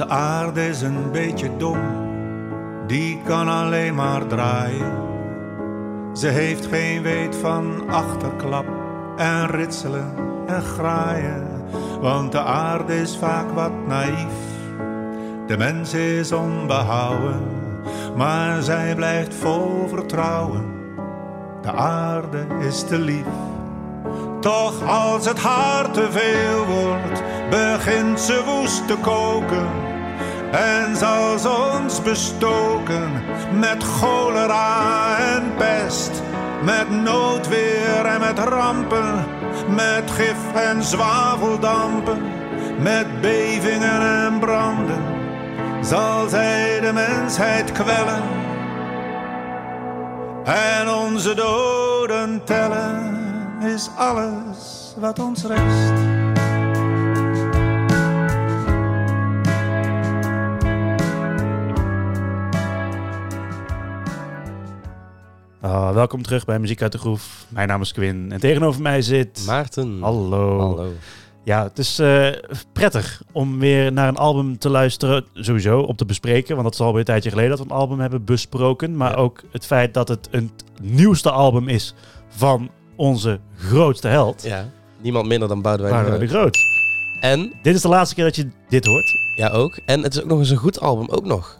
De aarde is een beetje dom, die kan alleen maar draaien. Ze heeft geen weet van achterklap en ritselen en graaien. Want de aarde is vaak wat naïef, de mens is onbehouden. Maar zij blijft vol vertrouwen, de aarde is te lief. Toch als het haar te veel wordt, begint ze woest te koken. En zal ons bestoken met cholera en pest. Met noodweer en met rampen, met gif en zwaveldampen. Met bevingen en branden, zal zij de mensheid kwellen. En onze doden tellen is alles wat ons rest. Ah, welkom terug bij Muziek uit de Groef. Mijn naam is Quinn en tegenover mij zit... Maarten. Hallo. Hallo. Ja, het is eh, prettig om weer naar een album te luisteren, sowieso, om te bespreken. Want dat is alweer een tijdje geleden dat we een album hebben besproken. Maar Ja. ook het feit dat het een nieuwste album is van onze grootste held, Ja, niemand minder dan Boudewijn de Boudewijn de Groot. Groot. En, Dit is de laatste keer dat je dit hoort. ja ook, en het is ook nog eens een goed album, ook nog.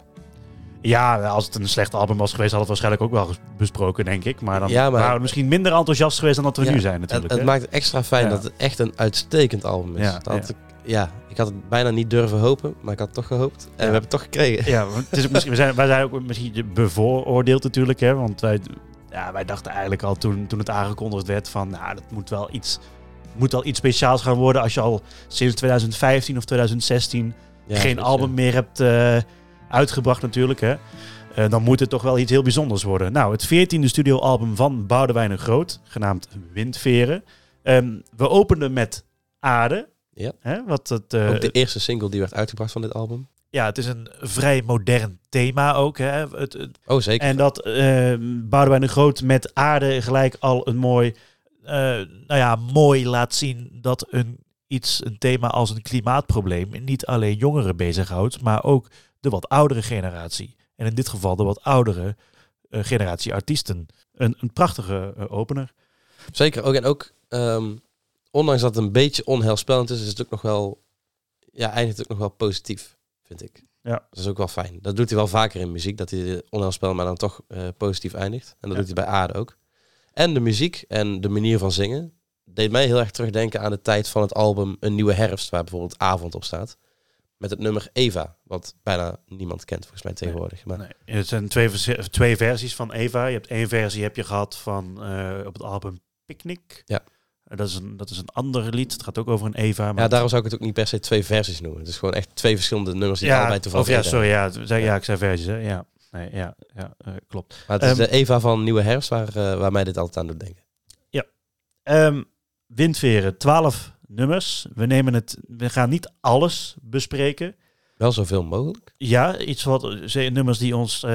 Ja, als het een slecht album was geweest, hadden we het waarschijnlijk ook wel besproken, denk ik. Maar dan Ja, maar- waren we misschien minder enthousiast geweest dan dat we Ja, nu zijn Het, natuurlijk. het hè? maakt het extra fijn dat het echt een uitstekend album is. Ja, Dat had ja. Ik, ja, ik had het bijna niet durven hopen, maar ik had het toch gehoopt. En Ja. we hebben het toch gekregen. Ja, het is misschien, we zijn, wij zijn ook misschien bevooroordeeld natuurlijk. Hè, want wij, ja, wij dachten eigenlijk al toen, toen het aangekondigd werd van... Nou, dat moet wel iets, moet wel iets speciaals gaan worden als je al sinds 2015 of 2016 Ja, geen album meer hebt eh, uitgebracht natuurlijk. Hè. Eh, dan moet het toch wel iets heel bijzonders worden. Nou, het 14e studioalbum van Boudewijn de Groot, genaamd Windveren. Ehm, we openden met Aarde. Ja. Hè, wat het, eh, Ook de eerste single die werd uitgebracht van dit album. ja, het is een vrij modern thema ook. Hè. Het, het- Oh, zeker. en dat eh Boudewijn de Groot met aarde gelijk al een mooi, eh, nou ja, mooi laat zien dat een, iets, een thema als een klimaatprobleem niet alleen jongeren bezighoudt, maar ook de wat oudere generatie. En in dit geval de wat oudere eh, generatie artiesten. Een, een prachtige eh, opener. Zeker ook. En ook, ehm, ondanks dat het een beetje onheilspellend is, is het ook nog wel, ja, eindigt het ook nog wel positief, vind ik. Ja. Dat is ook wel fijn. Dat doet hij wel vaker in muziek, dat hij de onheilspel maar dan toch eh, positief eindigt. En dat Ja. doet hij bij Aarde ook. En de muziek en de manier van zingen deed mij heel erg terugdenken aan de tijd van het album Een Nieuwe Herfst, waar bijvoorbeeld Avond op staat. Met het nummer Eva, wat bijna niemand kent volgens mij tegenwoordig. Maar Nee, het zijn twee, twee versies van Eva. Je hebt één versie heb je gehad van eh, op het album Picnic. Ja. Dat is, een, dat is een ander lied. Het gaat ook over een Eva. Maar ja, daarom zou ik het ook niet per se twee versies noemen. Het is gewoon echt twee verschillende nummers die ja, allebei toevallig of ja, sorry, ja, zei- ja, ik zei versies, hè? Ja, nee, ja, ja eh, klopt. Maar het is Ehm, de Eva van Nieuwe Herfst waar, eh, waar mij dit altijd aan doet denken. Ehm, Windveren, 12 nummers. We nemen het, we gaan niet alles bespreken. Wel zoveel mogelijk. Ja, iets wat eh, nummers die ons eh,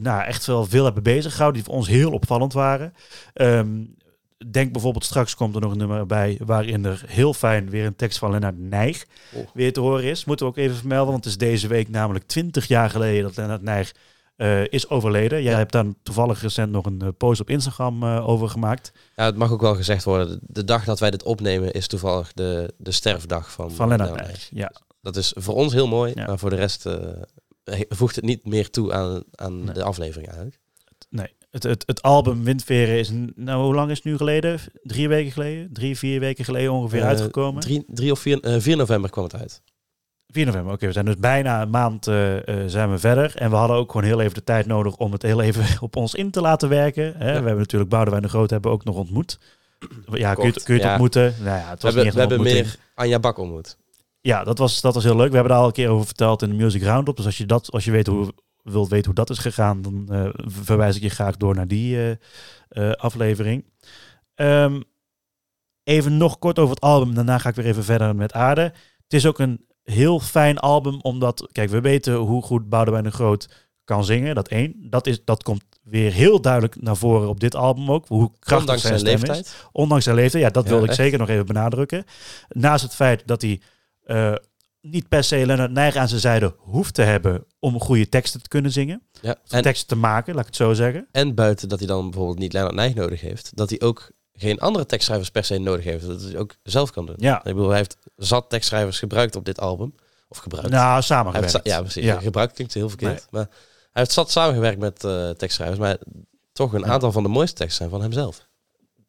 nou, echt wel veel hebben bezig gehouden, die voor ons heel opvallend waren. Ehm, denk bijvoorbeeld straks komt er nog een nummer bij waarin er heel fijn weer een tekst van Lennart Nijg Oh. weer te horen is. Moeten we ook even vermelden, want het is deze week namelijk 20 jaar geleden dat Lennart Nijg eh, is overleden. Jij Ja. hebt daar toevallig recent nog een eh, post op Instagram eh, over gemaakt. Ja, het mag ook wel gezegd worden. de- dag dat wij dit opnemen is toevallig de, de sterfdag van, Van Lennart. Ja. Dat is voor ons heel mooi, Ja. maar voor de rest voegt het niet meer toe aan, aan Nee. de aflevering eigenlijk. Nee, het, het, het album Windveren is, nou hoe lang is het nu geleden? Drie weken geleden? Drie, vier weken geleden ongeveer uitgekomen? 3 of 4, 4 november kwam het uit. 4 november, oké. we zijn dus bijna een maand eh, eh, zijn we verder. En we hadden ook gewoon heel even de tijd nodig om het heel even op ons in te laten werken. Hè? We hebben natuurlijk Boudewijn de Groot hebben we ook nog ontmoet. Ja, kun je, het- kun je het Ja. ontmoeten? Nou ja, het We was niet we een hebben meer Anja Bak ontmoet. Ja, dat was, dat was heel leuk. We hebben daar al een keer over verteld in de Music Roundup. Dus als je, dat, als je weet hoe, wilt weten hoe dat is gegaan, dan eh, verwijs ik je graag door naar die aflevering. Ehm, even nog kort over het album. Daarna ga ik weer even verder met Aarde. Het is ook een heel fijn album, omdat, kijk, we weten hoe goed Boudewijn de Groot kan zingen. Dat één. Dat, is, dat komt weer heel duidelijk naar voren op dit album ook. Hoe krachtig Ondanks zijn zijn stem is. leeftijd. Ondanks zijn leeftijd, ja, dat Ja, wilde ik zeker nog even benadrukken. Naast het feit dat hij eh, niet per se Leonard Nijg aan zijn zijde hoeft te hebben om goede teksten te kunnen zingen. Ja. En, teksten te maken, laat ik het zo zeggen. en buiten dat hij dan bijvoorbeeld niet Leonard Nijg nodig heeft, dat hij ook geen andere tekstschrijvers per se nodig heeft. Dat hij ook zelf kan doen. Ja, Ik bedoel, hij heeft zat tekstschrijvers gebruikt op dit album. Of gebruikt. nou, samengewerkt. ja, precies. Ja. Gebruikt klinkt heel verkeerd. Nee. Maar hij heeft zat samengewerkt met eh, tekstschrijvers. Maar toch een Ja. aantal van de mooiste teksten zijn van hemzelf.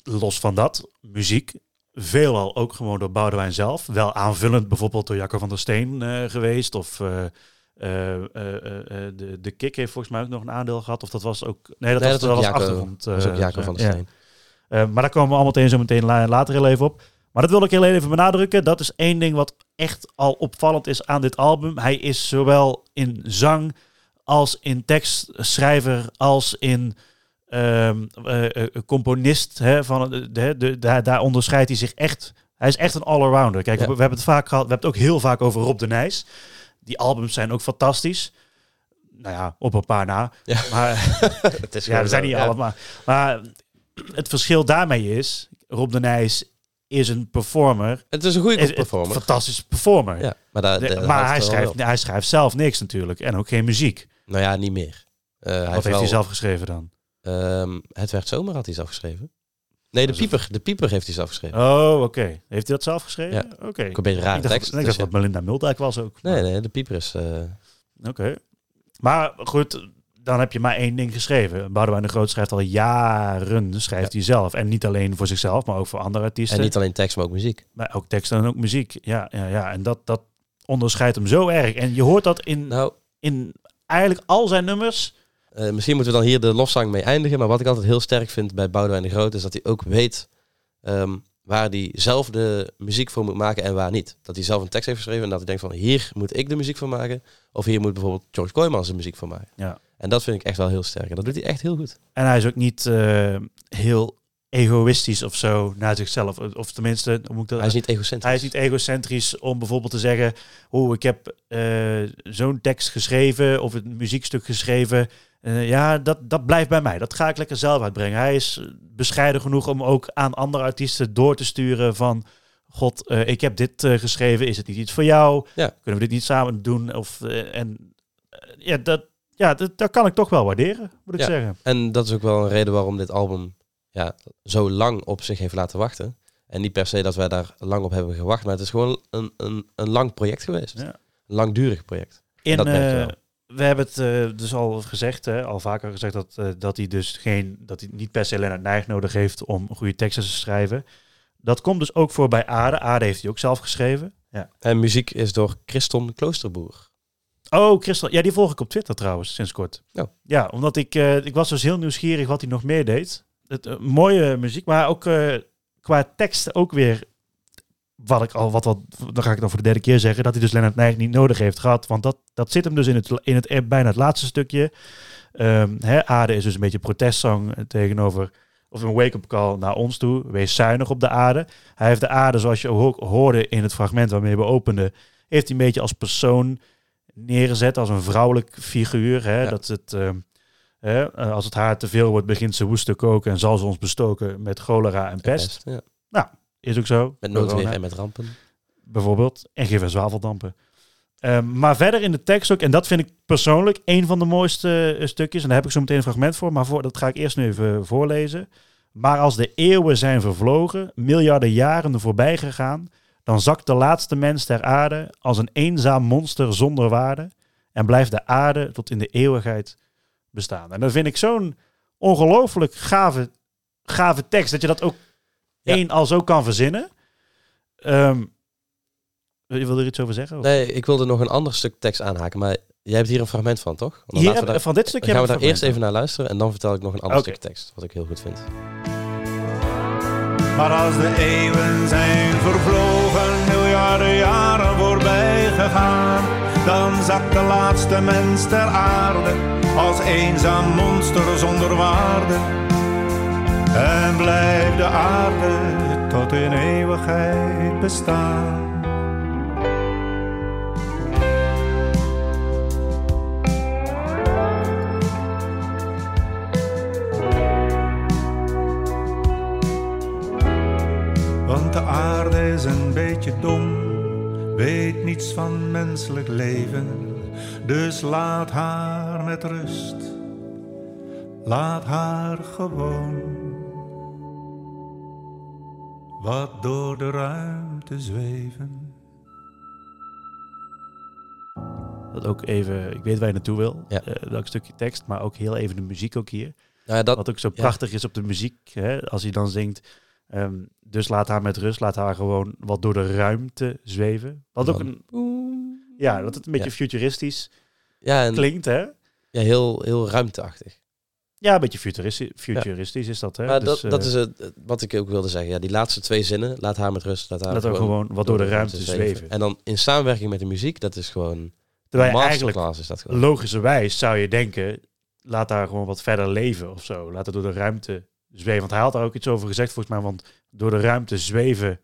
Los van dat, muziek, veelal ook gewoon door Boudewijn zelf. Wel aanvullend bijvoorbeeld door Jacco van der Steen eh, geweest. Of eh, de, de Kik heeft volgens mij ook nog een aandeel gehad. Of dat was ook... Nee, dat Nee, was, dat dat is was Jacco- achtergrond. Dat is ook Jacob van der. Steen. Maar daar komen we allemaal meteen zo meteen la- later heel even op. Maar dat wil ik heel even benadrukken. Dat is één ding wat echt al opvallend is aan dit album. Hij is zowel in zang als in tekstschrijver als in ehm, eh, eh, componist. Hè, van, de, de, de- daar, daar onderscheidt hij zich echt. Hij is echt een all-arounder. Kijk, Ja. we, we hebben het vaak gehad. We hebben het ook heel vaak over Rob de Nijs. Die albums zijn ook fantastisch. Nou ja, op een paar na. Ja. Maar Het is ja, zijn niet ja. allemaal. Maar het verschil daarmee is, Rob de Nijs is een performer. Het is een goede performer. fantastische performer. Ja, maar, daar, De- daar maar hij schrijft, hij schrijft zelf niks natuurlijk. En ook geen muziek. Nou ja, niet meer. Hij Wat heeft wel- hij zelf geschreven dan? Ehm, het werd zomer had hij zelf geschreven. Nee, de pieper. De pieper heeft hij zelf geschreven. Oh, oké. Heeft hij dat zelf geschreven? Oké. Ook een beetje een Ik dacht, tekst. ik dus dacht ja. dat Melinda Muldijk was ook. Nee, nee, de pieper is... eh, Oké. Maar goed, dan heb je maar één ding geschreven. Boudewijn de Groot schrijft al jaren, schrijft hij zelf. En niet alleen voor zichzelf, maar ook voor andere artiesten. en niet alleen tekst, maar ook muziek. Maar ook teksten en ook muziek. Ja, ja, ja. En dat, dat onderscheidt hem zo erg. En je hoort dat in, Nou, in eigenlijk al zijn nummers. eh, misschien moeten we dan hier de lofzang mee eindigen. Maar wat ik altijd heel sterk vind bij Boudewijn de Groot... is dat hij ook weet ehm, waar hij zelf de muziek voor moet maken en waar niet. Dat hij zelf een tekst heeft geschreven en dat hij denkt van... hier moet ik de muziek voor maken. Of hier moet bijvoorbeeld George Kooijmans de muziek voor maken. Ja. En dat vind ik echt wel heel sterk. En dat doet hij echt heel goed. En hij is ook niet eh, heel egoïstisch of zo naar zichzelf. Of tenminste, hoe moet ik dat... Hij is niet egocentrisch. Hij is niet egocentrisch om bijvoorbeeld te zeggen... oh, ik heb eh, zo'n tekst geschreven of een muziekstuk geschreven. Eh, ja, dat, dat blijft bij mij. Dat ga ik lekker zelf uitbrengen. Hij is bescheiden genoeg om ook aan andere artiesten door te sturen van... God, ik heb dit geschreven. Is het niet iets voor jou? Ja. Kunnen we dit niet samen doen? Of, en ja, dat, ja dat, dat kan ik toch wel waarderen, moet ik Ja. zeggen. En dat is ook wel een reden waarom dit album ja, zo lang op zich heeft laten wachten. En niet per se dat wij daar lang op hebben gewacht, maar het is gewoon een, een, een lang project geweest. Ja. Een langdurig project. In, dat eh, we hebben het eh, dus al gezegd, hè, al vaker gezegd, dat, eh, dat hij dus geen, dat hij niet per se Leonard Nijg nodig heeft om goede teksten te schrijven. Dat komt dus ook voor bij Aarde. Aarde heeft hij ook zelf geschreven. Ja. En muziek is door Christon Kloosterboer. Oh, Christel. Ja, die volg ik op Twitter trouwens, sinds kort. Oh. Ja, omdat ik, eh, ik was dus heel nieuwsgierig wat hij nog meer deed. Het, eh, mooie muziek, maar ook eh, qua teksten ook weer... Wat ik al, wat, wat, dan ga ik dan voor de derde keer zeggen, dat hij dus Leonard Nijg niet nodig heeft gehad. Want dat, dat zit hem dus in het, in het bijna het laatste stukje. Ehm, hè, Aarde is dus een beetje een protestzang tegenover, of een wake-up call naar ons toe. Wees zuinig op de aarde. Hij heeft de aarde, zoals je ook hoorde in het fragment waarmee we openden, heeft hij een beetje als persoon neergezet, als een vrouwelijk figuur. Hè, Ja. Dat het, ehm, hè, eh, als het haar te veel wordt, begint ze woest te koken en zal ze ons bestoken met cholera en pest. Ja. Is ook zo. Met noodweer en met rampen. bijvoorbeeld. En geef er zwaveldampen. Ehm, maar verder in de tekst ook, en dat vind ik persoonlijk een van de mooiste eh, stukjes. En daar heb ik zo meteen een fragment voor, maar voor, dat ga ik eerst nu even voorlezen. Maar als de eeuwen zijn vervlogen, miljarden jaren voorbij gegaan, dan zakt de laatste mens ter aarde als een eenzaam monster zonder waarde en blijft de aarde tot in de eeuwigheid bestaan. En dat vind ik zo'n ongelooflijk gave, gave tekst, dat je dat ook Ja. één al zo kan verzinnen. Ehm, je wil er iets over zeggen? of? Nee, ik wilde nog een ander stuk tekst aanhaken, maar jij hebt hier een fragment van, toch? Dan Hier daar, van dit stukje gaan we daar eerst even naar luisteren en dan vertel ik nog een ander stuk tekst, wat ik heel goed vind. Maar als de eeuwen zijn vervlogen, miljarden jaren voorbij gegaan, dan zakt de laatste mens ter aarde als eenzaam monster zonder waarde. En blijft de aarde tot in eeuwigheid bestaan. Is een beetje dom, weet niets van menselijk leven, dus laat haar met rust. Laat haar gewoon wat door de ruimte zweven. Dat ook even, ik weet waar je naartoe wil, Ja. eh, welk stukje tekst, maar ook heel even de muziek ook hier. Nou ja, dat, Wat ook zo ja. prachtig is op de muziek, hè, als hij dan zingt. ehm, dus laat haar met rust, laat haar gewoon wat door de ruimte zweven. Wat ook een, ja, dat het een beetje Ja. futuristisch ja, en, klinkt, hè? ja, heel, heel ruimteachtig. Ja, een beetje futuristisch, futuristisch is dat, hè? Maar Dus, dat, dat eh, is het, wat ik ook wilde zeggen. Ja, die laatste twee zinnen, laat haar met rust. Laat haar laat gewoon wat door de ruimte zweven. En dan in samenwerking met de muziek, dat is gewoon Terwijl eigenlijk is dat gewoon. logischerwijs zou je denken, laat haar gewoon wat verder leven of zo. Laat haar door de ruimte zweven. Want hij had daar ook iets over gezegd volgens mij, want door de ruimte zweven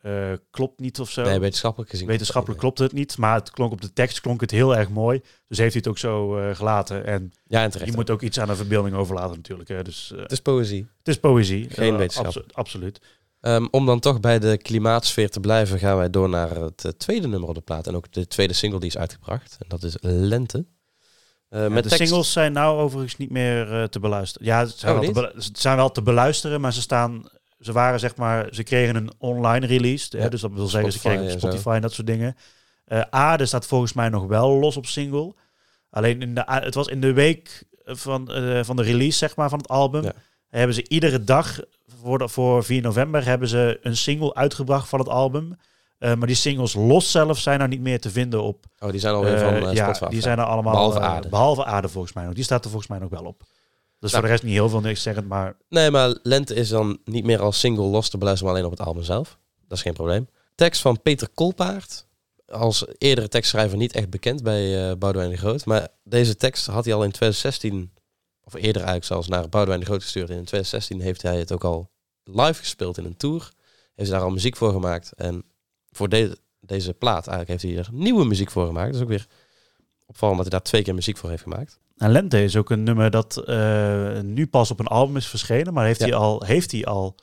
eh, klopt niet of zo. Nee, wetenschappelijk gezien. Wetenschappelijk klopt het niet, maar het klonk op de tekst klonk het heel erg mooi. Dus heeft hij het ook zo eh, gelaten. En Ja, en terecht. je moet ook iets aan de verbeelding overlaten natuurlijk. Hè. Dus eh, Het is poëzie. het is poëzie. Geen wetenschap. abso- absoluut. Ehm, om dan toch bij de klimaatsfeer te blijven, gaan wij door naar het tweede nummer op de plaat. En ook de tweede single die is uitgebracht. En dat is Lente. Eh, Ja, met de tekst- singles zijn nou overigens niet meer eh, te beluisteren. Ja, ze zijn, Oh, wel te ze zijn wel te beluisteren, maar ze staan... Ze waren zeg maar, ze kregen een online release. Hè, dus dat wil zeggen, ze kregen op. Spotify en dat soort dingen. Eh Aarde staat volgens mij nog wel los op single. Alleen in de, het was in de week van, van de release zeg maar, van het album. Ja. Hebben ze iedere dag voor, de, voor 4 november hebben ze een single uitgebracht van het album. Eh, maar die singles los zelf zijn nou niet meer te vinden op Oh, die zijn alweer eh, van eh, ja, Spotify. die zijn er allemaal. Behalve eh, Aarde. Behalve aarde volgens mij nog. Die staat er volgens mij nog wel op. Dus Nou. voor de rest niet heel veel niks zeggend, maar Nee, maar Lente is dan niet meer als single los te beluisteren, maar alleen op het album zelf. Dat is geen probleem. Tekst van Peter Kolpaard. Als eerdere tekstschrijver niet echt bekend bij eh Boudewijn de Groot. Maar deze tekst had hij al in 2016, of eerder eigenlijk zelfs, naar Boudewijn de Groot gestuurd. En in 2016 heeft hij het ook al live gespeeld in een tour. Heeft daar al muziek voor gemaakt. En voor de- deze plaat eigenlijk heeft hij er nieuwe muziek voor gemaakt. Dat is ook weer opvallend dat hij daar twee keer muziek voor heeft gemaakt. En Lente is ook een nummer dat eh, nu pas op een album is verschenen, maar heeft Ja. hij al, heeft hij al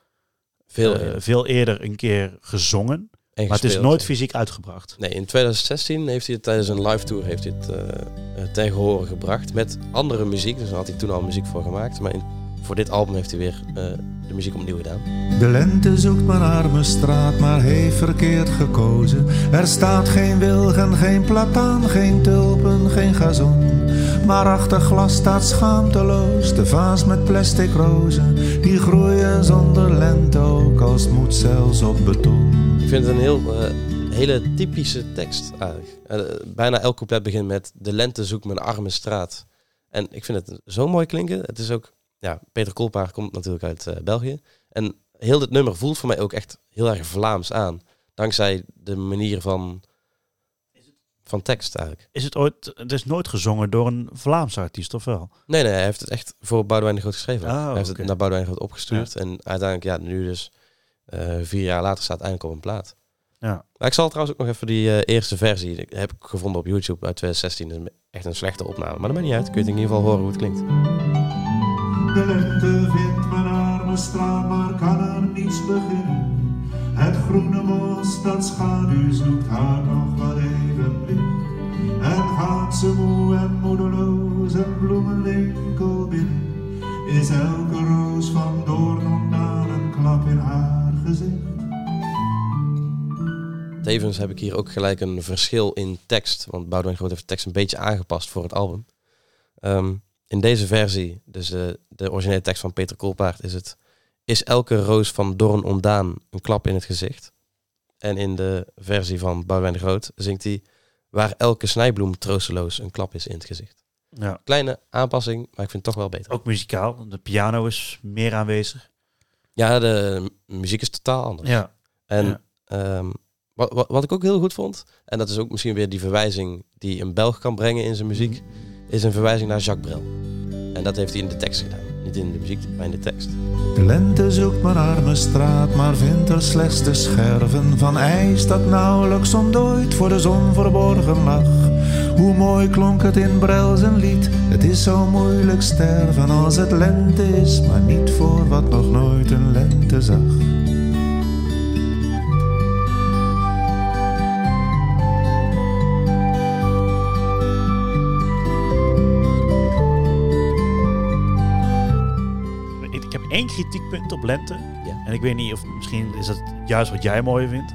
Veel eh, eerder. veel eerder een keer gezongen. En Maar het is nooit fysiek uitgebracht. Nee, in 2016 heeft hij het tijdens een live tour heeft hij het eh, ten gebracht met andere muziek. Dus daar had hij toen al muziek voor gemaakt. Maar in, voor dit album heeft hij weer eh, de muziek opnieuw gedaan. De lente zoekt mijn arme straat, maar heeft verkeerd gekozen. Er staat geen wilgen, geen plataan, geen tulpen, geen gazon. Maar achter glas staat schaamteloos de vaas met plastic rozen. Die groeien zonder lente, ook als het moet zelfs op beton. Ik vind het een heel, eh, hele typische tekst eigenlijk. Eh, bijna elk couplet begint met de lente zoekt mijn arme straat. En ik vind het zo mooi klinken. Het is ook, ja, Peter Kolpaar komt natuurlijk uit eh, België. En heel dit nummer voelt voor mij ook echt heel erg Vlaams aan. Dankzij de manier van, van tekst eigenlijk. Is het ooit, het is nooit gezongen door een Vlaamse artiest, of wel? Nee, nee, hij heeft het echt voor Boudewijn de Groot geschreven. Oh, hij heeft het naar Boudewijn de Groot opgestuurd. En uiteindelijk, ja, nu dus eh, vier jaar later staat het eindelijk op een plaat. Ja. Maar ik zal trouwens ook nog even die eh, eerste versie, die heb ik gevonden op YouTube uit 2016. Dat is echt een slechte opname. Maar dat maakt niet uit, kun je in ieder geval horen hoe het klinkt. De lente vindt mijn arme straat, maar kan er niets beginnen. Het groene mos dat schaduw zoekt haar nog wat even licht. En gaat ze moe en moedeloos een bloemenwinkel binnen. Is elke roos van doorn ontdaan een klap in haar gezicht. Tevens heb ik hier ook gelijk een verschil in tekst. Want Boudewijn Groot heeft de tekst een beetje aangepast voor het album. Ehm, in deze versie, dus de, de originele tekst van Peter Kolpaard, is het... Is elke roos van doorn ontdaan een klap in het gezicht? En in de versie van Boudewijn de Groot zingt hij... Waar elke snijbloem troosteloos een klap is in het gezicht. ja. Kleine aanpassing, maar ik vind het toch wel beter. Ook muzikaal. De piano is meer aanwezig. Ja, de muziek is totaal anders. Ja. En Ja. ehm, wat, wat, wat ik ook heel goed vond, en dat is ook misschien weer die verwijzing die een Belg kan brengen in zijn muziek, is een verwijzing naar Jacques Brel. En dat heeft hij in de tekst gedaan. Niet in de muziek, maar in de tekst. De lente zoekt mijn arme straat, maar vindt er slechts de scherven van ijs dat nauwelijks ontdooid voor de zon verborgen lag. Hoe mooi klonk het in Brel zijn lied, het is zo moeilijk sterven als het lente is, maar niet voor wat nog nooit een lente zag. Kritiekpunt op lente. Ja. En ik weet niet of misschien is dat juist wat jij mooi vindt.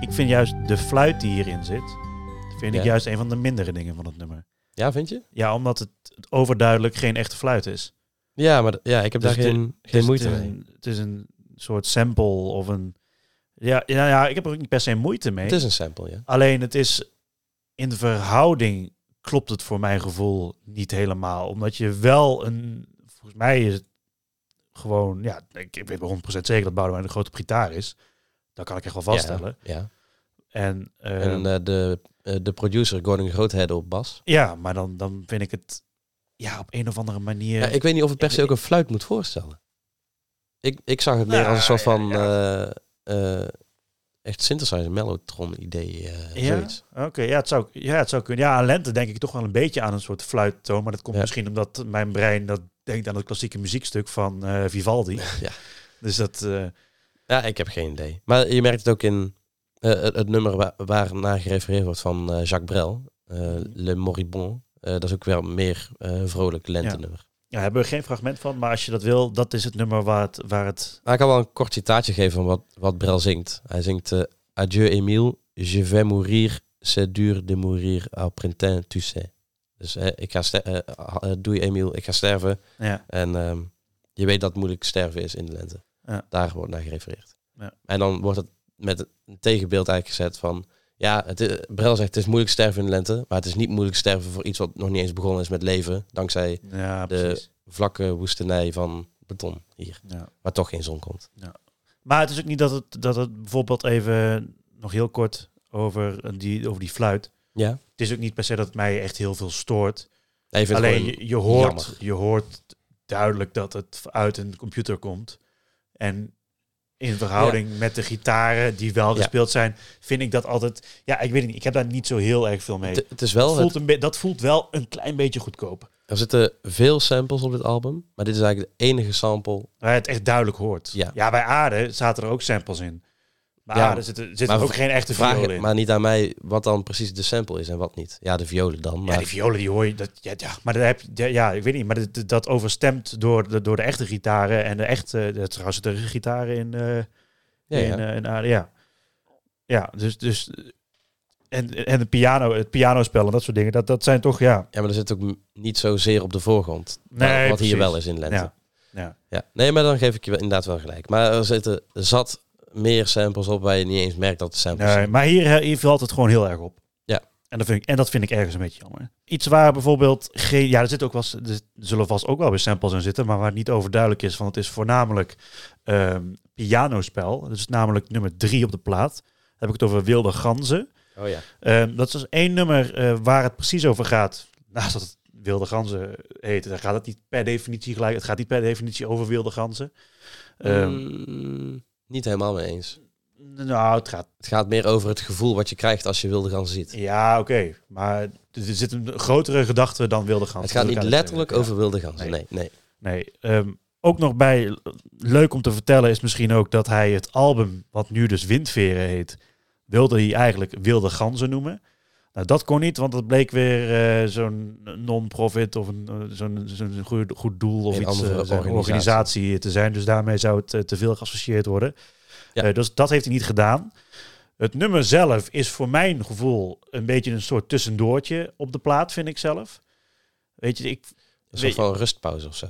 Ik vind juist de fluit die hierin zit, vind ik juist een van de mindere dingen van het nummer. Ja, vind je? Ja, omdat het overduidelijk geen echte fluit is. Ja, maar ja, ik heb Dus daar geen, moeite het mee. Een, het is een soort sample of een... Ja, ja, ja, ik heb er ook niet per se moeite mee. Het is een sample, ja. Alleen het is in de verhouding klopt het voor mijn gevoel niet helemaal. Omdat je wel een... Volgens mij is het gewoon... Ja, ik, ik weet wel 100% zeker dat Boudewijn een grote gitaar is. Dat kan ik echt wel vaststellen. Ja, ja. En, eh, En eh, de, eh, de producer Gordon Groothede op bas. ja, maar dan, dan vind ik het ja, op een of andere manier... Ja, ik weet niet of het per se ook een fluit moet voorstellen. Ik, ik zag het meer Nou, als een soort van ja. Echt synthesizer mellotron idee. eh Ja? Oké, ja, het zou, ja, het zou kunnen. Ja, aan lente denk ik toch wel een beetje aan een soort fluittoon. Maar dat komt Ja. misschien omdat mijn brein dat denkt aan het klassieke muziekstuk van eh, Vivaldi. Ja. Dus dat... eh, Ja, ik heb geen idee. Maar je merkt het ook in het, het nummer waar, waar naar gerefereerd wordt van Jacques Brel. eh, Le Moribond. Dat is ook wel meer vrolijk lentenummer. ja, hebben we geen fragment van. Maar als je dat wil, dat is het nummer waar het... Waar het Maar ik kan wel een kort citaatje geven van wat, wat Brel zingt. Hij zingt eh, Adieu Emile, je vais mourir, c'est dur de mourir au printemps, tu sais. Dus eh, ik ga ah, eh, doei Emile, ik ga sterven. ja, En ehm, je weet dat moeilijk sterven is in de lente. Ja. Daar wordt naar gerefereerd. Ja. En dan wordt het met een tegenbeeld eigenlijk gezet van... Ja, het, is- Brel zegt het is moeilijk sterven in de lente. Maar het is niet moeilijk sterven voor iets wat nog niet eens begonnen is met leven. Dankzij ja, De- precies. vlakke woestenij van beton hier. Ja. Waar toch geen zon komt. Maar het is ook niet dat het, dat het bijvoorbeeld even nog heel kort over die, over die fluit. Ja. Het is ook niet per se dat het mij echt heel veel stoort. Even Alleen je, je, hoort, jammer. je hoort duidelijk dat het uit een computer komt. En in verhouding met de gitaren die wel Ja. gespeeld zijn, vind ik dat altijd... Ja, ik weet het niet. Ik heb daar niet zo heel erg veel mee. Het, het is wel... Het, voelt een dat voelt wel een klein beetje goedkoop. er zitten veel samples op dit album. Maar dit is eigenlijk de enige sample. Waar je het echt duidelijk hoort. Ja. bij Aarde zaten er ook samples in. Bij Ja, Aarde zitten, zitten maar ook geen echte violen in. maar niet aan mij wat dan precies de sample is en wat niet. Ja, de violen dan. Maar Ja, die violen die hoor je. Dat, ja, ja, maar dat heb je, ja, ja, ik weet niet. Maar dat, dat overstemt door de, door de echte gitaren en de echte. De, trouwens, de gitaren in, eh ja, ja. in, eh, in Aarde. Ja, ja dus. dus en, en het, piano, het pianospel en dat soort dingen. Dat, dat zijn toch. Ja. Ja, maar er zit ook niet zozeer op de voorgrond. Nee, wat hier wel is in Lente. Ja. Ja. ja. Nee, maar dan geef ik je inderdaad wel gelijk. Maar er zitten zat meer samples op waar je niet eens merkt dat het samples Nee, zijn. maar hier, hier valt het gewoon heel erg op. Ja. En dat, vind ik, en dat vind ik ergens een beetje jammer. Iets waar bijvoorbeeld geen. Ja, er zit ook wel. Er zullen vast ook wel weer samples in zitten. Maar waar het niet overduidelijk is. Van het is voornamelijk ehm pianospel. Dus namelijk nummer drie op de plaat. Dan heb ik het over Wilde Ganzen. Oh ja. Ehm, dat is dus één nummer eh, waar het precies over gaat. Naast dat het Wilde Ganzen heet, dan gaat het niet per definitie gelijk. Het gaat niet per definitie over Wilde Ganzen. Ehm, Mm, niet helemaal mee eens. Nou, het gaat Het gaat meer over het gevoel wat je krijgt als je wilde gaan ziet. Ja, oké. Maar er zit een grotere gedachte dan wilde gaan. Het gaat niet letterlijk over wilde ganzen. Nee. Nee, nee. Nee. ehm, ook nog bij, leuk om te vertellen is misschien ook dat hij het album, wat nu dus Windveren heet, wilde hij eigenlijk Wilde Ganzen noemen. Nou, dat kon niet, want dat bleek weer eh, zo'n non-profit of een, eh, zo'n zo'n goed, goed doel of Een iets, andere eh, organisatie. organisatie te zijn. Dus daarmee zou het te veel geassocieerd worden. Ja. Dus dat heeft hij niet gedaan. Het nummer zelf is voor mijn gevoel een beetje een soort tussendoortje op de plaat, vind ik zelf. Weet je, ik, Een soort van rustpauze of zo.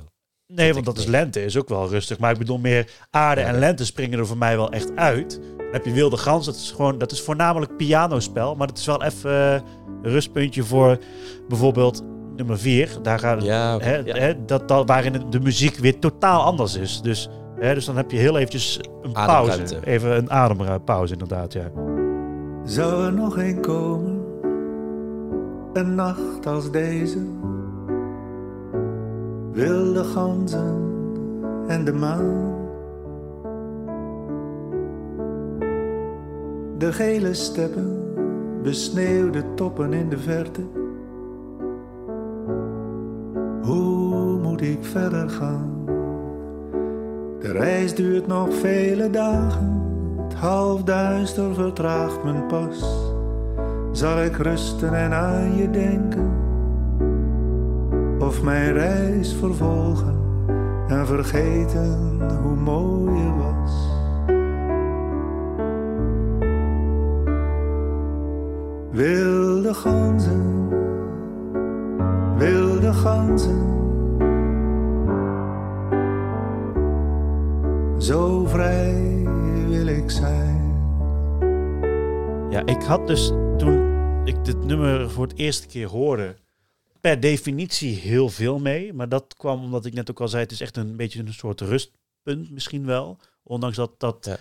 Nee, want dat is lente, is ook wel rustig. Maar ik bedoel meer aarde Ja, en lente springen er voor mij wel echt uit. Dan heb je wilde gans, dat is gewoon, dat is voornamelijk pianospel. Maar dat is wel even eh, een rustpuntje voor bijvoorbeeld nummer vier. Daar gaat Ja, hè, Ja. hè, dat, dat, waarin de- muziek weer totaal anders is. Dus, hè, dus dan heb je heel eventjes een pauze. Even een adempauze inderdaad, ja. Zou er nog een komen, een nacht als deze? Wilde ganzen en de maan. De gele steppen, besneeuwde toppen in de verte. Hoe moet ik verder gaan? De reis duurt nog vele dagen. Het halfduister vertraagt mijn pas. Zal ik rusten en aan je denken? Of mijn reis vervolgen en en vergeten hoe mooi je was. Wilde ganzen, wilde ganzen. Zo vrij wil ik zijn. Ja, ik had dus toen ik dit nummer voor het eerste keer hoorde, per definitie heel veel mee. Maar dat kwam omdat ik net ook al zei, het is echt een beetje een soort rustpunt misschien wel. Ondanks dat dat Ja.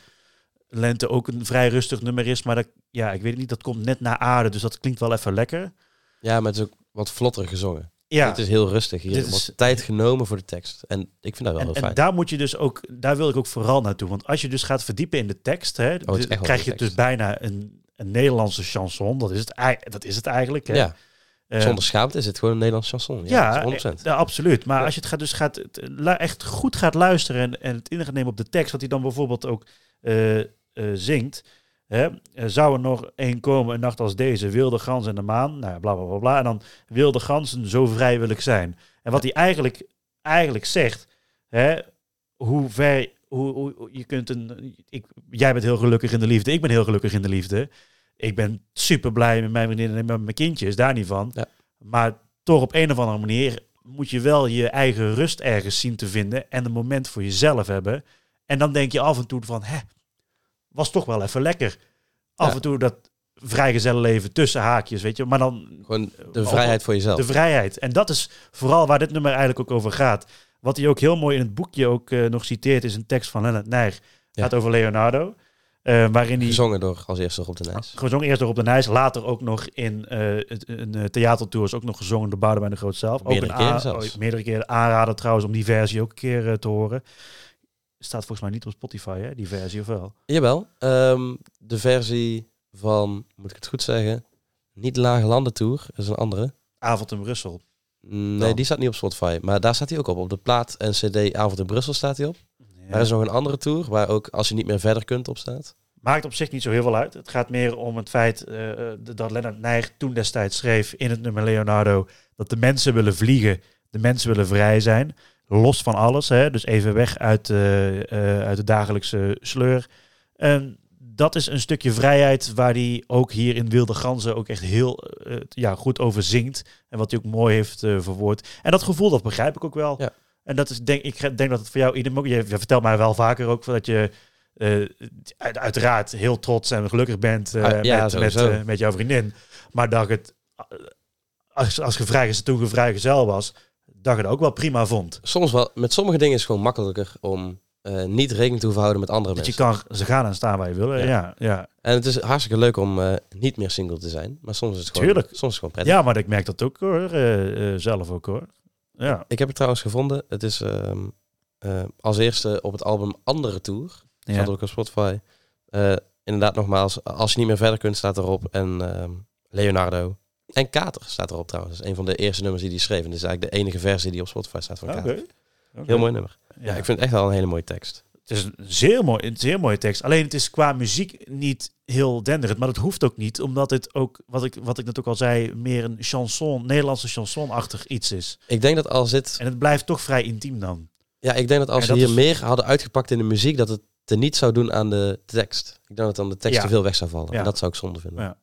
Lente ook een vrij rustig nummer is. Maar dat, ja, ik weet het niet, dat komt net na aarde, dus dat klinkt wel even lekker. Ja, maar het is ook wat vlotter gezongen. Ja, Het is heel rustig. Hier wordt is- tijd genomen voor de tekst. En ik vind dat wel en, heel en fijn. daar moet je dus ook, daar wil ik ook vooral naartoe. Want als je dus gaat verdiepen in de tekst, hè, Oh, krijg je dus bijna een, een Nederlandse chanson. Dat is het, dat is het eigenlijk. Hè. ja, zonder schaamte is het gewoon een Nederlands chanson. Ja, Ja, 100%. eh, ja, absoluut. Maar Ja. als je het gaat, dus gaat, het, eh, echt goed gaat luisteren en, en het in gaat nemen op de tekst, wat hij dan bijvoorbeeld ook eh, zingt. Hè? Zou er nog één komen, een nacht als deze, wilde gans en de maan, nou ja, bla bla bla bla. En dan wilde ganzen, zo vrij wil ik zijn. En wat hij eigenlijk, eigenlijk zegt, hè, hoe ver, hoe, hoe- je kunt een, ik, jij bent heel gelukkig in de liefde, ik ben heel gelukkig in de liefde. Ik ben super blij met mijn vriendin en met mijn kindjes, daar niet van. Ja. Maar toch op een of andere manier moet je wel je eigen rust ergens zien te vinden en een moment voor jezelf hebben. En dan denk je af en toe van, hè, was toch wel even lekker. Af Ja. en toe dat vrijgezellenleven tussen haakjes, weet je. Maar dan Gewoon de vrijheid voor jezelf. de vrijheid. En dat is vooral waar dit nummer eigenlijk ook over gaat. Wat hij ook heel mooi in het boekje ook eh, nog citeert, is een tekst van Lennart Nijg. Ja. Gaat over Leonardo. Eh, waarin hij Gezongen door als eerste op de Nijs. gezongen eerst door op de Nijs, later ook nog in eh, een eh, theatertour is ook nog gezongen door Boudewijn de Groot zelf. Meerdere ook een keren oh, meerdere keren aanraden trouwens om die versie ook een keer te horen. Staat volgens mij niet op Spotify, hè, die versie of wel? Jawel. ehm, de versie van, moet ik het goed zeggen, niet Lage Landen Tour, dat is een andere. Avond in Brussel. Nee, Dan. die staat niet op Spotify. Maar daar staat hij ook op. Op de plaat en cd Avond in Brussel staat hij op. Er is nog een andere tour waar ook Als je niet meer verder kunt op staat. Maakt op zich niet zo heel veel uit. Het gaat meer om het feit eh, eh, dat Lennart Nijg toen destijds schreef in het nummer Leonardo dat de mensen willen vliegen, de mensen willen vrij zijn, los van alles. Hè? Dus even weg uit, eh, uit de dagelijkse sleur. En dat is een stukje vrijheid waar hij ook hier in Wilde Ganzen ook echt heel ja, goed over zingt. En wat hij ook mooi heeft verwoord. En dat gevoel, dat begrijp ik ook wel. Ja. En dat is, denk, ik denk dat het voor jou ook... Je, je vertelt mij wel vaker ook dat je eh, uit- uiteraard heel trots en gelukkig bent eh, Ah, ja, met, met, eh, met jouw vriendin. Maar dat je het, als, als je vrijgezel, toen je vrijgezel was, dat je het ook wel prima vond. Soms wel, met sommige dingen is het gewoon makkelijker om niet rekening te hoeven houden met andere Dat je mensen. kan, ze gaan en staan waar je wil. Ja. Ja. En het is hartstikke leuk om niet meer single te zijn. Maar soms is het gewoon, Tuurlijk. soms is het gewoon prettig. Ja, maar ik merk dat ook hoor. zelf ook hoor. Ja. Ik heb het trouwens gevonden. Het is ehm, eh, als eerste op het album Andere Tour. ja. Staat ook op Spotify. Eh, inderdaad, nogmaals, als je niet meer verder kunt, staat erop. En ehm, Leonardo. En Kater staat erop trouwens. Dat is een van de eerste nummers die hij schreef. En dit is eigenlijk de enige versie die op Spotify staat van. Kater. Heel mooi nummer. Ja. Ja, ik vind het echt wel een hele mooie tekst. Het is een zeer, mooi, een zeer mooie tekst. Alleen het is qua muziek niet heel denderend. Maar dat hoeft ook niet. Omdat het ook, wat ik, wat ik net ook al zei, meer een chanson, Nederlandse chansonachtig iets is. Ik denk dat als dit... En het blijft toch vrij intiem dan. Ja, ik denk dat als ze hier is- meer hadden uitgepakt in de muziek, dat het er niet zou doen aan de tekst. Ik denk dat dan de tekst Ja. te veel weg zou vallen. Ja. En dat zou ik zonde vinden. Ja.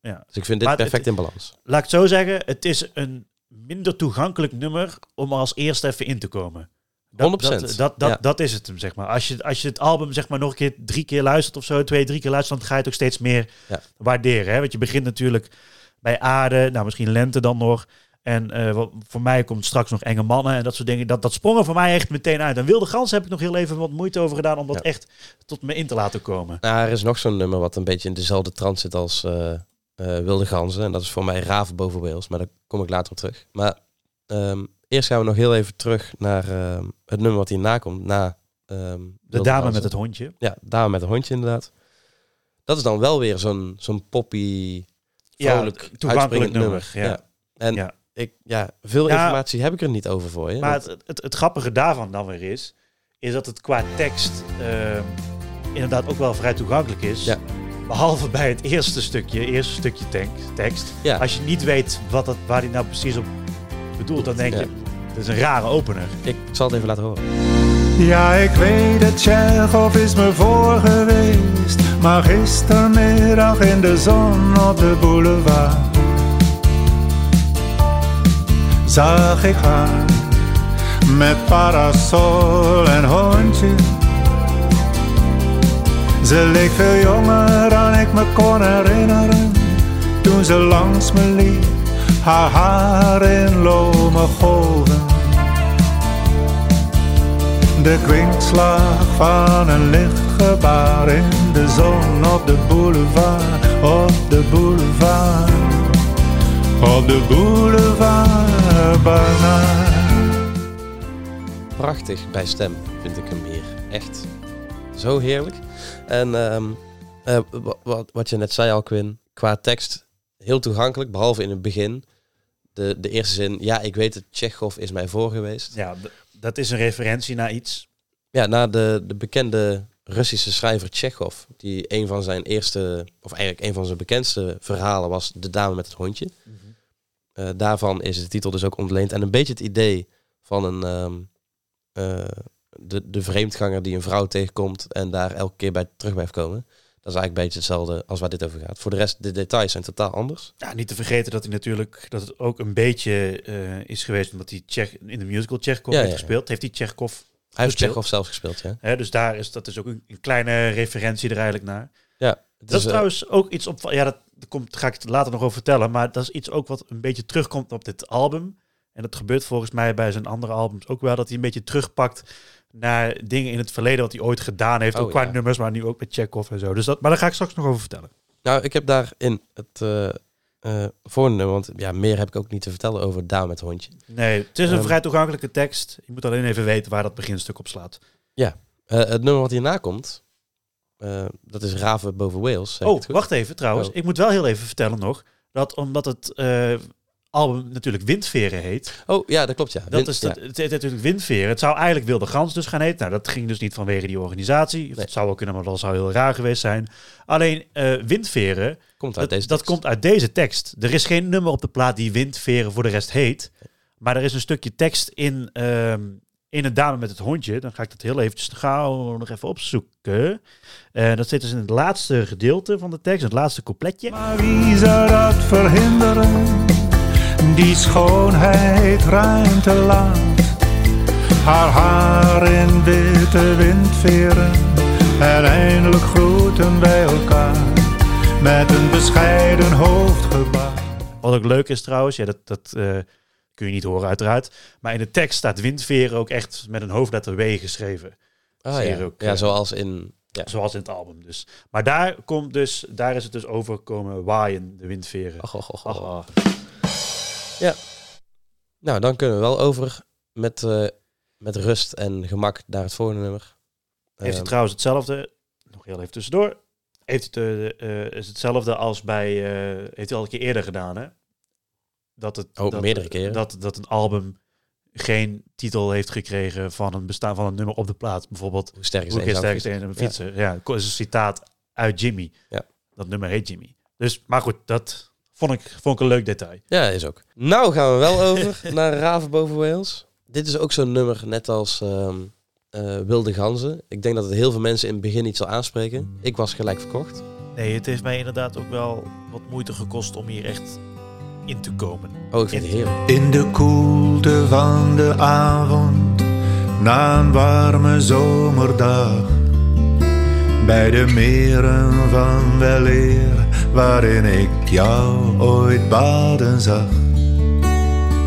Ja. Dus ik vind dit Maar het- perfect in balans. Laat ik het zo zeggen, het is een minder toegankelijk nummer om er als eerste even in te komen. Dat, 100%. Dat, dat, dat, Ja. dat is het hem, zeg maar. Als je, als je het album zeg maar nog een keer drie keer luistert of zo, twee, drie keer luistert, dan ga je het ook steeds meer Ja. waarderen. Hè? Want je begint natuurlijk bij aarde, nou misschien lente dan nog. En eh, wat- voor mij komt straks nog enge mannen en dat soort dingen. Dat, dat sprong er voor mij echt meteen uit. En wilde gans heb ik nog heel even wat moeite over gedaan om dat Ja. echt tot me in te laten komen. Nou, er is nog zo'n nummer wat een beetje in dezelfde trant zit als eh, eh, Wilde Ganzen. En dat is voor mij Raven boven Wales. Maar daar kom ik later op terug. Maar ehm, eerst gaan we nog heel even terug naar ehm, het nummer wat hierna komt. Na, ehm, De dame met het hondje. Ja, dame met een hondje inderdaad. Dat is dan wel weer zo'n zo'n poppy, Ja, vrolijk, toegankelijk nummer, nummer. ja. En Ja. Ik, ja, veel informatie heb ik er niet over voor je. Maar het, het, het grappige daarvan dan weer is, is dat het qua tekst ehm, inderdaad ook wel vrij toegankelijk is. Ja. Behalve bij het eerste stukje, eerste stukje tank, tekst. ja, Als je niet weet wat dat, waar hij nou precies op bedoelt, dan denk Ja. je, Het is een rare opener. Ik zal het even laten horen. Ja, ik weet het, Tsjechov is me voor geweest. Maar gistermiddag in de zon op de boulevard zag ik haar met parasol en hondje. Ze leek veel jonger dan ik me kon herinneren toen ze langs me liep, haar haar in lome golven. De kwinkslag van een lichtgebaar in de zon op de boulevard, op de boulevard, op de boulevard Bernard. Prachtig bij stem vind ik hem hier. Echt zo heerlijk. En ehm, eh, wa- wat, wat je net zei al, Quinn, qua tekst heel toegankelijk, behalve in het begin. De, de eerste zin, ja, ik weet het, Tsjechov is mij voor geweest. Ja, dat is een referentie naar iets. Ja, naar de, de bekende Russische schrijver Tsjechov, die een van zijn eerste, of eigenlijk een van zijn bekendste verhalen was De Dame met het Hondje. Eh, daarvan is de titel dus ook ontleend. En een beetje het idee van een, ehm, eh, de, de vreemdganger die een vrouw tegenkomt en daar elke keer bij terug blijft komen. Dat is eigenlijk een beetje hetzelfde als waar dit over gaat. Voor de rest, de details zijn totaal anders. Ja, niet te vergeten dat hij natuurlijk dat het ook een beetje eh, is geweest omdat hij Tsjech, in de musical Tsjechkov Ja, heeft ja, ja. gespeeld. Heeft hij Tsjechkov. Hij heeft. Tsjechov zelf gespeeld, ja. Hè, dus daar is dat is ook een, een kleine referentie er eigenlijk naar. Ja, Dat is is, eh, trouwens ook iets op. Ja, dat komt, ga ik het later nog over vertellen. Maar dat is iets ook wat een beetje terugkomt op dit album. En dat gebeurt volgens mij bij zijn andere albums ook wel. Dat hij een beetje terugpakt naar dingen in het verleden wat hij ooit gedaan heeft. Oh, ook qua ja. nummers, maar nu ook met Chekhov en zo. Dus dat, maar daar ga ik straks nog over vertellen. Nou, ik heb daarin het eh eh voornummer, want ja, meer heb ik ook niet te vertellen over Dame met het Hondje. Nee, het is een Ehm. vrij toegankelijke tekst. Je moet alleen even weten waar dat beginstuk op slaat. Eh, het nummer wat hierna komt, dat is Raven boven Wales. Oh, het wacht even trouwens. Oh. Ik moet wel heel even vertellen nog. Dat omdat het album natuurlijk Windveren heet. Oh, ja, dat klopt, ja. Dat is ja. dat, het heet natuurlijk Windveren. Het zou eigenlijk Wilde Gans dus gaan heten. Nou, dat ging dus niet vanwege die organisatie. Nee. Het zou wel kunnen, maar dat zou heel raar geweest zijn. Alleen eh, Windveren, Komt uit dat, deze dat tekst. komt uit deze tekst. Er is geen nummer op de plaat die Windveren voor de rest heet. Maar er is een stukje tekst in, ehm, in een dame met het hondje. Dan ga ik dat heel eventjes gauw nog even opzoeken. Eh, dat zit dus in het laatste gedeelte van de tekst, het laatste coupletje. Maar wie zou dat verhinderen? Die schoonheid ruimte laat. Haar haar in witte windveren. En eindelijk groeten wij elkaar. Met een bescheiden hoofdgebaar. Wat ook leuk is trouwens, ja, dat, dat eh, kun je niet horen uiteraard. Maar in de tekst staat windveren ook echt met een hoofdletter W geschreven. Ah, ja. ook, ja, eh, zoals in... Ja. Zoals in het album dus. Maar daar, komt dus, daar is het dus overkomen waaien, de windveren. Och, och, och, Ach, och. Ah. Nou, dan kunnen we wel over met, eh, met rust en gemak naar het volgende nummer. Heeft hij Ehm, trouwens hetzelfde, nog heel even tussendoor, heeft het, eh, eh, is hetzelfde als bij, heeft hij al een keer eerder gedaan hè? Dat het, Oh, dat, meerdere keren. Dat, dat een album geen titel heeft gekregen van een bestaan van een nummer op de plaat. Bijvoorbeeld hoe sterk is Hoe één is sterk is zangfiets? een fietser? Ja, dat is een citaat uit Jimmy. Ja. Dat nummer heet Jimmy. Dus, maar goed, dat vond ik, vond ik een leuk detail. Ja, is ook. Nou gaan we wel over naar Raven boven Wales. Dit is ook zo'n nummer, net als ehm, eh, Wilde Ganzen. Ik denk dat het heel veel mensen in het begin niet zal aanspreken. Ik was gelijk verkocht. Nee, het heeft mij inderdaad ook wel wat moeite gekost om hier echt in te komen. Oh, ik vind het heerlijk. In de koelte van de avond, na een warme zomerdag. Bij de meren van weleer, waarin ik jou ooit baden zag.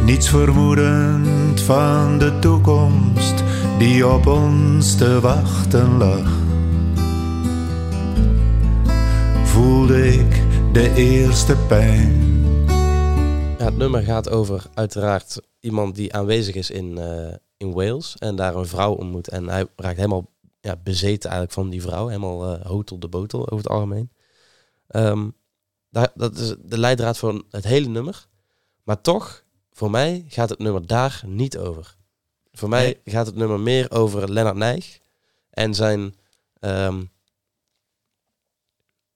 Niets vermoedend van de toekomst die op ons te wachten lag. Voelde ik de eerste pijn. Ja, het nummer gaat over uiteraard iemand die aanwezig is in, eh, in Wales. En daar een vrouw ontmoet. En hij raakt helemaal ja, bezeten eigenlijk van die vrouw. Helemaal eh hotel de botel over het algemeen. Daar, dat is de leidraad van het hele nummer. Maar toch, voor mij gaat het nummer daar niet over. Voor mij Nee. gaat het nummer meer over Lennart Nijg. En zijn... ehm,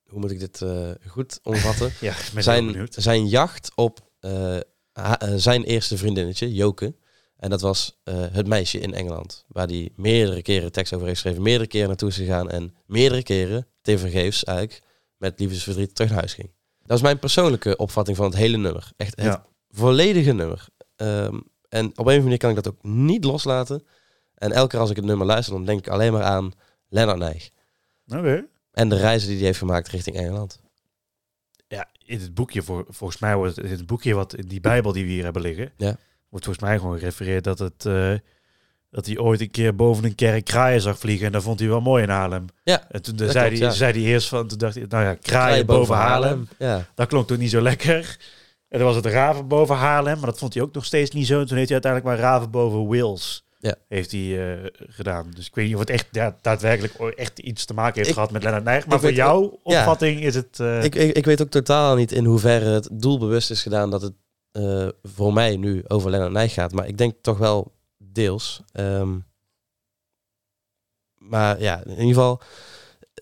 hoe moet ik dit eh, goed omvatten? Ja, zijn, zijn jacht op eh, eh, zijn eerste vriendinnetje, Joke. En dat was Het Meisje in Engeland. Waar hij meerdere keren tekst over heeft geschreven. Meerdere keren naartoe is gegaan. En meerdere keren, tevergeefs eigenlijk, met liefdesverdriet terug naar huis ging. Dat is mijn persoonlijke opvatting van het hele nummer. Echt het Ja. volledige nummer. Ehm, en op een of andere manier kan ik dat ook niet loslaten. En elke keer als ik het nummer luister, dan denk ik alleen maar aan Lennart Nijg. Oké. En de reizen die hij heeft gemaakt richting Engeland. Ja, in het boekje, voor, volgens mij wordt het in het boekje wat in die Bijbel die we hier hebben liggen, Ja. wordt volgens mij gewoon gerefereerd dat het eh, dat hij ooit een keer boven een kerk kraaien zag vliegen en dat vond hij wel mooi in Haarlem. Ja, En toen zei, klopt, hij, ja. zei hij eerst van, toen dacht hij, nou ja, kraaien, boven, Haarlem. Ja. Dat klonk toch niet zo lekker. En dan was het raven boven Haarlem, maar dat vond hij ook nog steeds niet zo. En toen heeft hij uiteindelijk maar raven boven Wales Ja. heeft hij, eh, gedaan. Dus ik weet niet of het echt ja, daadwerkelijk echt iets te maken heeft Ik- gehad met Lennart Nijg. Maar voor weet jouw ja. opvatting is het... eh, Ik, ik, ik weet ook totaal niet in hoeverre het doelbewust is gedaan dat het eh, voor mij nu over Lennart Nijg gaat. Maar ik denk toch wel deels. Ehm, maar ja, in ieder geval,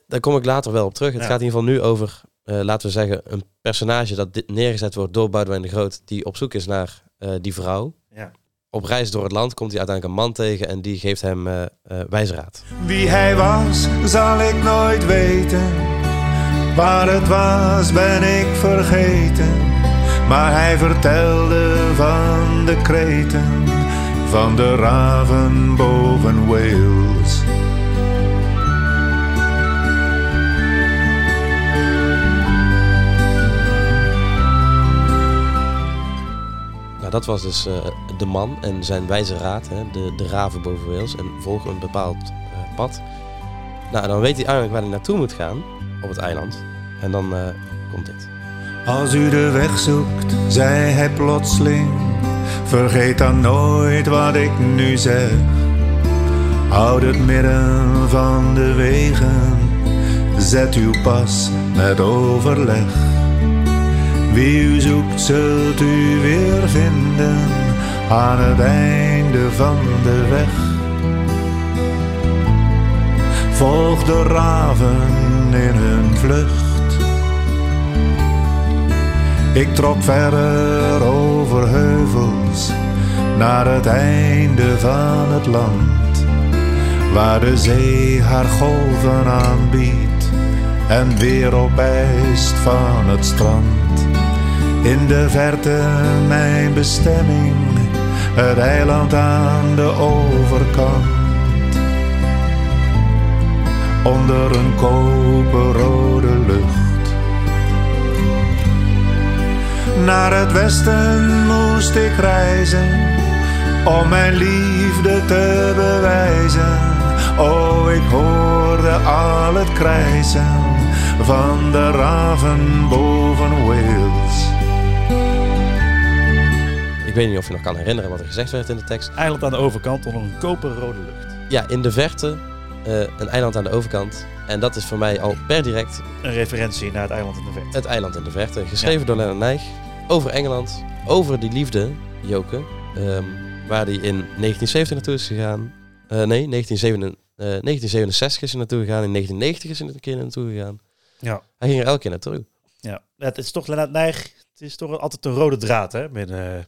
daar kom ik later wel op terug. Het Ja. gaat in ieder geval nu over, eh, laten we zeggen, een personage dat neergezet wordt door Boudewijn de Groot, die op zoek is naar eh, die vrouw. ja. Op reis door het land komt hij uiteindelijk een man tegen en die geeft hem eh eh, wijze raad. Wie hij was, zal ik nooit weten. Waar het was, ben ik vergeten. Maar hij vertelde van de kreten van de raven boven Wales. Nou, dat was dus eh, de man en zijn wijze raad, hè, de, de raven boven Wales. En volg een bepaald eh, pad. Nou, dan weet hij eigenlijk waar hij naartoe moet gaan op het eiland. En dan eh, komt dit. Als u de weg zoekt, zei hij plotseling, vergeet dan nooit wat ik nu zeg. Houd het midden van de wegen, zet uw pas met overleg. Wie u zoekt, zult u weer vinden aan het einde van de weg. Volg de raven in hun vlucht. Ik trok verder over heuvels naar het einde van het land, waar de zee haar golven aanbiedt en weer opijst van het strand. In de verte mijn bestemming, het eiland aan de overkant. Onder een koperrode lucht. Naar het westen moest ik reizen om mijn liefde te bewijzen. Oh, ik hoorde al het krijzen van de raven boven Wales. Ik weet niet of je nog kan herinneren wat er gezegd werd in de tekst. Eiland aan de overkant onder een koperrode lucht. Ja, in de verte eh, een eiland aan de overkant. En dat is voor mij al per direct Een referentie naar het eiland in de verte. het eiland in de verte. Geschreven door Lennart Nijg. Over Engeland. Over die liefde, Joke. ehm, waar hij in 1970 naartoe is gegaan. Eh, nee, 1967, eh, 1967 is hij naartoe gegaan. In 1990 is hij een keer naartoe gegaan. Ja. Hij ging er elke keer naartoe. Ja, het is toch Lennart Nijg. Het is toch altijd een rode draad, hè? Binnen,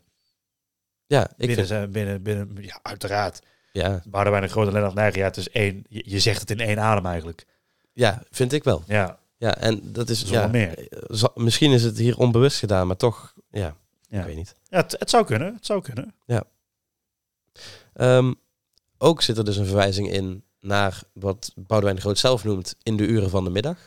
Ja, ik binnen, vind, zijn- binnen, binnen, ja, uiteraard. ja, Boudewijn een grote Lennart Nijg, ja, het is één. Je, je zegt het in één adem eigenlijk. ja, vind ik wel. Ja, Ja, en dat is... Ja, meer. eh, misschien is het hier onbewust gedaan, maar toch, ja, ja. ik weet niet. ja het, het zou kunnen. Het zou kunnen. Ehm, ook zit er dus een verwijzing in naar wat Boudewijn de Groot zelf noemt in de uren van de middag.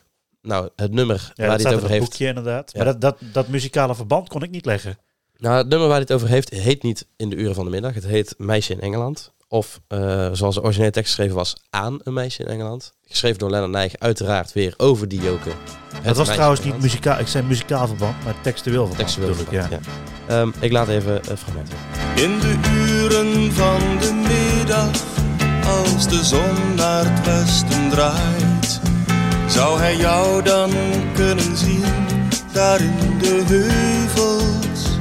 Nou, het nummer Ja, waar hij het over heeft. boekje inderdaad. Ja. Maar dat, dat, dat muzikale verband kon ik niet leggen. Nou, het nummer waar hij het over heeft, heet niet in de uren van de middag. Het heet Meisje in Engeland. Of eh, zoals de originele tekst geschreven was, aan een meisje in Engeland. Geschreven door Lennart Nijg, uiteraard weer over die joken. Het was trouwens niet muzikaal. Ik zei muzikaal verband, maar textueel verband. Textueel verband, ja. ja. Ehm, ik laat even een fragment. In de uren van de middag, als de zon naar het westen draait, zou hij jou dan kunnen zien, daar in de heuvels.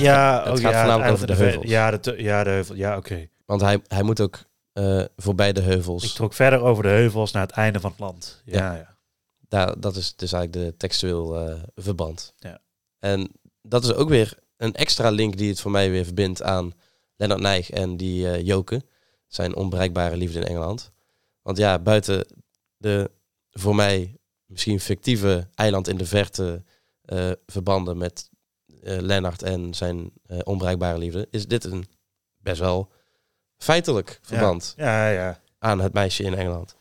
Ja, Het oh, gaat ja, voornamelijk over de heuvels. Ja, de, ja, de heuvel. Ja, oké. Want hij, hij moet ook eh, voorbij de heuvels. Ik trok verder over de heuvels naar het einde van het land. Ja, Ja. ja. Daar, dat is dus eigenlijk de textueel eh, verband. Ja. En dat is ook weer een extra link die het voor mij weer verbindt aan Lennart Nijg en die eh, Joke. Zijn onbereikbare liefde in Engeland. Want ja, buiten de voor mij misschien fictieve eiland in de verte verbanden met eh Lennart en zijn onbereikbare liefde, is dit een best wel feitelijk verband Ja, ja. aan het meisje in Engeland.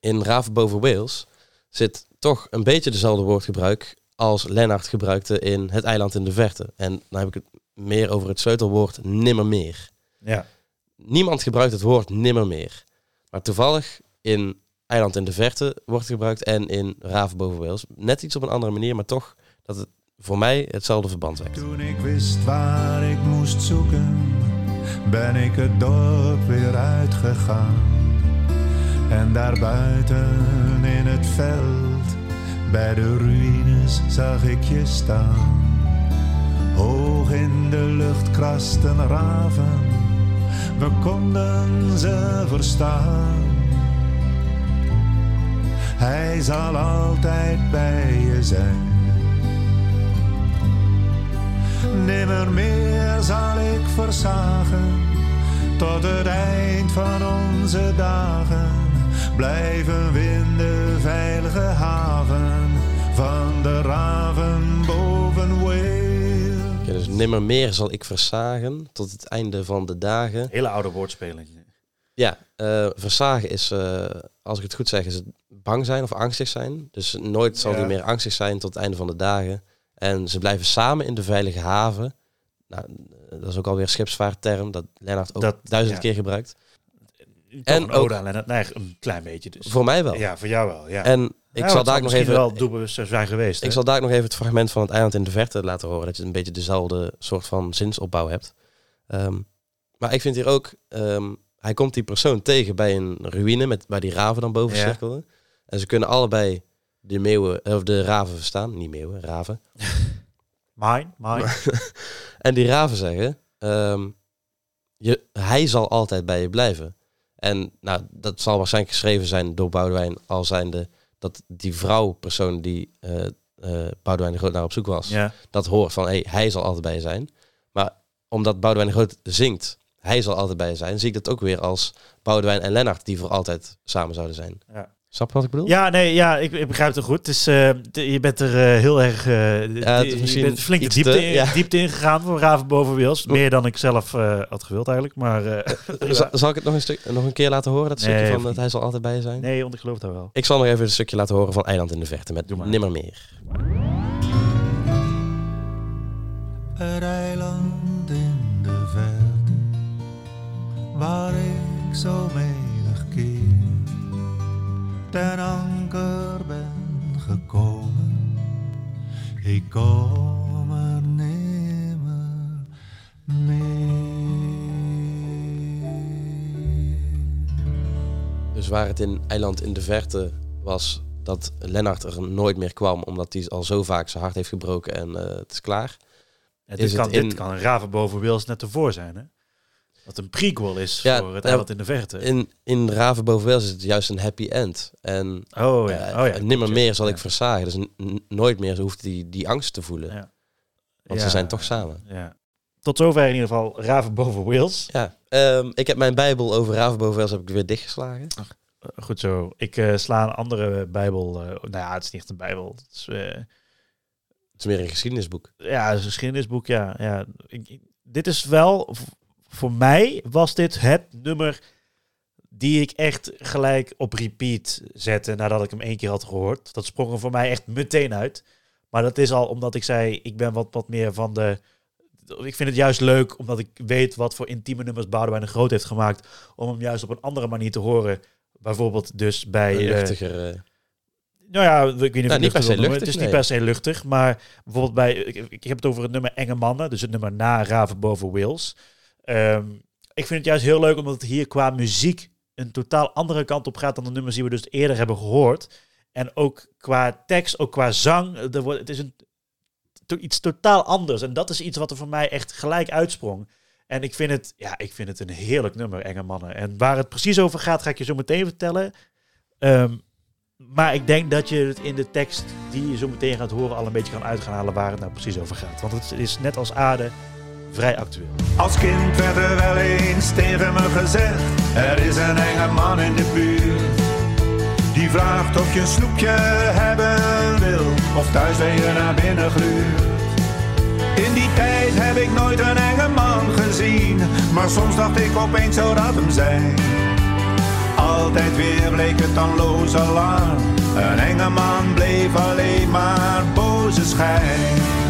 In Raven boven Wales zit toch een beetje dezelfde woordgebruik als Lennart gebruikte in Het eiland in de verte. En dan heb ik het meer over het sleutelwoord nimmermeer. ja. Niemand gebruikt het woord nimmermeer. Maar toevallig in Eiland in de Verte wordt het gebruikt en in Raven boven Wales. Net iets op een andere manier, maar toch dat het voor mij hetzelfde verband wekt. Toen ik wist waar ik moest zoeken, ben ik het dorp weer uitgegaan. En daarbuiten in het veld, bij de ruïnes, zag ik je staan. Hoog in de lucht krasten raven, we konden ze verstaan. Hij zal altijd bij je zijn. Nimmer meer zal ik versagen, tot het eind van onze dagen. Blijven we in de veilige haven van de raven boven Wales. Ja, dus nimmermeer zal ik versagen tot het einde van de dagen. Hele oude woordspeling. Ja, eh, versagen is, eh, als ik het goed zeg, is het bang zijn of angstig zijn. Dus nooit zal Ja. hij meer angstig zijn tot het einde van de dagen. En ze blijven samen in de veilige haven. Nou, dat is ook alweer een schipsvaartterm dat Lennart ook Dat- duizend ja. keer gebruikt. En En ook Lennart Nijg, een klein beetje dus. Voor mij wel. Ja, voor jou wel. Ja. En ik Ja, zal daar nog even... wel doelbewust zijn geweest. Ik hè? zal daar nog even het fragment van het eiland in de verte laten horen. Dat je een beetje dezelfde soort van zinsopbouw hebt. Ehm, maar ik vind hier ook... ehm, hij komt die persoon tegen bij een ruïne met, waar die raven dan boven Ja. cirkelen. En ze kunnen allebei de meeuwen, of de raven verstaan. Niet meeuwen, raven. Mine, mine. En die raven zeggen... ehm, je, hij zal altijd bij je blijven. En nou, dat zal waarschijnlijk geschreven zijn door Boudewijn al zijnde... dat die vrouwpersoon die eh eh Boudewijn de Groot naar op zoek was... ja. dat hoort van hey, hij zal altijd bij je zijn. Maar omdat Boudewijn de Groot zingt, hij zal altijd bij je zijn, zie ik dat ook weer als Boudewijn en Lennart die voor altijd samen zouden zijn. Ja. Snap je wat ik bedoel? Ja, nee, ja, ik, ik begrijp het goed. Het is, eh, je bent er eh, heel erg uh, Ja, het is misschien flink de iets diepte, te- in, ja. diepte ingegaan voor Raven boven Wils. Meer dan ik zelf eh, had gewild eigenlijk. Maar eh, Zal, zal ik het nog een, stuk, nog een keer laten horen, dat Nee, stukje van dat hij zal altijd bij je zijn? nee, want ik geloof dat wel. Ik zal nog even een stukje laten horen van Eiland in de Verte met Doe maar. Nimmermeer. Het eiland in de verte, waar ik zo keer ten anker ben gekomen. Ik kom er nimmer meer. Dus waar het in Eiland in de Verte was dat Lennart er nooit meer kwam, omdat hij al zo vaak zijn hart heeft gebroken en eh, het is klaar. Ja, Is dit, het kan, in- dit kan een Raven boven Wils net ervoor zijn, hè? Dat een prequel is Ja, voor het ja, eiland in de verte. In, in Raven boven Wales is het juist een happy end. En oh ja, Eh, oh, ja. nimmer meer zal ik versagen. Dus nooit meer hoeft hij die angst te voelen. Ja. Want ze zijn toch samen. Ja. Tot zover in ieder geval Raven boven Wales. Ja, ehm, ik heb mijn bijbel over Raven boven Wales heb ik weer dichtgeslagen. Eh, Goed zo. Ik eh, sla een andere bijbel. eh, nou ja, het is niet echt een bijbel. Het is, Het is meer een geschiedenisboek. ja, het is een geschiedenisboek. Ja, ja. Ik, dit is wel, voor mij was dit het nummer die ik echt gelijk op repeat zette nadat ik hem één keer had gehoord. Dat sprong er voor mij echt meteen uit. Maar dat is al omdat ik zei, ik ben wat, wat meer van de... Ik vind het juist leuk, omdat ik weet wat voor intieme nummers Boudewijn de Groot heeft gemaakt, om hem juist op een andere manier te horen. Bijvoorbeeld dus bij... Een eh, luchtiger. eh, nou ja, ik weet niet of Nou, niet per luchtig se wil noemen. luchtig, Het is nee. niet per se luchtig, maar bijvoorbeeld bij... Ik, ik heb het over het nummer Enge Mannen, dus het nummer na Raven boven Wales. Ehm, ik vind het juist heel leuk, omdat het hier qua muziek een totaal andere kant op gaat dan de nummers die we dus eerder hebben gehoord. En ook qua tekst, ook qua zang, er wordt, het is een, iets totaal anders. En dat is iets wat er voor mij echt gelijk uitsprong. En ik vind het, ja, ik vind het een heerlijk nummer, Enge Mannen. En waar het precies over gaat, ga ik je zo meteen vertellen. Ehm, maar ik denk dat je het in de tekst die je zo meteen gaat horen al een beetje kan uitgaan halen waar het nou precies over gaat. Want het is net als Aarde vrij actueel. Als kind werd er wel eens tegen me gezegd: Er is een enge man in de buurt. Die vraagt of je een snoepje hebben wil, of thuis weer naar binnen gluurt. In die tijd heb ik nooit een enge man gezien, maar soms dacht ik opeens zou dat hem zijn. Altijd weer bleek het dan loze alarm. Een enge man bleef alleen maar boze schijn.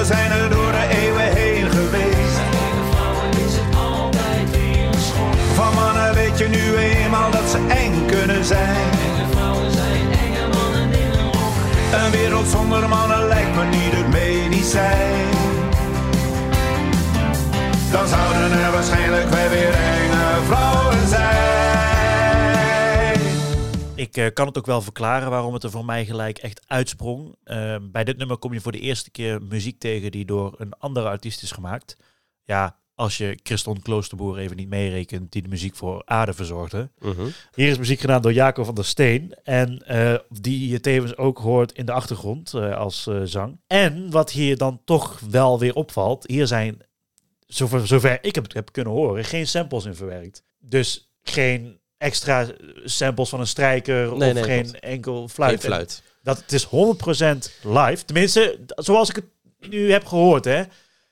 Enge mannen zijn er door de eeuwen heen geweest. Van mannen weet je nu eenmaal dat ze eng kunnen zijn. Een wereld zonder mannen lijkt me niet het medicijn. Dan zouden er waarschijnlijk wel weer enge vrouwen Ik eh, kan het ook wel verklaren waarom het er voor mij gelijk echt uitsprong. Eh, bij dit nummer kom je voor de eerste keer muziek tegen die door een andere artiest is gemaakt. Ja, als je Christon Kloosterboer even niet meerekent, die de muziek voor Aarde verzorgde. Mhm. Hier is muziek gedaan door Jacob van der Steen. En eh, die je tevens ook hoort in de achtergrond eh, als zang. En wat hier dan toch wel weer opvalt, hier zijn, zover, zover ik het heb kunnen horen, geen samples in verwerkt. Dus geen extra samples van een strijker Nee, of nee, geen enkel fluit. Geen fluit. Dat het is 100% live. Tenminste, zoals ik het nu heb gehoord, hè.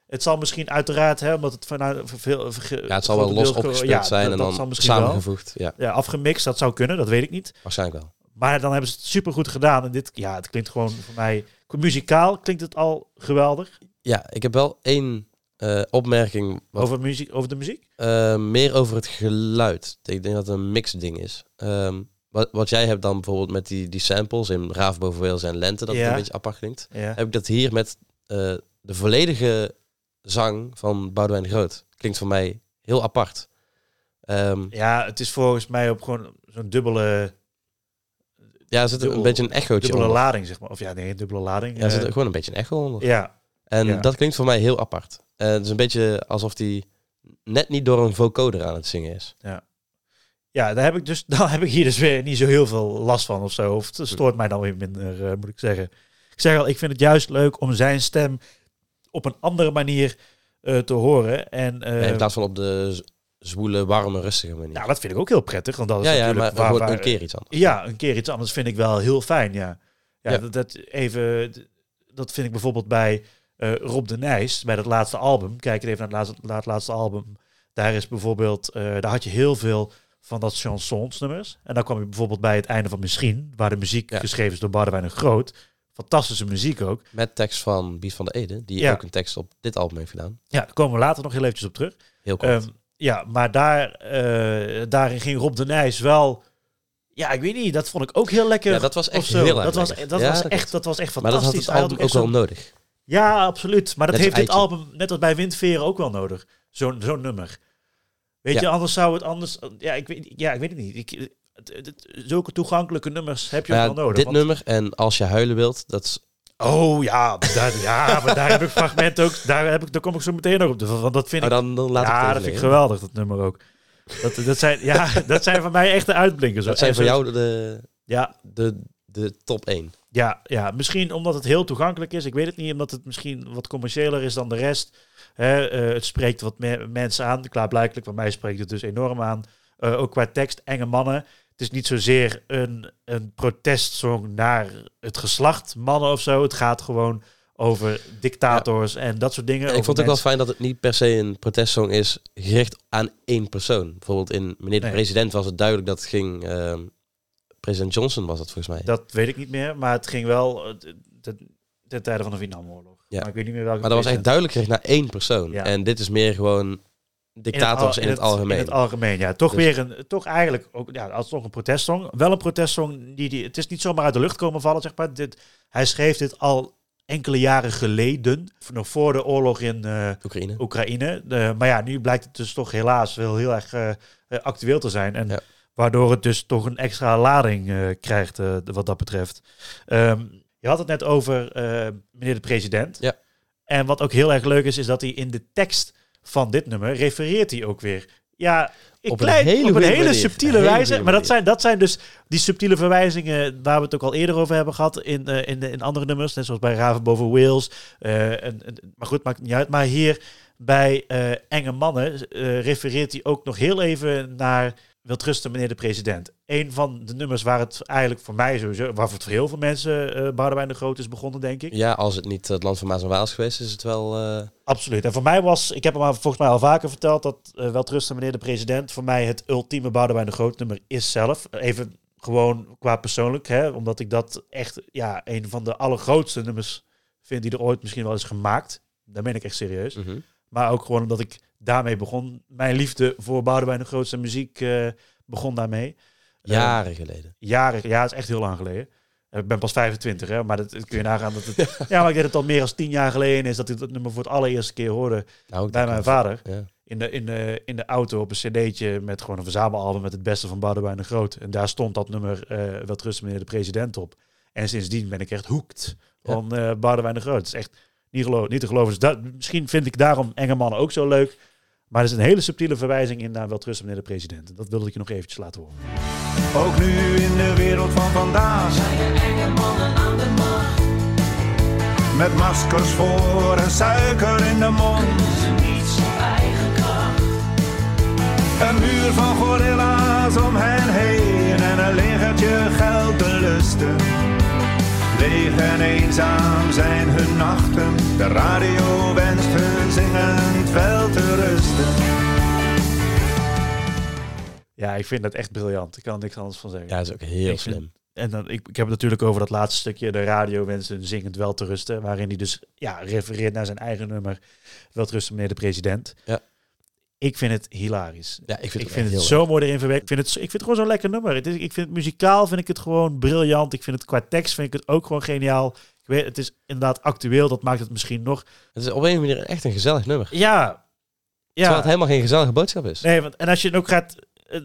Het zal misschien uiteraard, hè, omdat het vanuit veel... Ja, het zal wel los opgespeeld zijn en dan samengevoegd. Ja, Ja, afgemixt, dat zou kunnen, dat weet ik niet. waarschijnlijk wel. Maar dan hebben ze het super goed gedaan. En dit, ja, het klinkt gewoon voor mij... Muzikaal klinkt het al geweldig. Ja, ik heb wel één eh, opmerking. Wat, Over, muziek, over de muziek? eh, meer over het geluid. Ik denk dat het een mixding is. Ehm, wat, wat jij hebt dan bijvoorbeeld met die, die samples in Raaf boven Wales en Lente, dat het Ja. een beetje apart klinkt. Ja. Heb ik dat hier met eh, de volledige zang van Boudewijn de Groot. Klinkt voor mij heel apart. Ehm, ja, het is volgens mij op gewoon zo'n dubbele, ja, er zit een, beetje een echootje dubbele onder. lading, zeg maar. Of ja, nee, dubbele lading. Ja, er zit gewoon een beetje een echo onder. ja, En Ja. dat klinkt voor mij heel apart. Eh, het is een beetje alsof die net niet door een vocoder aan het zingen is. Ja, daar heb ik dus, daar heb ik hier dus weer niet zo heel veel last van of zo. Of het stoort mij dan weer minder, eh, moet ik zeggen. Ik zeg al, ik vind het juist leuk om zijn stem op een andere manier eh, te horen. En in plaats van op de zwoele, warme, rustige manier. nou, dat vind ik ook heel prettig. Want dat is ja, ja, natuurlijk maar waar- waar- een keer iets anders. Ja, een keer iets anders vind ik wel heel fijn, ja. Ja, Ja. Dat, dat even, dat vind ik bijvoorbeeld bij eh, Rob de Nijs, bij dat laatste album. Kijk even naar het laatste, naar het laatste album. Daar is bijvoorbeeld, eh, daar had je heel veel van dat chansonsnummers. En dan kwam je bijvoorbeeld bij het einde van Misschien, waar de muziek Ja. geschreven is door Boudewijn de Groot. Fantastische muziek ook. Met tekst van Bies van de Ede, die Ja. ook een tekst op dit album heeft gedaan. Ja, daar komen we later nog heel eventjes op terug. Heel kort. Ehm, ja, maar daar, eh, daarin ging Rob de Nijs wel... Ja, ik weet niet, dat vond ik ook heel lekker. ja, dat was echt heel dat was, dat, Ja, was echt, dat was echt maar dat had fantastisch. het album ook wel nodig. Ja, absoluut. Maar dat Net heeft dit album, net als bij Windveren, ook wel nodig. Zo'n zo'n nummer. Weet Ja. je, anders zou het anders... Ja, ik weet, ja, ik weet het niet. Ik, zulke toegankelijke nummers heb je ook ja, wel nodig. dit want- nummer en Als je huilen wilt, dat is... Oh ja, daar, ja, maar daar heb ik fragmenten ook... Daar, heb ik, daar kom ik zo meteen nog op. Want dat vind Oh, ik... dan, dan laat ik ja, dat vind ik geweldig, dat nummer ook. Dat, dat, zijn, ja, dat zijn voor mij echte uitblinkers. Dat zijn voor jou de, Ja, de, de top 1. Ja, ja, misschien omdat het heel toegankelijk is. Ik weet het niet, omdat het misschien wat commerciëler is dan de rest. Hè, eh, het spreekt wat meer mensen aan. Klaarblijkelijk, bij mij spreekt het dus enorm aan. Eh, ook qua tekst, enge mannen. Het is niet zozeer een, een protestsong naar het geslacht mannen of zo. Het gaat gewoon over dictators en dat soort dingen. ik vond het ook wel fijn dat het niet per se een protestsong is gericht aan één persoon. Bijvoorbeeld in Meneer de Nee. President was het duidelijk dat het ging... ehm, president Johnson was dat volgens mij. Dat weet ik niet meer, maar het ging wel ten, ten tijde van de Vietnamoorlog. Ja. Maar ik weet niet meer welke maar dat was echt duidelijk gericht naar één persoon. Ja. En dit is meer gewoon dictators in het, al- algemeen. In het algemeen, ja. Toch Dus- weer een, toch eigenlijk ook, ja, als toch een protestsong. Wel een protestsong die, die, het is niet zomaar uit de lucht komen vallen, zeg maar. Dit, hij schreef dit al enkele jaren geleden, nog voor de oorlog in eh, Oekraïne. Oekraïne. De, maar ja, nu blijkt het dus toch helaas wel heel erg eh, eh, actueel te zijn. En Ja. Waardoor het dus toch een extra lading eh, krijgt eh, wat dat betreft. Ehm, je had het net over eh, meneer de president. Ja. En wat ook heel erg leuk is, is dat hij in de tekst van dit nummer refereert hij ook weer Ja, in Op een klein, hele op een hele subtiele Een hele wijze. Maar dat zijn, dat zijn dus die subtiele verwijzingen waar we het ook al eerder over hebben gehad in, in, in andere nummers. Net zoals bij Raven boven Wales. En, en- maar goed, maakt niet uit. Maar hier bij Enge Mannen refereert hij ook nog heel even naar Wil trusten meneer de president. Een van de nummers waar het eigenlijk voor mij sowieso, waar voor heel veel mensen uh, Boudewijn de Groot is begonnen, denk ik. Ja, als het niet het land van Maas en Waal is geweest, is het wel... eh, Absoluut. En voor mij was, ik heb hem al volgens mij al vaker verteld, dat uh, wel trusten meneer de president, voor mij het ultieme Boudewijn de Groot nummer is zelf. Even gewoon qua persoonlijk, hè, omdat ik dat echt ja, een van de allergrootste nummers vind die er ooit misschien wel is gemaakt. Daar ben ik echt serieus. mhm. Maar ook gewoon omdat ik daarmee begon. Mijn liefde voor Boudewijn de Grootste muziek uh, begon daarmee. Jaren uh, geleden. Jaren, ja, het is echt heel lang geleden. Ik ben pas 25, hè, maar dat, dat kun je nagaan dat het... ja, maar ik denk dat het al meer dan tien jaar geleden is dat ik dat nummer voor het allereerste keer hoorde nou, bij mijn vader. Ja. In, de, in, de, in de auto op een cd'tje met gewoon een verzamelalbum met het beste van Boudewijn de Groot. En daar stond dat nummer uh, Wel Trusten meneer de president op. En sindsdien ben ik echt hoekt van ja. uh, Boudewijn de Groot. Het is echt niet, geloof, niet te geloven. Dus dat, misschien vind ik daarom Enge Mannen ook zo leuk. Maar er is een hele subtiele verwijzing in naar Wel Trusten meneer de president. Dat wilde ik je nog eventjes laten horen. Ook nu in de wereld van vandaag zijn er enge mannen aan de macht. Met maskers voor en suiker in de mond. Ze niets op eigen kracht. Een muur van gorilla's om hen heen en een legertje geld te lusten. Leeg en eenzaam zijn hun nachten. De radio wenst hun zingend wel te rusten. Ja, ik vind dat echt briljant. Ik kan er niks anders van zeggen. Ja, dat is ook heel Ik vind- slim. En dan, ik, ik heb het natuurlijk over dat laatste stukje, de radio wenst hun zingend wel te rusten. Waarin hij dus ja, refereert naar zijn eigen nummer, Wel te rusten meneer de president. Ja. Ik vind het hilarisch. Ja, ik vind ik het, vind het zo mooi erin verwerkt. Ik vind het, ik vind het gewoon zo'n lekker nummer. Het is, ik vind het muzikaal vind ik het gewoon briljant. Ik vind het qua tekst vind ik het ook gewoon geniaal. Ik weet, het is inderdaad actueel. Dat maakt het misschien nog. Het is op een manier echt een gezellig nummer. Ja. Terwijl Ja. het helemaal geen gezellige boodschap is. Nee, want en als je het ook gaat.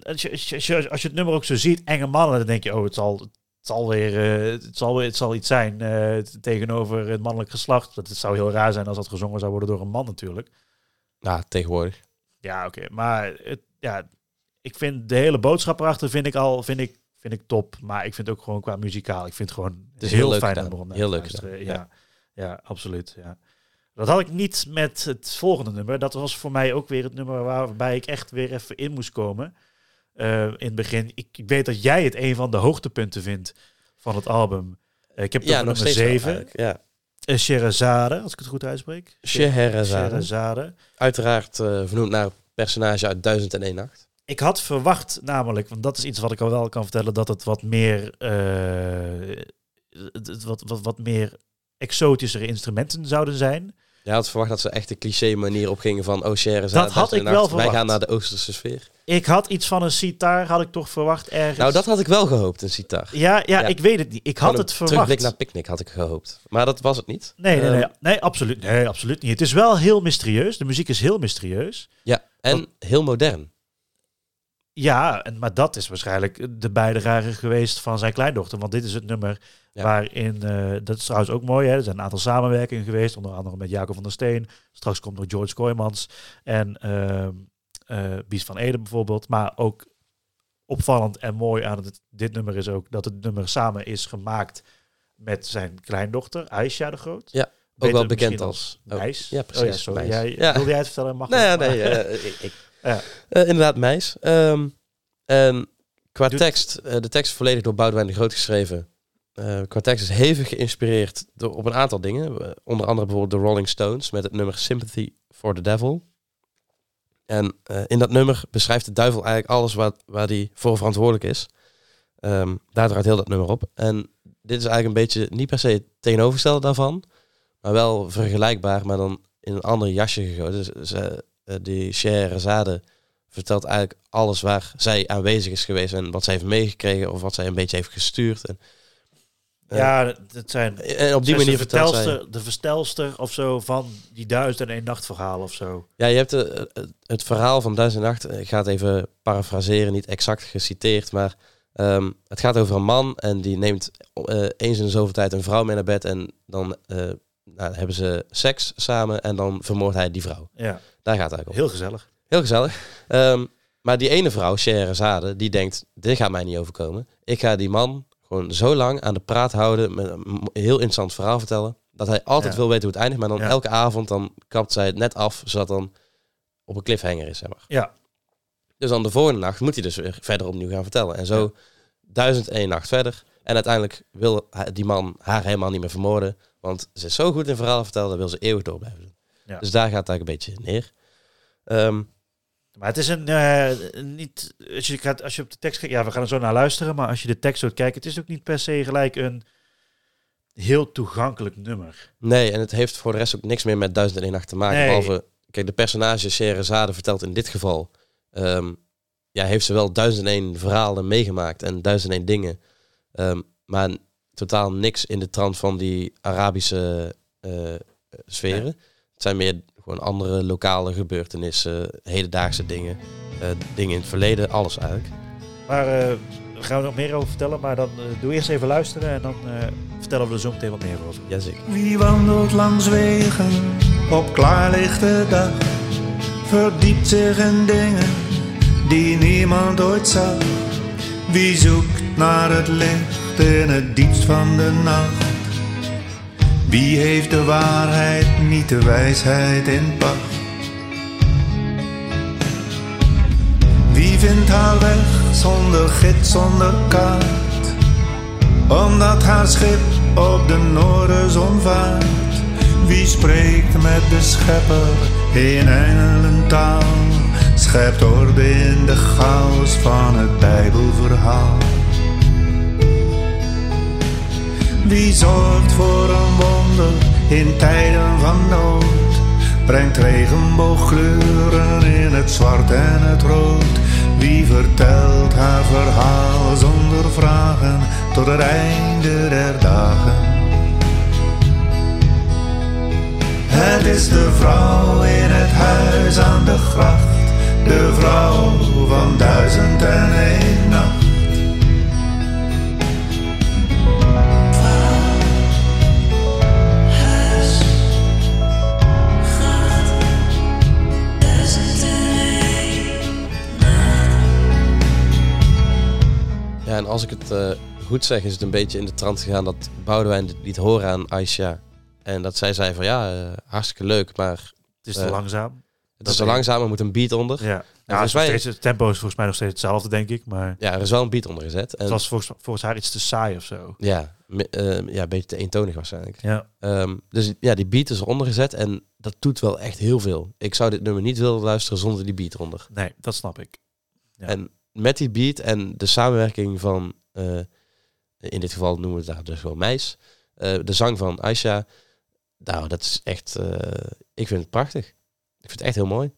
Als je, als, je, als je- het nummer ook zo ziet, enge mannen, dan denk je, oh, het zal, het zal weer, eh, het zal, het zal iets zijn eh, tegenover het mannelijk geslacht. Dat het zou heel raar zijn als dat gezongen zou worden door een man natuurlijk. Nou, tegenwoordig. Ja, oké. Maar het, ja, ik vind de hele boodschap erachter vind ik al vind ik, vind ik top. Maar ik vind ook gewoon qua muzikaal. Ik vind het gewoon Het is heel leuk fijn nummer om naar Heel leuk luisteren. Ja, ja. absoluut. Ja. Dat had ik niet met het volgende nummer. Dat was voor mij ook weer het nummer waarbij ik echt weer even in moest komen. Eh, in het begin. Ik, ik weet dat jij het een van de hoogtepunten vindt van het album. Eh, ik heb het Ja, nog nummer steeds wel 7. eigenlijk. Ja. Uh, Sherazade, als ik het goed uitspreek. Sherazade. Uiteraard eh, vernoemd naar het personage uit 1001 Nacht. Ik had verwacht namelijk, want dat is iets wat ik al wel kan vertellen, dat het wat meer, eh, wat, wat, wat meer exotischere instrumenten zouden zijn. Je had verwacht dat ze echt de cliché manier op gingen van oh Scheherazade. Dat had 1001 ik wel Nacht. Wij verwacht. gaan naar de Oosterse sfeer. Ik had iets van een sitar, had ik toch verwacht ergens. Nou, dat had ik wel gehoopt, een sitar. ja, ja, Ja. ik weet het niet. Ik had het verwacht. Terugblik naar Picnic had ik gehoopt. Maar dat was het niet. Nee, nee, Ehm, nee, nee, absoluut, nee, absoluut niet. Het is wel heel mysterieus. De muziek is heel mysterieus. Ja, en heel modern. Ja, en, maar dat is waarschijnlijk de bijdrage geweest van zijn kleindochter. Want dit is het nummer Ja. waarin, eh, dat is trouwens ook mooi, hè, er zijn een aantal samenwerkingen geweest. Onder andere met Jacob van der Steen. Straks komt nog George Kooijmans en ehm eh, Bies van Eden bijvoorbeeld. Maar ook opvallend en mooi aan het, dit nummer is ook dat het nummer samen is gemaakt met zijn kleindochter, Aisha de Groot. Ja, Beter wel bekend als- als ja, precies, Oh, ja, sorry. Meis. Jij, Ja. Wilde jij het vertellen? Mag Nee, nee, eh, ik, ik- Ja. Eh, inderdaad, meis. Ehm, en qua Doet- tekst, eh, de tekst is volledig door Boudewijn de Groot geschreven. Eh, qua tekst is hevig geïnspireerd door, op een aantal dingen. Onder andere bijvoorbeeld de Rolling Stones met het nummer Sympathy for the Devil. En in dat nummer beschrijft de duivel eigenlijk alles wat, waar hij voor verantwoordelijk is. Ehm, daar draait heel dat nummer op. En dit is eigenlijk een beetje niet per se het tegenovergestelde daarvan. Maar wel vergelijkbaar, maar dan in een ander jasje gegooid. Dus die Scheherazade vertelt eigenlijk alles waar zij aanwezig is geweest en wat zij heeft meegekregen of wat zij een beetje heeft gestuurd. En, eh, Ja, dat zijn en op die manier de vertelster, de verstelster of zo van die duizend en één nacht verhaal of zo. Ja, je hebt de, eh, het verhaal van Duizend Nacht. Ik ga het even parafraseren, niet exact geciteerd, maar ehm, het gaat over een man en die neemt eh, eens in de zoveel tijd een vrouw mee naar bed en dan eh, nou, hebben ze seks samen en dan vermoordt hij die vrouw. Ja, Daar gaat het eigenlijk om. heel gezellig. Heel gezellig. Ehm, Maar die ene vrouw, Scheherazade, die denkt, dit gaat mij niet overkomen. Ik ga die man gewoon zo lang aan de praat houden, met een heel interessant verhaal vertellen, dat hij altijd Ja. wil weten hoe het eindigt. Maar dan Ja. elke avond, dan kapt zij het net af, zodat dan op een cliffhanger is, zeg maar. Ja. Dus dan de volgende nacht moet hij dus weer verder opnieuw gaan vertellen. En zo duizend één nacht verder. En uiteindelijk wil die man haar helemaal niet meer vermoorden. Want ze is zo goed in verhalen vertellen, dat wil ze eeuwig door blijven doen. Ja. Dus daar gaat het eigenlijk een beetje neer. Ehm, Maar het is een eh, niet. Als je, gaat, als je op de tekst kijkt, ja, we gaan er zo naar luisteren. Maar als je de tekst zo kijkt, het is ook niet per se gelijk een heel toegankelijk nummer. nee, en het heeft voor de rest ook niks meer met duizend en één nacht te maken. Nee. Behalve, kijk, de personage Scheherazade vertelt in dit geval... ehm, ja, heeft ze wel duizend en één verhalen meegemaakt en duizend en één dingen. Ehm, maar totaal niks in de trant van die Arabische eh, sferen. Nee. Het zijn meer gewoon andere lokale gebeurtenissen, hedendaagse dingen, eh, dingen in het verleden, alles eigenlijk. Maar eh, daar gaan we nog meer over vertellen. Maar dan eh, doe eerst even luisteren en dan eh, vertellen we er zo meteen wat meer over. Jazeker. Wie wandelt langs wegen op klaarlichte dag, verdiept zich in dingen die niemand ooit zag. Wie zoekt naar het licht in het diepst van de nacht? Wie heeft de waarheid, niet de wijsheid in pacht? Wie vindt haar weg zonder gids, zonder kaart? Omdat haar schip op de noorderzon vaart. Wie spreekt met de schepper in engelentaal? Schept orde in de chaos van het Bijbelverhaal. Wie zorgt voor een wonder in tijden van nood? Brengt regenboogkleuren in het zwart en het rood. Wie vertelt haar verhaal zonder vragen tot het einde der dagen? Het is de vrouw in het huis aan de gracht, de vrouw van duizend en één nacht. Ja, en als ik het eh, goed zeg, is het een beetje in de trant gegaan dat Boudewijn dit liet horen aan Aisha. En dat zij zei van ja, eh, hartstikke leuk, maar Het is te Eh, langzaam. het is te langzaam, er moet een beat onder. Ja, ja volgens het, is mij- steeds, het tempo is volgens mij nog steeds hetzelfde, denk ik. Maar Ja, er is wel een beat onder gezet. En het was volgens, volgens haar iets te saai of zo. ja, ja, een beetje te eentonig waarschijnlijk. Ja, Ehm, dus ja, die beat is eronder gezet en dat doet wel echt heel veel. Ik zou dit nummer niet willen luisteren zonder die beat eronder. nee, dat snap ik. Ja. En met die beat en de samenwerking van, eh, in dit geval noemen we het daar dus gewoon Meis, eh, de zang van Aisha, nou, dat is echt, eh, ik vind het prachtig. Ik vind het echt heel mooi.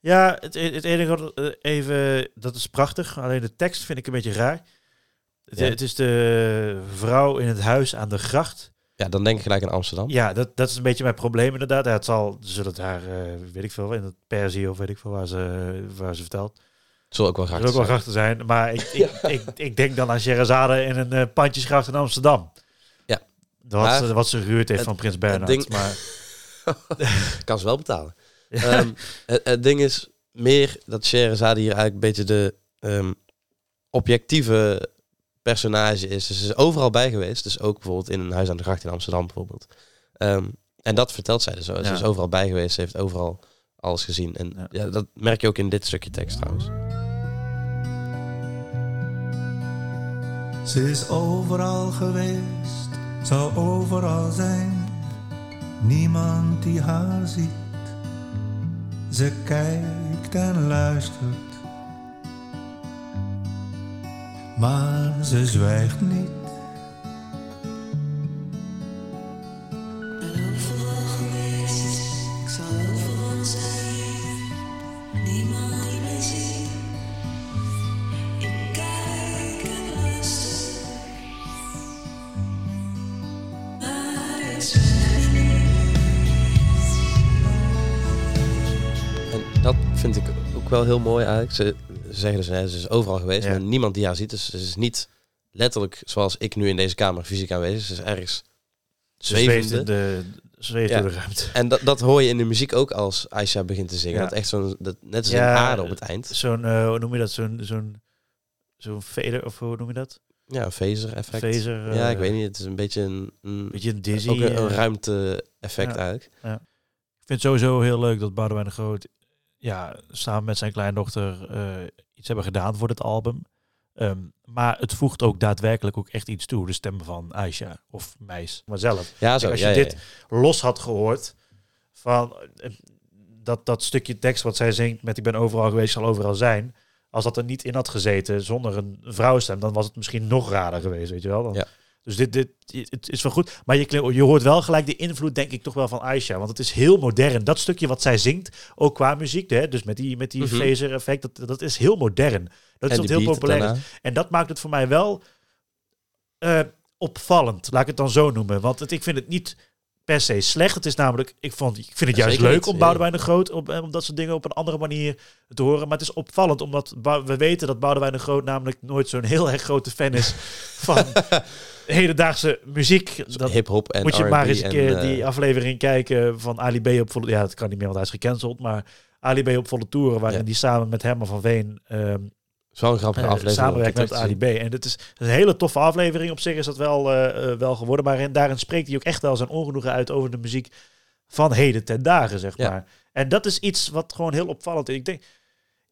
Ja, het, het enige even, dat is prachtig. Alleen de tekst vind ik een beetje raar. Het, Ja. het is de vrouw in het huis aan de gracht. Ja, dan denk ik gelijk aan Amsterdam. Ja, dat, dat is een beetje mijn probleem inderdaad. Ja, het zal, zullen het haar, weet ik veel, in het Perzië of weet ik veel waar ze, waar ze vertelt. Zal ook wel graag zal ook wel zijn. grachten zijn. Maar ik, ik, ik, ik denk dan aan Sherazade in een uh, pandjesgracht in Amsterdam. Ja. Wat, Maar ze, wat ze gehuurd heeft het- van Prins Bernhard. ding- Maar kan ze wel betalen. Ehm, het, het ding is meer dat Sherazade hier eigenlijk een beetje de ehm, objectieve personage is. Dus ze is overal bij geweest. Dus ook bijvoorbeeld in een huis aan de gracht in Amsterdam bijvoorbeeld. Ehm, en dat vertelt zij dus zo. Ze Ja. is overal bij geweest. Ze heeft overal alles gezien. En Ja. ja. dat merk je ook in dit stukje tekst trouwens. Ze is overal geweest, zal overal zijn. Niemand die haar ziet. Ze kijkt en luistert. Maar ze zwijgt niet. En dat vind ik ook wel heel mooi eigenlijk. Ze, ze zeggen dus, hè, ze is overal geweest, Ja. maar niemand die haar ziet. Dus ze is niet letterlijk zoals ik nu in deze kamer fysiek aanwezig. Ze is ergens zwevende. de, zweeft Ja. de ruimte. En dat, dat hoor je in de muziek ook als Aisha begint te zingen. Ja. Dat echt zo'n, dat, net als een aarde op het eind. Zo'n, eh, hoe noem je dat? Zo'n, zo'n, zo'n fader, of hoe noem je dat? Ja, een phaser effect. Phaser, ja, eh, ik weet niet. Het is een beetje een, een, Beetje een dizzy. ook een, een eh, ruimte effect ja. eigenlijk. Ik vind het sowieso heel leuk dat Boudewijn de Groot ja, samen met zijn kleindochter eh, iets hebben gedaan voor dit album. Ehm, maar het voegt ook daadwerkelijk ook echt iets toe. De stem van Aisha of Meis. Maar zelf. Ja, zo. als je ja, ja, dit los had gehoord van eh, dat, dat stukje tekst wat zij zingt met ik ben overal geweest, zal overal zijn. Als dat er niet in had gezeten zonder een vrouwenstem, dan was het misschien nog raarder geweest, weet je wel. Dan, Ja. Dus dit, dit het is wel goed. Maar je, je hoort wel gelijk de invloed, denk ik, toch wel van Aisha. Want het is heel modern. Dat stukje wat zij zingt, ook qua muziek, hè, dus met die, met die phaser effect, dat, dat is heel modern. Dat is En wat die heel populair is. daarna. En dat maakt het voor mij wel eh, opvallend, laat ik het dan zo noemen. Want het, ik vind het niet per se slecht. Het is namelijk, ik, vond, ik vind het juist zeker leuk niet, om. Boudewijn de Groot, om, eh, om dat soort dingen op een andere manier te horen. Maar het is opvallend, omdat we weten dat Boudewijn de Groot namelijk nooit zo'n heel erg grote fan is van hedendaagse muziek. Dat, Hip-hop en moet je maar eens een en, keer eh, die aflevering kijken van Ali B op volle... Ja, dat kan niet meer, want hij is gecanceld. Maar Ali B op volle toeren, waarin Ja. die samen met Herman van Veen... ehm, wel een grappige eh, aflevering. terug met te Ali zien. B. En het is een hele toffe aflevering. Op zich is dat wel, eh, eh, wel geworden. Maar in- daarin spreekt hij ook echt wel zijn ongenoegen uit over de muziek van heden ten dagen, zeg Ja. maar. En dat is iets wat gewoon heel opvallend is. Ik denk,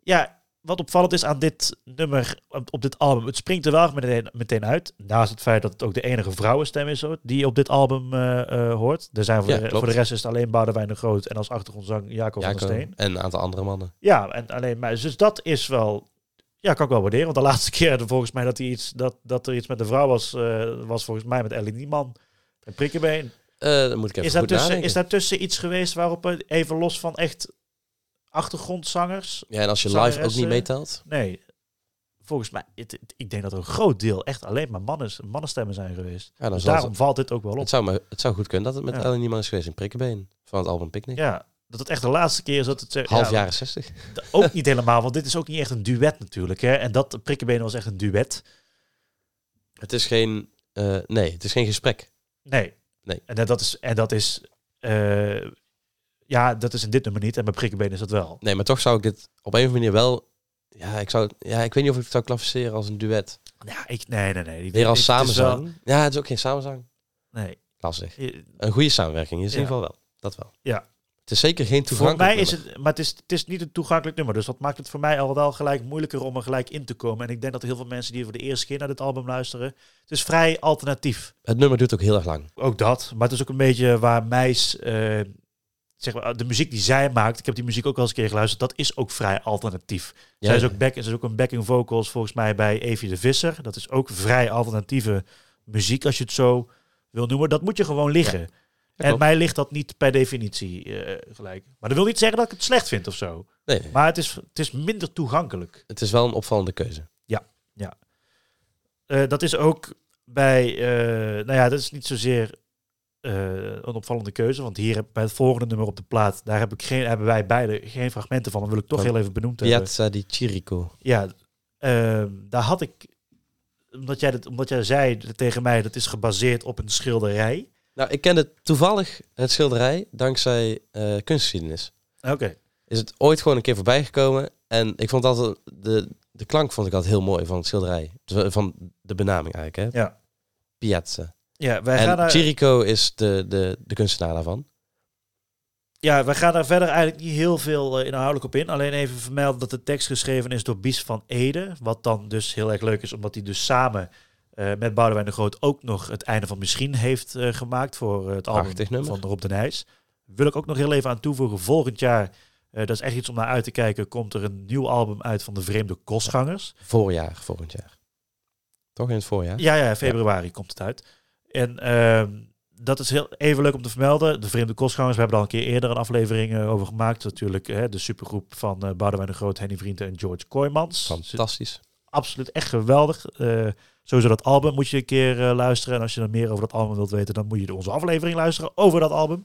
ja, wat opvallend is aan dit nummer, op, dit album, het springt er wel meteen, meteen uit. Naast het feit dat het ook de enige vrouwenstem is die op dit album eh, eh, hoort. Er zijn voor, Ja, de, voor de rest is het alleen Boudewijn de Groot en als achtergrondzang Jacob van der Steen. en een aantal andere mannen. Ja, en alleen maar. Dus dat is wel. Ja, kan ik wel waarderen. Want de laatste keer volgens mij dat, hij iets, dat, dat er iets met een vrouw was, eh, was volgens mij met Ellie Nieman. Met Prikkenbeen. Eh dan moet ik even Is goed daartussen, is daartussen iets geweest waarop even los van echt achtergrondzangers? Ja, en als je live ook niet meetelt. Nee. Volgens mij, het, het- ik denk dat er een groot deel echt alleen maar mannen, mannenstemmen zijn geweest. Ja, dan Dus daarom valt dit ook wel op. het, zou me, het zou goed kunnen dat het met Ja. Ellen Niemann is geweest in Prikkenbeen. Van het album Picnic. Ja, dat het echt de laatste keer is dat het... eh, Half ja, jaren 60. d- Ook niet helemaal, want dit is ook niet echt een duet natuurlijk. Hè? En dat Prikkenbeen was echt een duet. Het is geen... eh, nee, het is geen gesprek. Nee. Nee. En dat is, en dat is eh, ja, dat is in dit nummer niet. En bij prikkenbeen is dat wel. Nee, maar toch zou ik dit op een of andere manier wel... Ja, ik, zou, ja, ik weet niet of ik het zou klassificeren als een duet. Ja, ik, nee, nee, nee. Die- Weer als het is wel- samenzang. Ja, het is ook geen samenzang. nee. Lastig. Een goede samenwerking is in ieder geval wel. Dat wel. Ja. Het is zeker geen Voor toegankelijk mij is het, maar het is, het is niet een toegankelijk nummer. Dus dat maakt het voor mij al wel gelijk moeilijker om er gelijk in te komen. En ik denk dat heel veel mensen die voor de eerste keer naar dit album luisteren. Het is vrij alternatief. Het nummer duurt ook heel erg lang. Ook dat. Maar het is ook een beetje waar Meis, eh, zeg maar, de muziek die zij maakt. Ik heb die muziek ook wel eens een keer geluisterd. Dat is ook vrij alternatief. Ja, Zij is ook, back, ze is ook een backing vocals volgens mij bij Evie de Visser. Dat is ook vrij alternatieve muziek als je het zo wil noemen. Dat moet je gewoon liggen. En mij ligt dat niet per definitie eh, gelijk. Maar dat wil niet zeggen dat ik het slecht vind of zo. Nee, Maar het is, het is minder toegankelijk. het is wel een opvallende keuze. Eh, dat is ook bij, eh, nou ja, dat is niet zozeer een opvallende keuze. Want hier heb- bij het volgende nummer op de plaat, daar heb ik geen, hebben wij beide geen fragmenten van. Dat wil ik toch Van heel even benoemd hebben. Piazza di Chirico. Ja, ehm, daar had ik, omdat jij, dat, omdat jij zei tegen mij, dat is gebaseerd op een schilderij. Nou, ik kende toevallig het schilderij dankzij eh kunstgeschiedenis. Oké. Is het ooit gewoon een keer voorbij gekomen. En ik vond altijd, de, de klank vond ik altijd heel mooi van het schilderij. Van de benaming eigenlijk, hè. Ja. Piazza. Ja, wij gaan daar, Chirico is de, de, de kunstenaar daarvan. ja, wij gaan daar verder eigenlijk niet heel veel eh, inhoudelijk op in. Alleen even vermelden dat de tekst geschreven is door Bies van Ede. Wat dan dus heel erg leuk is, omdat hij dus samen eh, met Boudewijn de Groot ook nog het einde van Misschien heeft eh, gemaakt voor eh, het album van Rob de Nijs. Wil ik ook nog heel even aan toevoegen. Volgend jaar, dat is echt iets om naar uit te kijken, komt er een nieuw album uit van de Vreemde Kostgangers. Voorjaar, volgend jaar. Toch in het voorjaar? Ja, ja, februari komt het uit. En ehm, dat is heel even leuk om te vermelden. De Vreemde Kostgangers, we hebben er al een keer eerder een aflevering over gemaakt. Natuurlijk hè, de supergroep van Boudewijn de Groot, Henny Vrienden en George Kooijmans. Fantastisch. Absoluut echt geweldig. Sowieso dat album moet je een keer eh, luisteren. En als je dan meer over dat album wilt weten, dan moet je onze aflevering luisteren over dat album.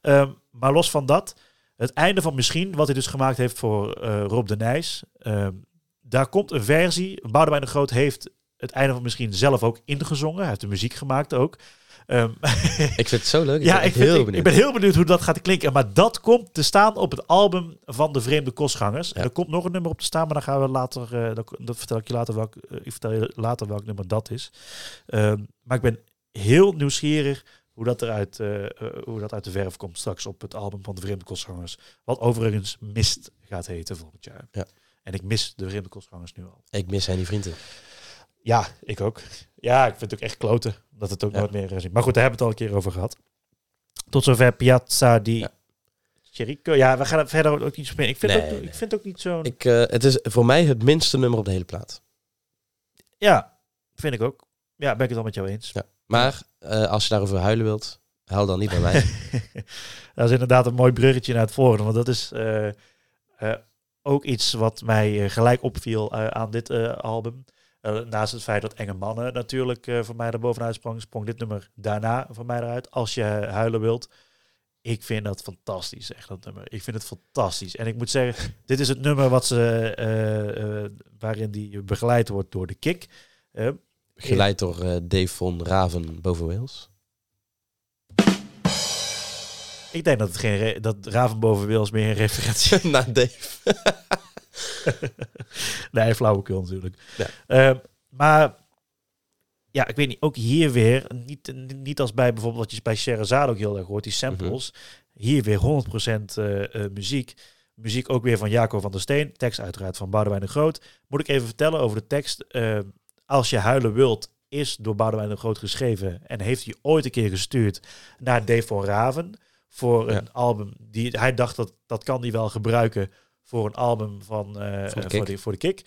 Ehm, maar los van dat, het einde van Misschien, wat hij dus gemaakt heeft voor eh, Rob de Nijs. ehm, daar komt een versie. Boudewijn de Groot heeft het einde van misschien zelf ook ingezongen. Hij heeft de muziek gemaakt ook. Ehm, Ik vind het zo leuk. Ik ja, ben ik, vind- heel ik, ik benieuwd. ben heel benieuwd hoe dat gaat klinken. Maar dat komt te staan op het album van de Vreemde Kostgangers. Ja. er komt nog een nummer op te staan, maar dan gaan we later, eh, dat, dat vertel ik je later welk, eh, ik vertel je later welk nummer dat is. Ehm, maar ik ben heel nieuwsgierig hoe dat eruit, eh, hoe dat uit de verf komt straks op het album van de Vreemde Kostgangers. Wat overigens Mist gaat heten volgend jaar. Ja. En ik mis de Vreemde Kostgangers nu al. Ik mis Henny Vrienden. Ja, ik ook. Ja, ik vind het ook echt kloten dat het ook Ja. nooit meer gezien. Maar goed, daar hebben we het al een keer over gehad. Tot zover Piazza di Ja. Chirico. Ja, we gaan het verder ook niet spelen. Ik vind, Nee, ook, nee. ik vind ook niet zo'n... Ik, eh, het is voor mij het minste nummer op de hele plaat. Ja, vind ik ook. Ja, ben ik het al met jou eens. Ja. Maar eh, als je daarover huilen wilt, huil dan niet bij mij. dat is inderdaad een mooi bruggetje naar het volgende. Want dat is eh, eh, ook iets wat mij eh, gelijk opviel eh, aan dit eh, album. Eh, naast het feit dat Enge Mannen natuurlijk eh, voor mij er bovenuit sprong, sprong dit nummer daarna voor mij eruit. Als je huilen wilt. Ik vind dat fantastisch, echt dat nummer. Ik vind het fantastisch. En ik moet zeggen, dit is het nummer wat ze, eh, waarin die begeleid wordt door de kick. Geleid door Dave von Raven boven Wales. ik denk dat, het geen dat Raven boven Wils meer een referentie Naar Dave. Nee, flauwekul natuurlijk. Ja. Ehm, maar ja, ik weet niet, ook hier weer, niet, niet als bij bijvoorbeeld wat je bij Sherazade ook heel erg hoort, die samples. Hier weer 100% eh, eh, muziek. Muziek ook weer van Jaco van der Steen. Tekst uiteraard van Boudewijn de Groot. Moet ik even vertellen over de tekst. Ehm, als je huilen wilt, is door Boudewijn de Groot geschreven. En heeft hij ooit een keer gestuurd naar Dave van Raven. Voor een album die hij dacht dat dat kan hij wel gebruiken voor een album van, eh, Voor de eh, voor, de, voor de kick.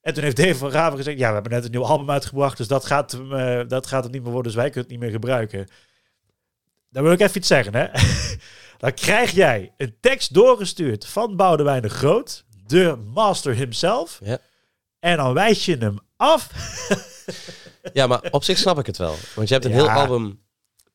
En toen heeft Dave van Raven gezegd: Ja, we hebben net een nieuw album uitgebracht. Dus dat gaat, hem, eh, dat gaat het niet meer worden. Dus wij kunnen het niet meer gebruiken. Dan wil ik even iets zeggen, hè? Dan krijg jij een tekst doorgestuurd van Boudewijn de Groot, de master himself. Ja. En dan wijs je hem af. Ja, maar op zich snap ik het wel. Want je hebt een Ja, heel album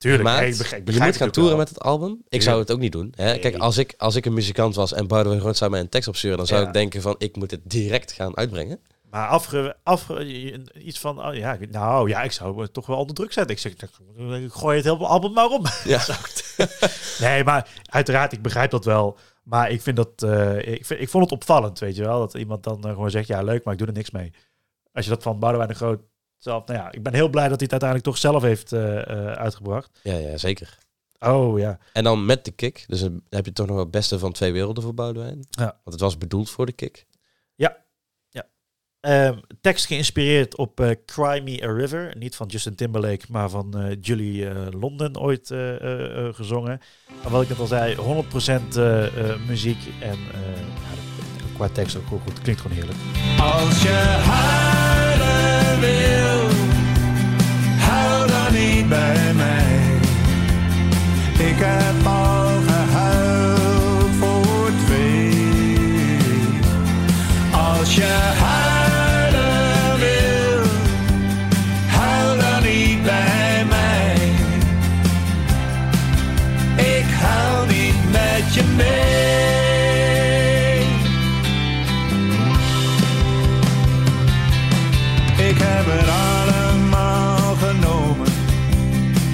Tuurlijk, nee, ik begrijp- ik je moet gaan toeren met het album. Ik zou het ook niet doen. Hè? Nee. Kijk, als ik, als ik een muzikant was en Boudewijn Groot zou mij een tekst opsturen, dan zou Ja. ik denken van, ik moet het direct gaan uitbrengen. Maar afge, afge, iets van, oh ja, nou ja, ik zou het toch wel onder druk zetten. Ik zeg, ik gooi het hele album maar om. Ja. Nee, maar uiteraard, ik begrijp dat wel. Maar ik vind dat, eh, ik, vind, ik vond het opvallend, weet je wel. Dat iemand dan eh, gewoon zegt, ja leuk, maar ik doe er niks mee. Als je dat van Boudewijn de Groot zelf, nou ja, ik ben heel blij dat hij het uiteindelijk toch zelf heeft eh, eh, uitgebracht. Ja, ja, zeker. Oh ja, En dan met de kick. Dus dan heb je toch nog het beste van twee werelden voor Boudewijn. Ja. Want het was bedoeld voor de kick. Ehm, tekst geïnspireerd op eh, Cry Me a River. Niet van Justin Timberlake, maar van eh, Julie eh, London ooit eh, eh, eh, gezongen. En wat ik net al zei, 100% eh, eh, muziek. En eh, ja, qua tekst ook goed. Klinkt gewoon heerlijk. Als je huilen wil, bij mij. Ik heb al gehuild voor twee. Als je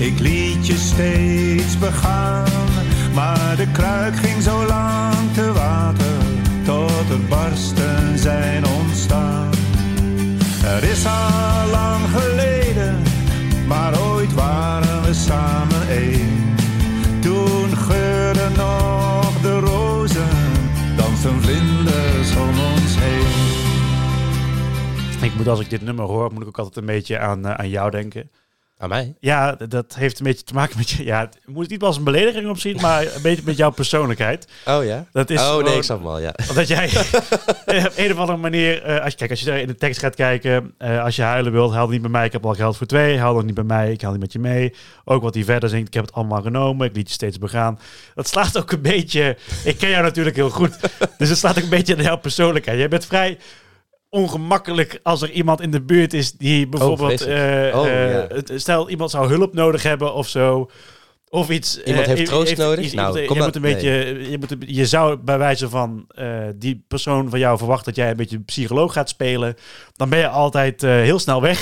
Ik liet je steeds begaan. Maar de kruik ging zo lang te water. Tot het barsten zijn ontstaan. Er is al lang geleden. Maar ooit waren we samen één. Toen geurden nog de rozen. Dansten vlinders om ons heen. Ik moet als ik dit nummer hoor, moet ik ook altijd een beetje aan, eh, aan jou denken. Aan mij? Ja, dat heeft een beetje te maken met je. Ja, het moet niet als een belediging opzien, maar een beetje met jouw persoonlijkheid. Oh ja? Dat is oh nee, ik snap al, ja. Omdat jij op een of andere manier, eh, als je, kijk, als je daar in de tekst gaat kijken, eh, als je huilen wilt, huil niet bij mij, ik heb al geld voor twee, huil dan niet bij mij, ik huil niet met je mee. Ook wat hij verder zingt, ik heb het allemaal genomen, ik liet je steeds begaan. Dat slaat ook een beetje, ik ken jou natuurlijk heel goed, dus het slaat ook een beetje aan jouw persoonlijkheid. Jij bent vrij ongemakkelijk als er iemand in de buurt is die bijvoorbeeld, vreselijk. eh, Oh, eh, ja. stel iemand zou hulp nodig hebben of zo. Of iets. Iemand heeft troost nodig? iets- Nou, iemand- kom je, moet een beetje, je, moet je zou bij wijze van eh, die persoon van jou verwacht dat jij een beetje psycholoog gaat spelen. Dan ben je altijd eh, heel snel weg.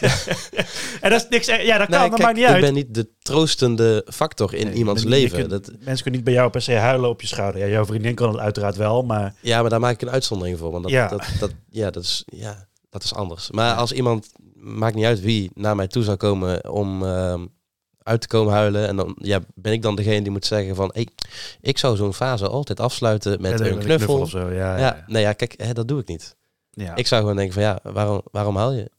en dat is niks. eh, Ja, dat kan. Dat maakt niet ik uit. ben niet de troostende factor in Nee, iemands leven. kunt- dat, mensen kunnen niet bij jou per se huilen op je schouder. Ja, jouw vriendin kan het uiteraard wel, maar ja, maar daar maak ik een uitzondering voor. Want dat, Ja. dat, dat, ja, dat, is, ja, dat is anders. Maar als iemand, maakt niet uit wie, naar mij toe zou komen om ehm, uit te komen huilen. En dan ja, ben ik dan degene die moet zeggen van... Hey, ik zou zo'n fase altijd afsluiten met Ja, een knuffel. of zo. Ja, Ja, ja, nee, ja, kijk, hè, dat doe ik niet. ja. Ik zou gewoon denken van ja, waarom, waarom huil je?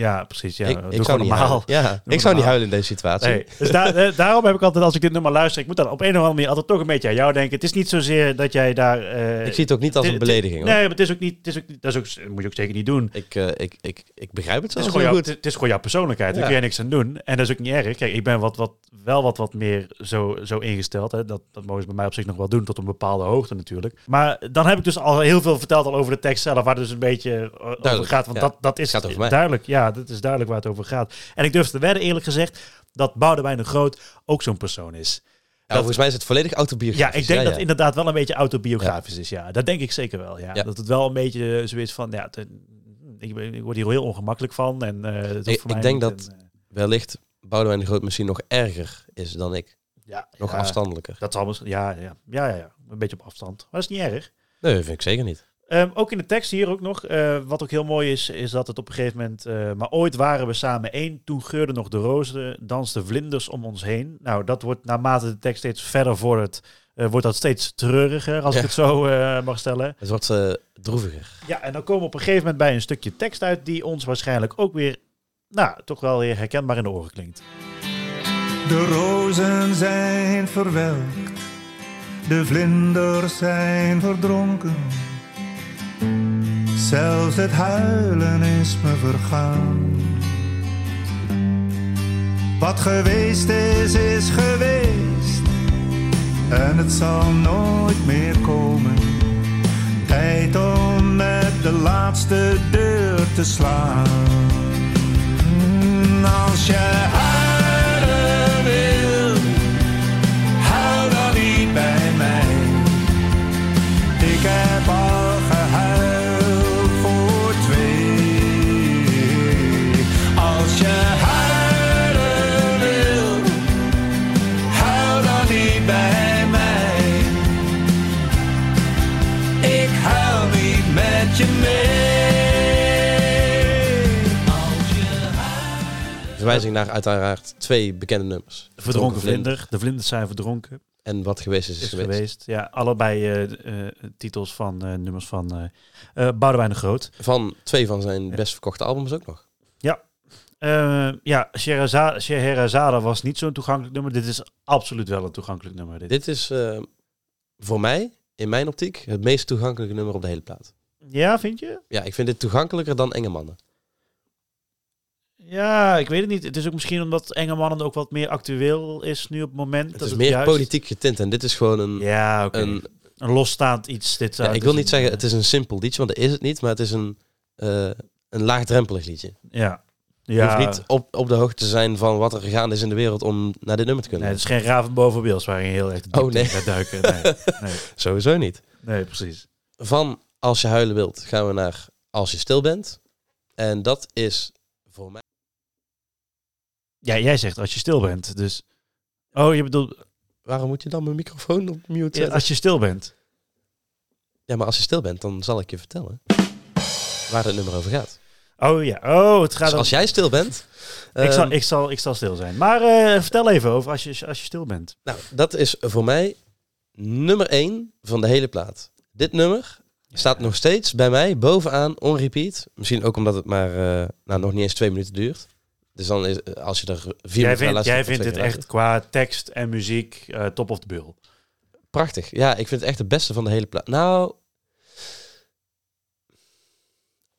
Ja precies. Ja, ik, gewoon zou niet normaal. Ja, ik zou niet huilen in deze situatie. Nee, dus daar- eh, daarom heb ik altijd, als ik dit nummer luister, ik moet dan op een of andere manier altijd toch een beetje aan jou denken. Het is niet zozeer dat jij daar... eh, Ik zie het ook niet als een belediging. hoor. Nee, maar het is ook niet, het is ook, dat, is ook, moet je ook zeker niet doen. Ik, eh, ik, ik, ik begrijp het Het is, gewoon goed. het is gewoon jouw persoonlijkheid. Daar Ja. kun je niks aan doen. En dat is ook niet erg. Kijk, ik ben wat, wat, wel wat, wat meer zo, zo ingesteld. Hè. Dat, dat mogen ze bij mij op zich nog wel doen, tot een bepaalde hoogte natuurlijk. Maar dan heb ik dus al heel veel verteld al over de tekst zelf, waar het dus een beetje over gaat. Want ja. dat, dat is duidelijk. Ja, dat is duidelijk waar het over gaat. En ik durf te wedden, eerlijk gezegd, dat Boudewijn de Groot ook zo'n persoon is. Ja, volgens mij is het volledig autobiografisch. Ja, ik denk dat ja. inderdaad wel een beetje autobiografisch is. Ja, dat denk ik zeker wel. Ja. Dat het wel een beetje zoiets van, ja, te- ik, word hier heel ongemakkelijk van. En, hoeft Ik- denk dat- En, eh, Wellicht Boudewijn de Groot misschien nog erger is dan ik. ja, Nog afstandelijker. Dat zal misschien, ja, ja, ja, ja, ja, een beetje op afstand. Maar dat is niet erg. Nee, vind ik zeker niet. Ehm, ook in de tekst hier ook nog, eh, wat ook heel mooi is, is dat het op een gegeven moment... eh, maar ooit waren we samen één, toen geurden nog de rozen, dansten vlinders om ons heen. Nou, dat wordt naarmate de tekst steeds verder vordert, eh, wordt dat steeds treuriger, als Ja. ik het zo eh, mag stellen. Het wordt eh, droeviger. Ja, en dan komen we op een gegeven moment bij een stukje tekst uit die ons waarschijnlijk ook weer, nou, toch wel weer herkenbaar in de oren klinkt. De rozen zijn verwelkt, de vlinders zijn verdronken. Zelfs het huilen is me vergaan. Wat geweest is, is geweest. En het zal nooit meer komen. Tijd om met de laatste deur te slaan. Als je je mee. Verwijzing naar uiteraard twee bekende nummers. Verdronken vlinder, de vlinders zijn verdronken. En wat geweest is, is, is geweest. geweest. Ja, allebei eh, eh, titels van eh, nummers van Boudewijn de Groot. Van twee van zijn best verkochte albums ook nog. Eh, ja, Shehereza- Scheherazade was niet zo'n toegankelijk nummer. Dit is absoluut wel een toegankelijk nummer. Dit. Dit is eh, voor mij, in mijn optiek, het meest toegankelijke nummer op de hele plaat. Ja, vind je? Ja, ik vind dit toegankelijker dan Enge Mannen. Ja, ik weet het niet. Het is ook misschien omdat Enge Mannen ook wat meer actueel is nu op het moment. Het dat is meer juist- politiek getint en dit is gewoon een... Ja, een Een losstaand iets. Dit ja, ik het wil niet een, zeggen het is een simpel liedje, want dat is het niet. Maar het is een, eh, een laagdrempelig liedje. Ja. Je Ja. hoeft niet op, op de hoogte te zijn van wat er gaande is in de wereld om naar dit nummer te kunnen. Nee, het is geen raven boven waarin je heel erg Oh, nee. gaat duiken. Nee, nee, Sowieso niet. nee, precies. Van Als je huilen wilt gaan we naar Als je stil bent. En dat is voor mij... Ja, jij zegt als je stil bent. Dus. Oh, je bedoelt Waarom moet je dan mijn microfoon op mute ja, zetten? als je stil bent. Ja, maar als je stil bent, dan zal ik je vertellen waar het nummer over gaat. Oh ja. Oh, het gaat. Dus om- als jij stil bent... ik, zal, ehm, ik, zal, ik zal stil zijn. Maar eh, vertel even over als je, als je stil bent. Nou, dat is voor mij nummer 1 van de hele plaat. Dit nummer staat nog steeds bij mij bovenaan on repeat. Misschien ook omdat het maar eh, nou, nog niet eens twee minuten duurt. Dus dan is, als je er vier Jij minuten vindt, jij vindt het echt qua tekst en muziek eh, top of the bill. Prachtig. Ja, ik vind het echt het beste van de hele plaat. Nou,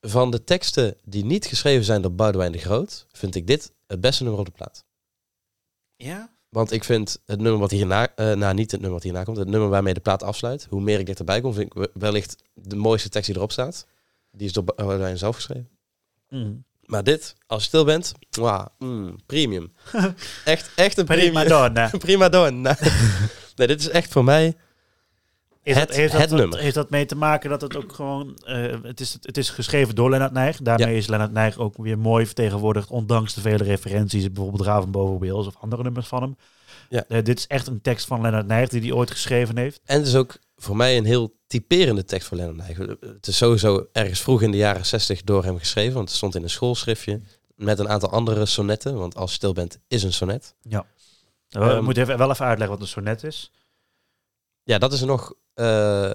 van de teksten die niet geschreven zijn door Boudewijn de Groot, vind ik dit het beste nummer op de plaat. Ja? Want ik vind het nummer wat hierna, eh nou niet het nummer wat hierna komt, het nummer waarmee de plaat afsluit, hoe meer ik dichterbij kom, vind ik we- wellicht de mooiste tekst die erop staat. Die is door Boudewijn zelf geschreven. Mm. Maar dit, als je stil bent, wow, mm, premium. echt, echt een Prima premium. donna. Prima donna. nee, dit is echt voor mij... Is Het- dat, heeft, het dat, nummer. heeft dat mee te maken dat het ook gewoon... eh, het, is, het is geschreven door Lennart Nijg. Daarmee is Lennart Nijg ook weer mooi vertegenwoordigd... ondanks de vele referenties, bijvoorbeeld Raven boven of andere nummers van hem. Ja. Eh, dit is echt een tekst van Lennart Nijg die hij ooit geschreven heeft. En het is ook voor mij een heel typerende tekst voor Lennon Nijg. Het is sowieso ergens vroeg in de jaren 60 door hem geschreven. Want het stond in een schoolschriftje. Met een aantal andere sonnetten. Want als je stil bent, is een sonnet. We Ehm, moeten even, wel even uitleggen wat een sonnet is. Ja, dat is nog eh,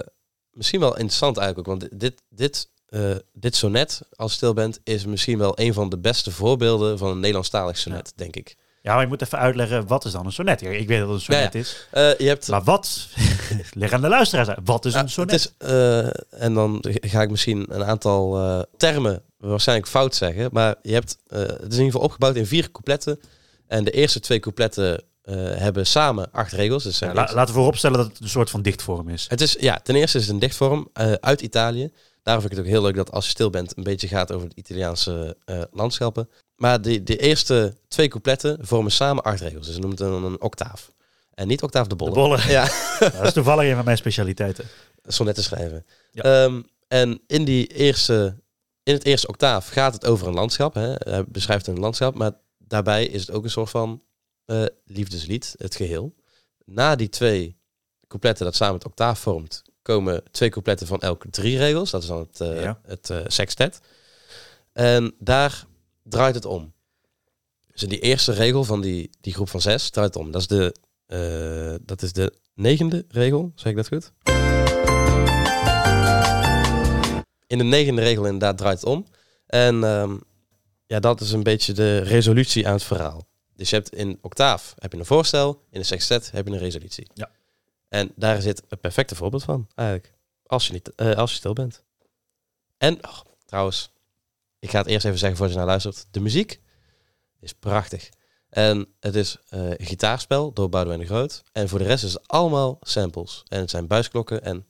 misschien wel interessant eigenlijk ook. Want dit, dit, eh, dit sonnet, als je stil bent, is misschien wel een van de beste voorbeelden van een Nederlandstalig sonnet, denk ik. Ja, maar je moet even uitleggen, wat is dan een sonnet? Ik weet dat het een Ja, sonnet is. Eh, je hebt Maar wat? Leg aan de luisteraars uit. Wat is een sonnet? Het is, en dan ga ik misschien een aantal termen waarschijnlijk fout zeggen. Maar je hebt, het is in ieder geval opgebouwd in vier coupletten. En de eerste twee coupletten hebben samen acht regels. Dus zijn Ja, la- laten we vooropstellen dat het een soort van dichtvorm is. het is, ja, ten eerste is het een dichtvorm eh, uit Italië. Daarom vind ik het ook heel leuk dat als je stil bent een beetje gaat over het Italiaanse eh, landschappen. Maar de, de eerste twee coupletten vormen samen acht regels. Dus ze noemen het een, een octaaf. En niet octaaf de bolle. De bolle. Ja, Ja, dat is toevallig een van mijn specialiteiten. sonnetten schrijven. Ja. Ehm, en in, die eerste, in het eerste octaaf gaat het over een landschap. Hè. Hij beschrijft een landschap, maar daarbij is het ook een soort van eh, liefdeslied, het geheel. Na die twee coupletten dat samen het octaaf vormt, komen twee coupletten van elke drie regels. Dat is dan het, Ja. het eh, sextet. En daar draait het om. Dus in die eerste regel van die, die groep van zes draait het om. Dat is de, dat is de negende regel, zeg ik dat goed? In de negende regel inderdaad draait het om. En ehm, ja, dat is een beetje de resolutie aan het verhaal. Dus je hebt in octaaf heb je een voorstel, in de sextet heb je een resolutie. Ja. En daar zit een perfecte voorbeeld van, eigenlijk. Als je, niet, eh, als je stil bent. En, oh, trouwens, ik ga het eerst even zeggen voor je naar luistert. De muziek is prachtig. En het is eh, een gitaarspel door Boudewijn de Groot. En voor de rest is het allemaal samples. En het zijn buisklokken en...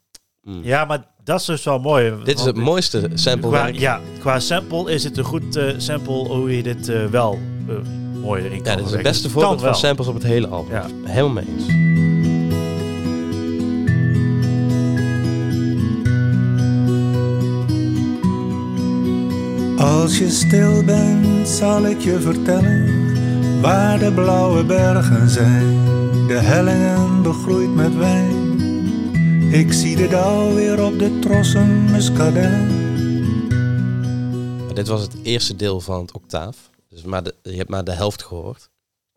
mm. Ja, maar dat is dus wel mooi. Dit is het mooiste sample. Qua, werk. ja, qua sample is het een goed eh, sample hoe je dit eh, wel eh, mooi erin kan Ja, dit is het beste voorbeeld van samples op het hele album. Ja. Helemaal mee eens. Als je stil bent, zal ik je vertellen waar de blauwe bergen zijn. De hellingen begroeid met wijn. Ik zie de dauw weer op de trossen muskadellen. Maar dit was het eerste deel van het octaaf. Dus maar de, je hebt maar de helft gehoord.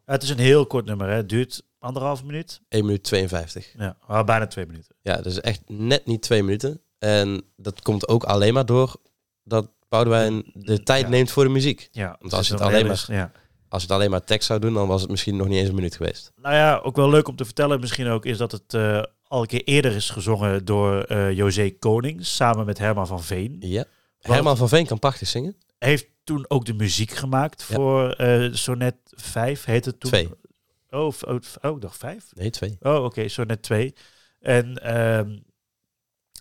Het is een heel kort nummer. Hè. Het duurt anderhalve minuut. 1 minuut 52. Ja, maar bijna twee minuten. Ja, dus echt net niet twee minuten. En dat komt ook alleen maar door dat Boudewijn de tijd Ja. neemt voor de muziek. Ja, Want als is je het een alleen hele- Ja. Als het alleen maar tekst zou doen, dan was het misschien nog niet eens een minuut geweest. Nou ja, ook wel leuk om te vertellen misschien ook is dat het eh, al een keer eerder is gezongen door eh José Koning samen met Herman van Veen. Ja. Herman van Veen kan prachtig zingen. Heeft toen ook de muziek gemaakt Ja. voor eh Sonnet 5, heet het toen? Twee. Oh, oh, oh, dacht 5? Nee, twee. Oh, oké, Sonnet 2. En ehm,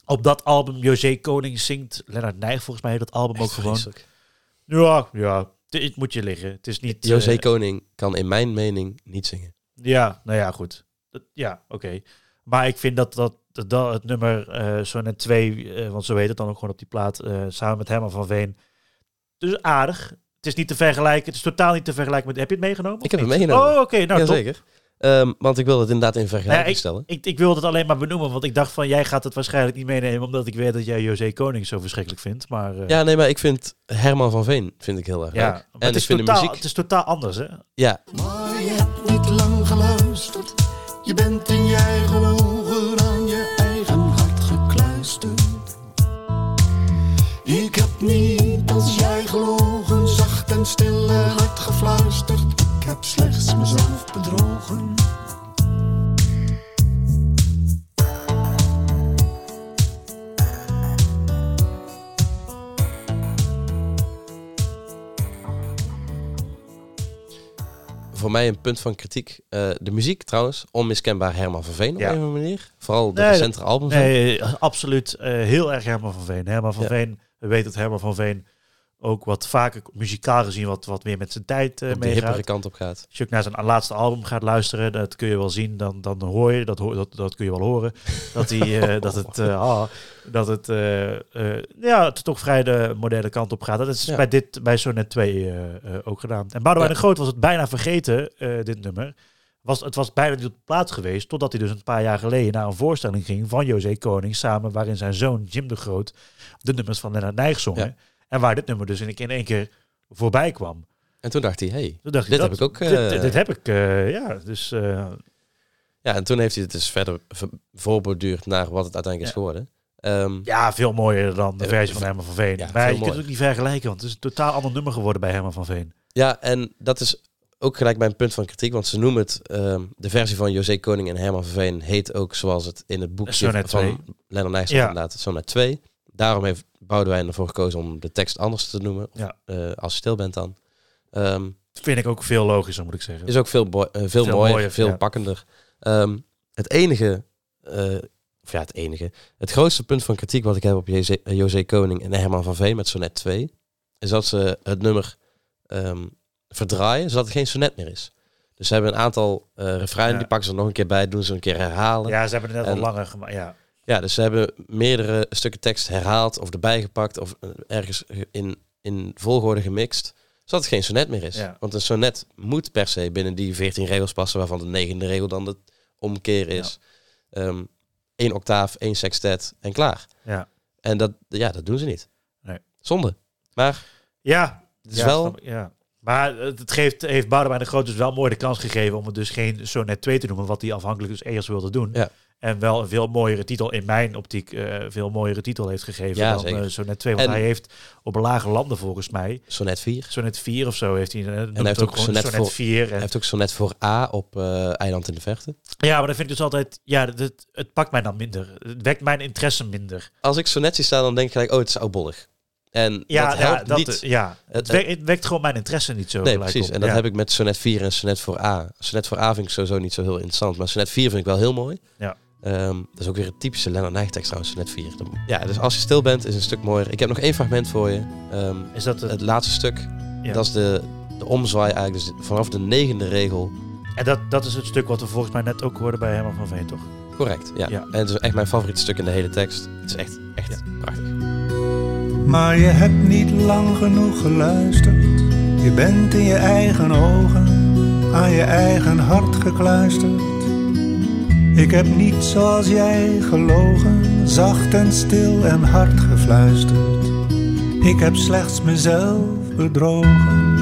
op dat album José Koning zingt Lennart Nijg volgens mij dat album ook gewoon. vreselijk. Ja, ja, het- het moet je liggen. Het is niet... José eh, Koning kan in mijn mening niet zingen. Ja, nou ja, goed. Dat- ja, oké. Maar ik vind dat, dat, het nummer eh Sonnet 2, eh, want zo heet het dan ook gewoon op die plaat, eh, samen met Herman van Veen. Dus aardig. Het is niet te vergelijken. Het is totaal niet te vergelijken met... Heb je het meegenomen? Ik heb het meegenomen. Oh, oké. nou. Jazeker. Ehm, want ik wil het inderdaad in vergelijking Ja, ik- stellen. Ik, ik wilde het alleen maar benoemen, want ik dacht van jij gaat het waarschijnlijk niet meenemen, omdat ik weet dat jij José Koning zo verschrikkelijk vindt. Maar eh, Ja, nee, maar ik vind Herman van Veen vind ik heel erg ja, leuk. En het, is ik vind totaal, de muziek... het is totaal anders, hè? Ja, Maar je hebt niet lang geluisterd. Je bent in je eigen ogen aan je eigen hart gekluisterd. Ik heb niet als jij gelogen, zacht en stil en hard gefluisterd. Ik heb slechts mij een punt van kritiek. Eh, de muziek trouwens, onmiskenbaar Herman van Veen op Ja. een of andere manier. Vooral de Nee, recente albums. Nee, absoluut. eh, heel erg Herman van Veen. Herman van Ja. Veen, we weten dat Herman van Veen ook wat vaker muzikaal gezien wat, wat meer met zijn tijd eh op de kant op gaat. Als je ook naar zijn laatste album gaat luisteren, dat kun je wel zien, dan, dan hoor je, dat, hoor, dat, dat kun je wel horen, dat, hij, eh, dat het, eh, ah, dat het, ja, het toch vrij de moderne kant op gaat. Dat is Ja. bij, dit, bij 2 eh, eh, ook gedaan. En Boudewijn Ja. de Groot was het bijna vergeten, dit nummer. Was, het was bijna niet op plaats geweest, totdat hij dus een paar jaar geleden naar een voorstelling ging van José Koning, samen waarin zijn zoon Jim de Groot de nummers van Lennart Nijg zongen. Ja. En waar dit nummer dus in, in één keer voorbij kwam. En toen dacht hij, hey. Toen dacht ik, Dit dat- heb ik ook, Dit, eh, dit, dit heb ik, eh, ja. Dus eh, Ja, en toen heeft hij het dus verder voorborduurd naar wat het uiteindelijk is geworden. Ehm, ja, veel mooier dan de versie van Herman van Veen. ja, maar je kunt het ook niet vergelijken, want het is een totaal ander nummer geworden bij Herman van Veen. Ja, en dat is ook gelijk mijn punt van kritiek, want ze noemen het, ehm, de versie van José Koning en Herman van Veen heet ook zoals het in het boekje van 2. Lennart Nijs Ja. inderdaad, Sonnet 2. Daarom heeft Boudewijn ervoor gekozen om de tekst anders te noemen, of, Ja. eh, als je stil bent dan. Ehm, Dat vind ik ook veel logischer, moet ik zeggen. is ook veel, eh, veel, Veel mooier, mooier, veel ja. pakkender. Ehm, het enige, eh, of ja, het enige, het grootste punt van kritiek wat ik heb op José, José Koning en Herman van Veen met Sonnet 2, is dat ze het nummer ehm, verdraaien, zodat het geen sonnet meer is. Dus ze hebben een aantal refreinen, Ja. die pakken ze er nog een keer bij, doen ze een keer herhalen. Ja. ja, ze hebben het net En- al langer gemaakt. Ja. Dus ze hebben meerdere stukken tekst herhaald of erbij gepakt of eh, ergens in, in volgorde gemixt, zodat het geen sonnet meer is. Ja. Want een sonnet moet per se binnen die 14 regels passen, waarvan de negende regel dan de omkeer is. Eén octaaf, één sextet en klaar. Ja. En dat, ja, dat doen ze niet. Nee. Zonde. Maar Ja, het is ja, wel... snap ja. Maar het het geeft, heeft Boudewijn de Groot dus wel mooi de kans gegeven om het dus geen Sonnet 2 te noemen, wat hij afhankelijk dus eerst wilde doen. Ja. En wel een veel mooiere titel, in mijn optiek, eh veel mooiere titel heeft gegeven Ja, dan eh, Sonnet 2. Want En- hij heeft op lage landen volgens mij, Sonnet 4. Sonnet 4 of zo heeft hij, eh, noemt hij heeft ook gewoon Sonnet Sonnet voor- 4. En, Hij heeft ook sonnet voor A op eh, Eiland in de Verte. ja, maar dan vind ik dus altijd, ja, het, het pakt mij dan minder. Het wekt mijn interesse minder. Als ik sonnet zie staan, dan denk ik gelijk, oh, het is oudbollig. En Ja, dat helpt ja, dat, niet. ja. Het, wekt, het wekt gewoon mijn interesse niet zo Nee, precies. op. En dat Ja. heb ik met sonnet 4 en sonnet voor A. Sonnet voor A vind ik sowieso niet zo heel interessant. Maar sonnet 4 vind ik wel heel mooi. Ja. Ehm, dat is ook weer een typische Lennart Nijgtekst trouwens, 4. Dan- Ja, dus als je stil bent, is een stuk mooier. Ik heb nog één fragment voor je. Ehm, Is dat het, het laatste stuk, Ja. dat is de, de omzwaai eigenlijk. Dus vanaf de negende regel. en dat, dat is het stuk wat we volgens mij net ook hoorden bij Herman van Veen, toch? Correct, ja. Ja. En het is echt mijn favoriete stuk in de hele tekst. Het is echt, echt prachtig. Maar je hebt niet lang genoeg geluisterd. Je bent in je eigen ogen, aan je eigen hart gekluisterd. Ik heb niet zoals jij gelogen, zacht en stil en hard gefluisterd. Ik heb slechts mezelf bedrogen.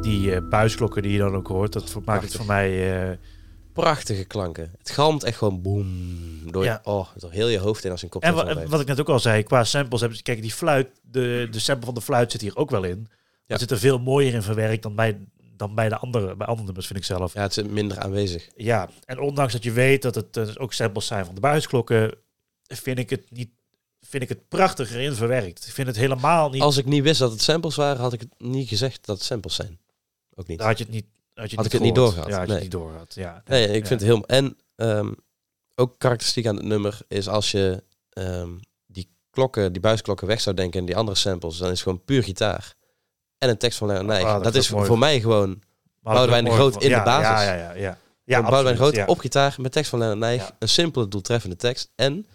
Die eh, buisklokken die je dan ook hoort, dat maakt het voor mij... eh, Prachtige klanken. Het galmt echt gewoon boem. Door, Ja. oh, door heel je hoofd in als een en wa- heeft. wat ik net ook al zei, qua samples, hebben ze, kijk, die fluit, de, de sample van de fluit zit hier ook wel in. Ja. Zit er veel mooier in verwerkt dan bij, dan bij de andere, bij andere nummers, vind ik zelf. Ja, het is minder aanwezig. Ja, en ondanks dat je weet dat het eh, ook samples zijn van de buisklokken, vind ik het niet, vind ik het prachtiger in verwerkt. Ik vind het helemaal niet. Als ik niet wist dat het samples waren, had ik het niet gezegd dat het samples zijn. Ook niet. Dan had je het niet. Had, je Had ik het niet doorgehad, Ja, had je nee. het niet doorgehad. Ja, Nee, ik ja. vind het heel... En ehm, ook karakteristiek aan het nummer is als je ehm, die klokken, die buisklokken weg zou denken en die andere samples, dan is het gewoon puur gitaar. En een tekst van Nijg. Ah, dat dat is mooi. voor mij gewoon Boudewijn de Groot in de basis. Ja, ja, ja. ja. Boudewijn de Groot op gitaar met tekst van Lennart Nijg. Een simpele, doeltreffende tekst. En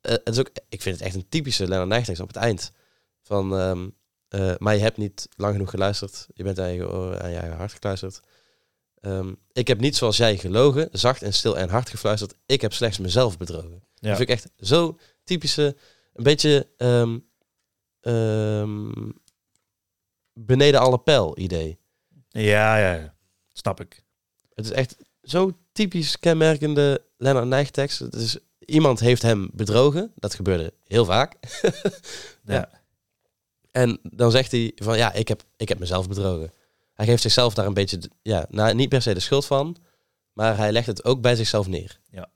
eh, het is ook, ik vind het echt een typische Lennart Nijg tekst op het eind. Van, ehm, eh, maar je hebt niet lang genoeg geluisterd. Je bent aan je, aan je hart gekluisterd. Ehm, ik heb niet zoals jij gelogen, zacht en stil en hard gefluisterd. Ik heb slechts mezelf bedrogen. Ja. Dat vind ik echt zo typische, een beetje ehm, ehm, beneden alle pijl idee. Ja, ja, ja. Snap ik. Het is echt zo typisch kenmerkende Lennart Nijg tekst. Het is, iemand heeft hem bedrogen. Dat gebeurde heel vaak. Ja. En dan zegt hij van ja, ik heb, ik heb mezelf bedrogen. Hij geeft zichzelf daar een beetje, ja, nou, niet per se de schuld van. Maar hij legt het ook bij zichzelf neer. Ja.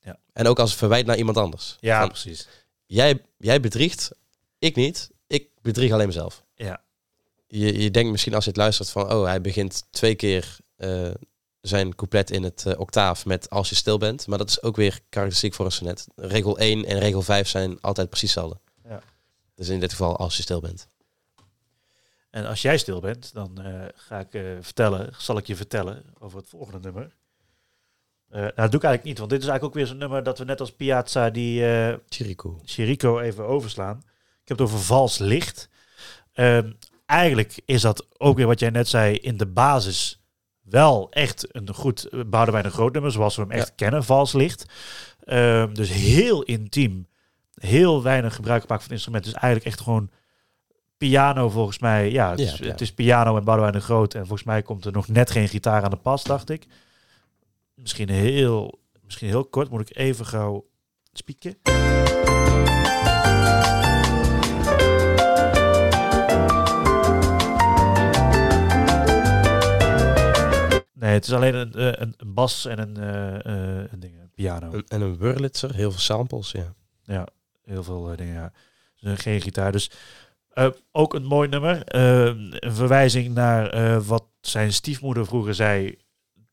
Ja. En ook als verwijt naar iemand anders. Ja, Van, precies. jij, jij bedriegt, ik niet. ik bedrieg alleen mezelf. Ja. Je, je denkt misschien als je het luistert van, oh, hij begint twee keer eh, zijn couplet in het eh, octaaf met als je stil bent. Maar dat is ook weer karakteristiek voor een sonnet. Regel 1 en regel 5 zijn altijd precies hetzelfde. Ja. Dus in dit geval als je stil bent. En als jij stil bent, dan eh, ga ik eh, vertellen, zal ik je vertellen over het volgende nummer. Eh, nou, dat doe ik eigenlijk niet, want dit is eigenlijk ook weer zo'n nummer dat we net als Piazza die Chirico. Chirico even overslaan. Ik heb het over vals licht. Ehm, eigenlijk is dat ook weer wat jij net zei in de basis wel echt een goed Boudewijn een groot nummer zoals we hem echt kennen, vals licht. Ehm, dus heel intiem, heel weinig gebruik gemaakt van het instrument. Dus eigenlijk echt gewoon piano volgens mij. Ja, het, is, piano. het is piano en Boudewijn de Groot. En volgens mij komt er nog net geen gitaar aan de pas, dacht ik. Misschien heel, misschien heel kort, moet ik even gauw spieken. Nee, het is alleen een, eh, een, een bas en een, eh, eh, een, ding, een piano. En, en een Wurlitzer, heel veel samples, ja. Ja, heel veel dingen. Ja. Dus, geen gitaar. Dus eh, ook een mooi nummer. Eh, een verwijzing naar eh, wat zijn stiefmoeder vroeger zei.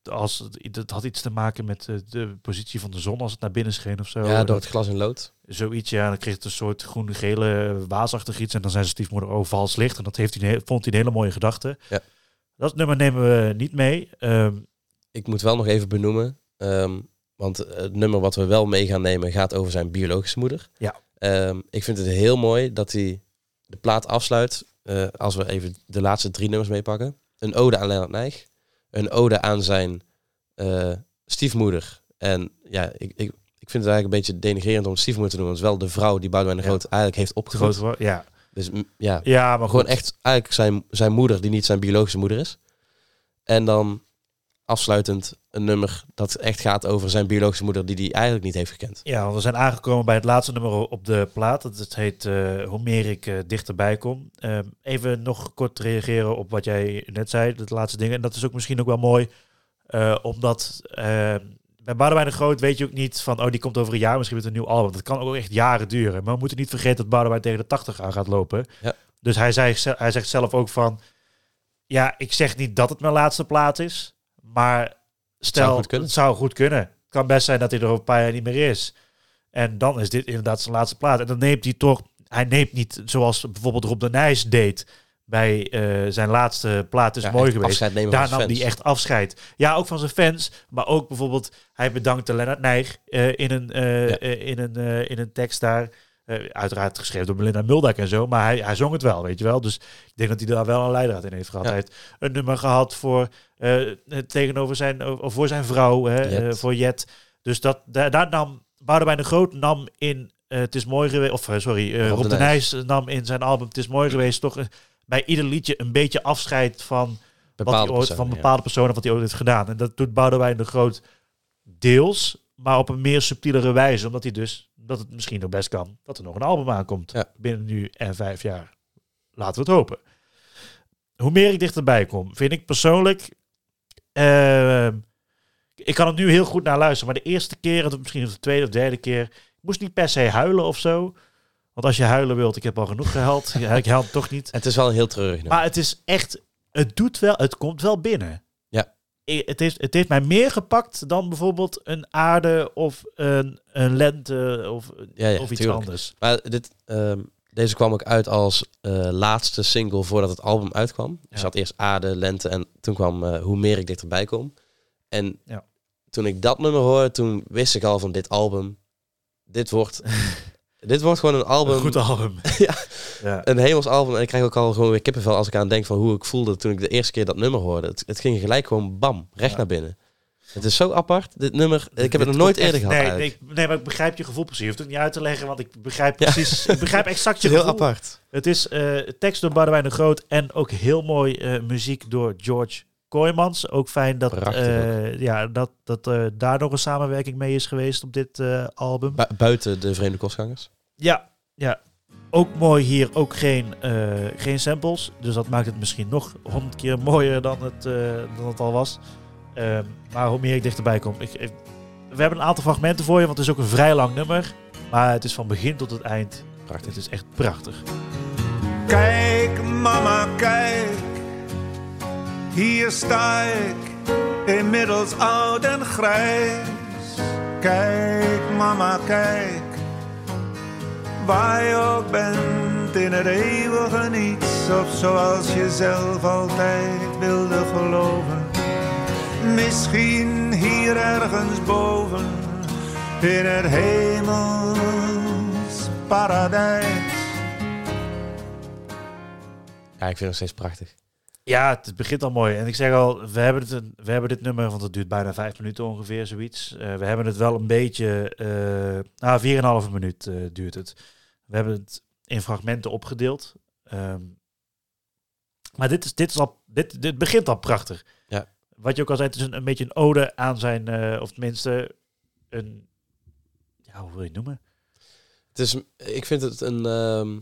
Als het had iets te maken met eh, de positie van de zon als het naar binnen scheen of zo. Ja, door het glas in lood. Zoiets, ja. Dan kreeg het een soort groen-gele waasachtig iets. En dan zei zijn stiefmoeder, oh, vals licht. En dat heeft hij, vond hij een hele mooie gedachte. Ja. Dat nummer nemen we niet mee. Ehm, Ik moet wel nog even benoemen, ehm, want het nummer wat we wel mee gaan nemen gaat over zijn biologische moeder. Ja. Ehm, ik vind het heel mooi dat hij de plaat afsluit, eh, als we even de laatste drie nummers meepakken. Een ode aan Leonard Nijg, een ode aan zijn eh, stiefmoeder. En ja, ik, ik, ik vind het eigenlijk een beetje denigrerend om stiefmoeder te noemen. Het is wel de vrouw die Boudewijn de Ja. Groot eigenlijk heeft opgevoed. groot, ja. Dus ja, ja, maar gewoon goed. echt eigenlijk zijn, zijn moeder die niet zijn biologische moeder is. En dan afsluitend een nummer dat echt gaat over zijn biologische moeder die hij eigenlijk niet heeft gekend. Ja, want we zijn aangekomen bij het laatste nummer op de plaat. Het, het heet eh, Hoe meer ik eh, dichterbij kom. Ehm, even nog kort reageren op wat jij net zei, de laatste dingen. En dat is ook misschien ook wel mooi, eh, omdat ehm, bij Boudewijn de Groot weet je ook niet van, oh, die komt over een jaar misschien met een nieuw album. Dat kan ook echt jaren duren. Maar we moeten niet vergeten dat Boudewijn tegen de 80 aan gaat lopen. Ja. Dus hij, zei, hij zegt zelf ook van, ja, ik zeg niet dat het mijn laatste plaat is, maar stel, goed kunnen. het zou goed kunnen. Het kan best zijn dat hij er over een paar jaar niet meer is. En dan is dit inderdaad zijn laatste plaat. En dan neemt hij toch, hij neemt niet zoals bijvoorbeeld Rob de Nijs deed bij eh, zijn laatste plaat is Ja, mooi geweest. Daar nam hij echt afscheid. Ja, ook van zijn fans, maar ook bijvoorbeeld hij bedankte Lennart Nijg eh, in, een, eh, Ja. in, een, in een tekst daar. Eh, uiteraard geschreven door Melinda Muldak en zo, maar hij, hij zong het wel, weet je wel. Dus ik denk dat hij daar wel een leidraad in heeft gehad. Ja. Hij heeft een nummer gehad voor eh, tegenover zijn, of voor zijn vrouw, hè, Jet. voor Jet. Dus dat, daar, daar nam Boudewijn de Groot nam in Het is mooi geweest, of sorry, Rob Rob, de Nijs nam in zijn album Het is mooi geweest toch bij ieder liedje een beetje afscheid van wat hij Bepaalde ooit, personen, van ja. bepaalde personen wat hij ooit heeft gedaan. En dat doet Boudewijn de Groot deels, maar op een meer subtielere wijze, omdat hij dus dat het misschien nog best kan dat er nog een album aankomt Ja. binnen nu en vijf jaar. Laten we het hopen. Hoe meer ik dichterbij kom, vind ik persoonlijk. ehm, ik kan er nu heel goed naar luisteren, maar de eerste keer, of misschien de tweede of derde keer, ik moest niet per se huilen of zo. Want als je huilen wilt, ik heb al genoeg gehuild. Ja, ik huil toch niet. Het is wel heel treurig. Maar het is echt, het doet wel, het komt wel binnen. Ja. Het heeft, het heeft mij meer gepakt dan bijvoorbeeld een aarde of een, een lente of, Ja, ja, of iets tuurlijk. anders. Maar dit, ehm, deze kwam ook uit als eh, laatste single voordat het album uitkwam. Ja. Er zat eerst Aarde, Lente en toen kwam eh, Hoe meer ik dichterbij kom. En Ja. toen ik dat nummer hoorde, toen wist ik al van dit album, dit wordt, dit wordt gewoon een album, Een goed album. Ja. Ja. een hemels album. En ik krijg ook al gewoon weer kippenvel als ik aan denk van hoe ik voelde toen ik de eerste keer dat nummer hoorde. Het, het ging gelijk gewoon bam, recht Ja. naar binnen. Het is zo apart, dit nummer. Ik heb het nog nooit eerder echt- gehad nee, nee, nee, maar ik begrijp je gevoel precies. Je hoeft het niet uit te leggen, want ik begrijp Ja. precies. Ik begrijp exact je heel gevoel. apart. Het is eh, tekst door Boudewijn de Groot en ook heel mooi eh, muziek door George Kooijmans. Ook fijn dat, eh, ja, dat, dat daar nog een samenwerking mee is geweest op dit album. Bu- buiten de vreemde kostgangers. Ja, ja. Ook mooi hier, ook geen, eh, geen samples. Dus dat maakt het misschien nog honderd keer mooier dan het, eh, dan het al was. Ehm, maar hoe meer ik dichterbij kom. Ik, ik- we hebben een aantal fragmenten voor je, want het is ook een vrij lang nummer. Maar het is van begin tot het eind. Prachtig. Het is echt prachtig. Kijk, mama, kijk, hier sta ik, inmiddels oud en grijs. Kijk, mama, kijk, waar je ook bent in het eeuwige niets, of zoals je zelf altijd wilde geloven. Misschien hier ergens boven, in het hemels paradijs. Ja, ik vind het nog steeds prachtig. Ja, het begint al mooi. En ik zeg al, we hebben, het, een- we hebben dit nummer, want het duurt bijna vijf minuten ongeveer, zoiets. Eh, we hebben het wel een beetje, eh nou, 4,5 minuut eh, duurt het. We hebben het in fragmenten opgedeeld. Ehm, maar dit, is, dit, is al, dit, dit begint al prachtig. Ja. Wat je ook al zei, het is een, een beetje een ode aan zijn, eh, of tenminste een, ja, hoe wil je het noemen? Het is, ik vind het een. ehm,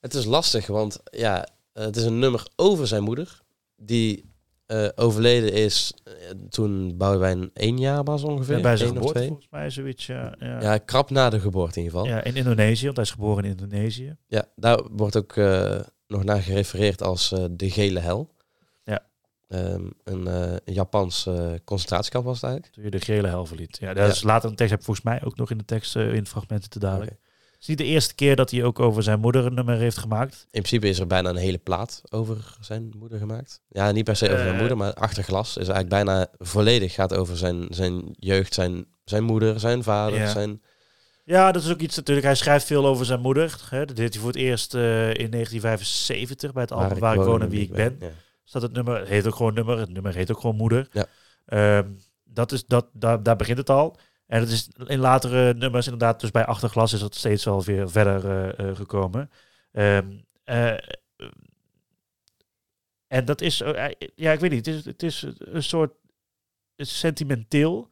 het is lastig, want ja, het is een nummer over zijn moeder. Die eh, overleden is eh, toen Boudewijn één jaar was ongeveer. Ja, bij zijn geboorte volgens mij, zoiets. Ja, ja. Ja, krap na de geboorte in ieder geval. Ja, Ja, in Indonesië, want hij is geboren in Indonesië. daar wordt ook eh, nog naar gerefereerd als de gele hel. Ja. Ehm, een Japans eh, concentratiekamp was het eigenlijk. Toen je de gele hel verliet. Ja, dat Ja. is later een tekst, heb volgens mij ook nog in de tekst, in fragmenten te dadelijk. Het is niet de eerste keer dat hij ook over zijn moeder een nummer heeft gemaakt. In principe is er bijna een hele plaat over zijn moeder gemaakt. Ja, niet per se over zijn Eh. moeder, maar achter glas is eigenlijk bijna volledig gaat over zijn, zijn jeugd, zijn, zijn moeder, zijn vader, Ja. zijn... Ja, dat is ook iets natuurlijk. Hij schrijft veel over zijn moeder. Hè. Dat deed hij voor het eerst eh, in 1975 bij het album Waar ik woon en wie ik ben. Ja. Staat het nummer, het heet ook gewoon nummer. Het nummer heet ook gewoon moeder. Ja. Ehm, dat is, dat, daar, daar begint het al. En het is in latere nummers inderdaad, dus bij Achterglas is dat steeds wel weer verder eh, eh, gekomen. Ehm, eh, en dat is, ja, ik weet niet, het is, het is een soort het is sentimenteel.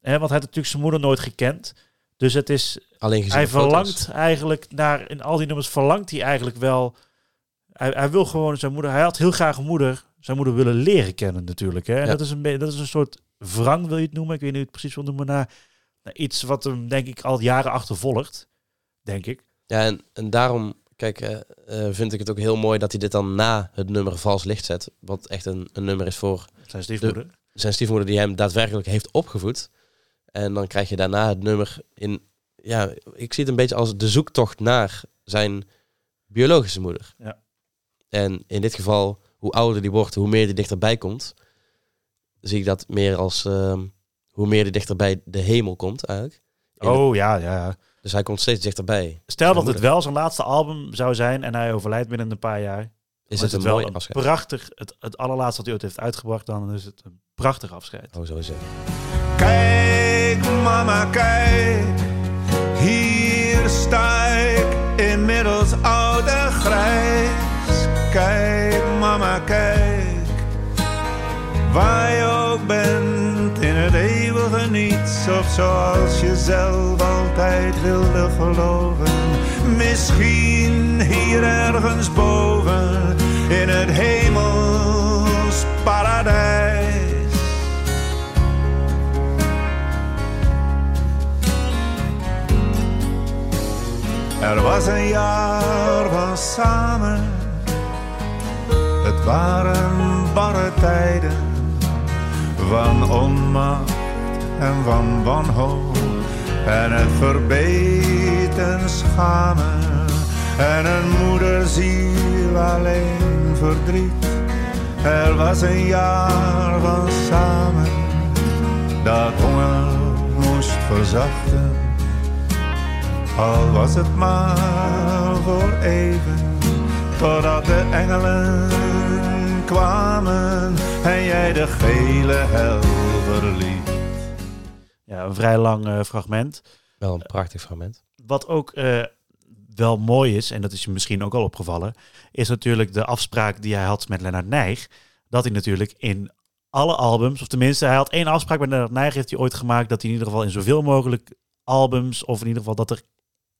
Hè, want hij had natuurlijk zijn moeder nooit gekend. Dus het is, Alleen gezien hij foto's. verlangt eigenlijk naar, in al die nummers verlangt hij eigenlijk wel. Hij, hij wil gewoon zijn moeder, hij had heel graag een moeder, zijn moeder willen leren kennen natuurlijk. Hè? En Ja. dat, is een, dat is een soort wrang, wil je het noemen. Ik weet niet hoe het precies wil noemen. Naar, naar iets wat hem denk ik al jaren achtervolgt, denk ik. Ja, en, en daarom, kijk, eh, eh, vind ik het ook heel mooi dat hij dit dan na het nummer Vals Licht zet. Wat echt een, een nummer is voor Zijn stiefmoeder. zijn stiefmoeder die hem daadwerkelijk heeft opgevoed. En dan krijg je daarna het nummer in... Ja, ik zie het een beetje als de zoektocht naar zijn biologische moeder. Ja. En in dit geval, hoe ouder die wordt, hoe meer die dichterbij komt. Zie ik dat meer als ehm, hoe meer die dichterbij de hemel komt eigenlijk. In de- Oh ja, ja, ja. dus hij komt steeds dichterbij. Stel dat het wel zijn laatste album zou zijn en hij overlijdt binnen een paar jaar. Is het een wel mooi een afscheid? prachtig, het, het allerlaatste wat hij ooit heeft uitgebracht, dan is het een prachtig afscheid. Oh, sowieso. Kijk, mama, kijk. Hier sta ik, inmiddels oud en grijs. Kijk, Waar je ook bent, in het eeuwige niets. Of zoals je zelf altijd wilde geloven. Misschien hier ergens boven, in het hemels paradijs. Er was een jaar van samen. Het waren barre tijden van onmacht en van wanhoop. En het verbeten schamen en een moederziel alleen verdriet. Er was een jaar van samen dat honger moest verzachten. Al was het maar voor even, totdat de engelen kwamen en jij de gele hel verliet. Ja, een vrij lang eh, fragment. Wel een prachtig fragment. Wat ook eh, wel mooi is, en dat is je misschien ook al opgevallen, is natuurlijk de afspraak die hij had met Lennart Nijg. Dat hij natuurlijk in alle albums, of tenminste, hij had één afspraak met Lennart Nijg, heeft hij ooit gemaakt, dat hij in ieder geval in zoveel mogelijk albums, of in ieder geval dat er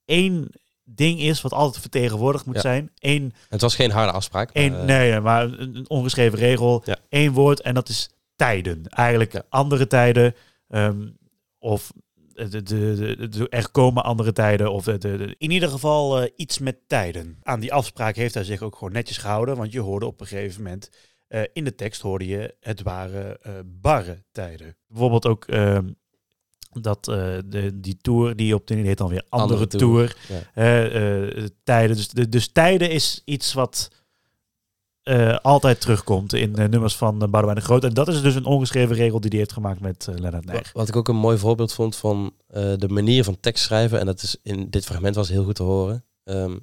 één ding is wat altijd vertegenwoordigd moet Ja. zijn. Eén, Het was geen harde afspraak. maar, één eh, nee, maar een, ongeschreven regel. Ja. Één woord en dat is tijden. Eigenlijk Ja. andere tijden. ehm, of de, de, de- er komen andere tijden. Of de, in ieder geval eh, iets met tijden. Aan die afspraak heeft hij zich ook gewoon netjes gehouden. Want je hoorde op een gegeven moment. eh, in de tekst hoorde je het waren eh, barre tijden. Bijvoorbeeld ook ehm, dat eh, de, die tour die op de heet dan weer andere, Andere tour. tour, ja. Eh, tijden. Dus, de, dus tijden is iets wat eh, altijd terugkomt in eh, nummers van uh, Boudewijn de Groot. En dat is dus een ongeschreven regel die hij heeft gemaakt met uh, Lennart Nijg. Wat ik ook een mooi voorbeeld vond van de manier van tekst schrijven, en dat is in dit fragment was heel goed te horen. Ehm,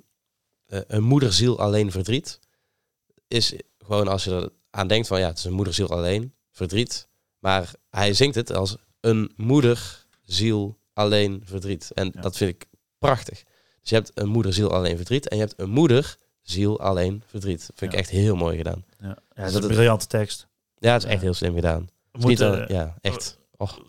eh, een moederziel alleen verdriet is gewoon als je er aan denkt van ja, het is een moederziel alleen verdriet. Maar hij zingt het als een moederziel alleen verdriet. En Ja. dat vind ik prachtig. Dus je hebt een moederziel alleen verdriet en je hebt een moederziel alleen verdriet. Dat vind ik Ja. echt heel mooi gedaan. Ja, ja, dat is een het- briljante tekst. Ja, het is echt heel slim gedaan. Niet moeten, een- ja, echt.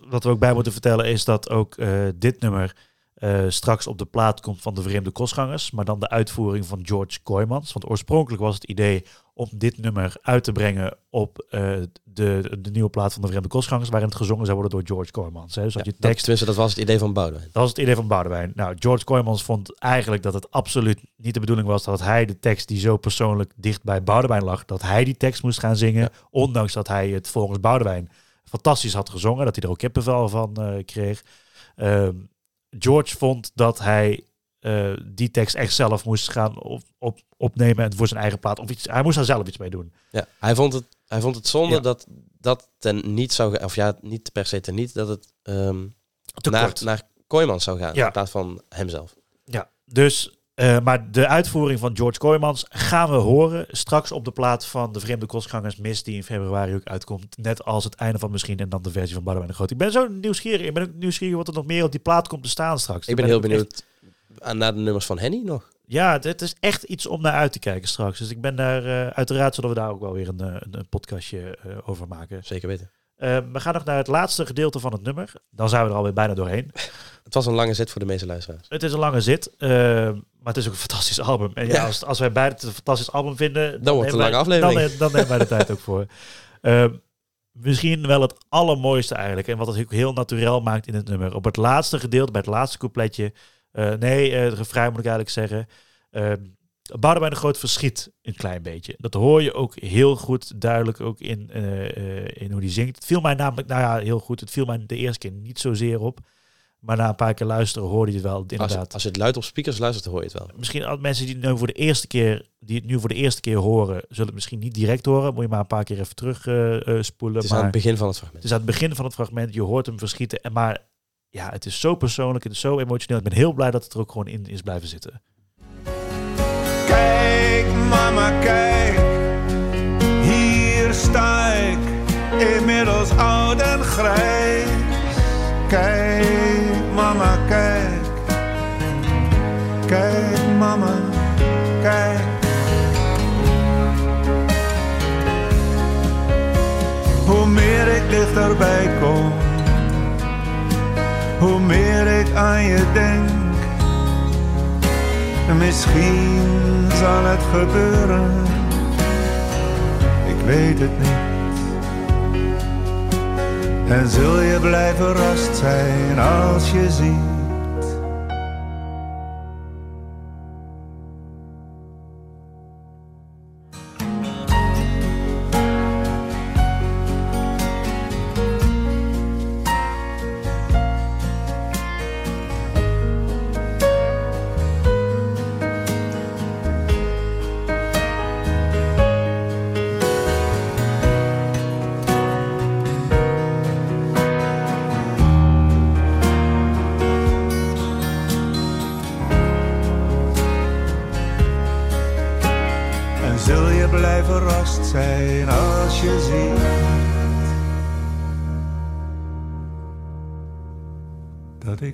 Wat we ook bij moeten vertellen is dat ook eh, dit nummer eh, straks op de plaat komt van de Vreemde Kostgangers. Maar dan de uitvoering van George Kooijmans. Want oorspronkelijk was het idee om dit nummer uit te brengen op eh, de, de nieuwe plaat van de Vreemde Kostgangers. Waarin het gezongen zou worden door George. Hè. Dus dat Ja, je dat, tekst tenminste, dat was het idee van Boudewijn. Dat was het idee van Boudewijn. Nou, George Kooijmans vond eigenlijk dat het absoluut niet de bedoeling was dat hij de tekst die zo persoonlijk dicht bij Boudewijn lag, dat hij die tekst moest gaan zingen. Ja. Ondanks dat hij het volgens Boudewijn fantastisch had gezongen, dat hij er ook kippenvel van eh, kreeg. Ehm, George vond dat hij eh, die tekst echt zelf moest gaan op, op, opnemen en voor zijn eigen plaat. Of iets, hij moest daar zelf iets mee doen. Ja, hij vond het, hij vond het zonde Ja. dat dat ten niet zou gaan, of ja, niet per se ten niet, dat het ehm, naar, kort. naar Kooijmans zou gaan, Ja. in plaats van hemzelf. Ja, dus, eh, maar de uitvoering van George Kooijmans gaan we horen straks op de plaat van de Vreemde Kostgangers Mist, die in februari ook uitkomt. Net als het einde van misschien en dan de versie van Boudewijn de Groot. Ik ben zo nieuwsgierig. Ik ben ook nieuwsgierig wat er nog meer op die plaat komt te staan straks. Ik ben heel benieuwd naar de nummers van Henny nog. ja, het is echt iets om naar uit te kijken straks. Dus ik ben daar, eh, uiteraard zullen we daar ook wel weer een, eh, een, een podcastje eh, over maken. Zeker weten. We gaan nog naar het laatste gedeelte van het nummer. Dan zijn we er alweer bijna doorheen. Het was een lange zet voor de meeste luisteraars. Het is een lange zit, maar het is ook een fantastisch album. En ja, Ja. als, als wij beide het een fantastisch album vinden... Dan, wordt het een wij- lange aflevering. Dan, dan nemen wij de tijd ook voor. Misschien wel het allermooiste eigenlijk. En wat het ook heel natuurlijk maakt in het nummer. Op het laatste gedeelte, bij het laatste coupletje... eh, nee, eh, het refrein moet ik eigenlijk zeggen... Uh, Boudewijn de Groot verschiet een klein beetje. Dat hoor je ook heel goed, duidelijk ook in, eh, in hoe die zingt. Het viel mij namelijk, nou ja, heel goed. Het viel mij de eerste keer niet zozeer op. Maar na een paar keer luisteren hoorde je het wel Als, inderdaad. je- als je het luid op speakers luistert, hoor je het wel. Misschien al mensen die het nu voor de eerste keer, die het nu voor de eerste keer horen, zullen het misschien niet direct horen. Moet je maar een paar keer even terug spoelen. Het is maar aan het begin van het het fragment. is aan het begin van het fragment. Je hoort hem verschieten. En maar ja, het is zo persoonlijk. Het is zo emotioneel. Ik ben heel blij dat het er ook gewoon in is blijven zitten. Kijk, mama, kijk, hier sta ik, inmiddels oud en grijs. Kijk, mama, kijk, kijk, mama, kijk. Hoe meer ik dichterbij kom, hoe meer ik aan je denk. Misschien zal het gebeuren, ik weet het niet. En zul je blij verrast zijn als je ziet.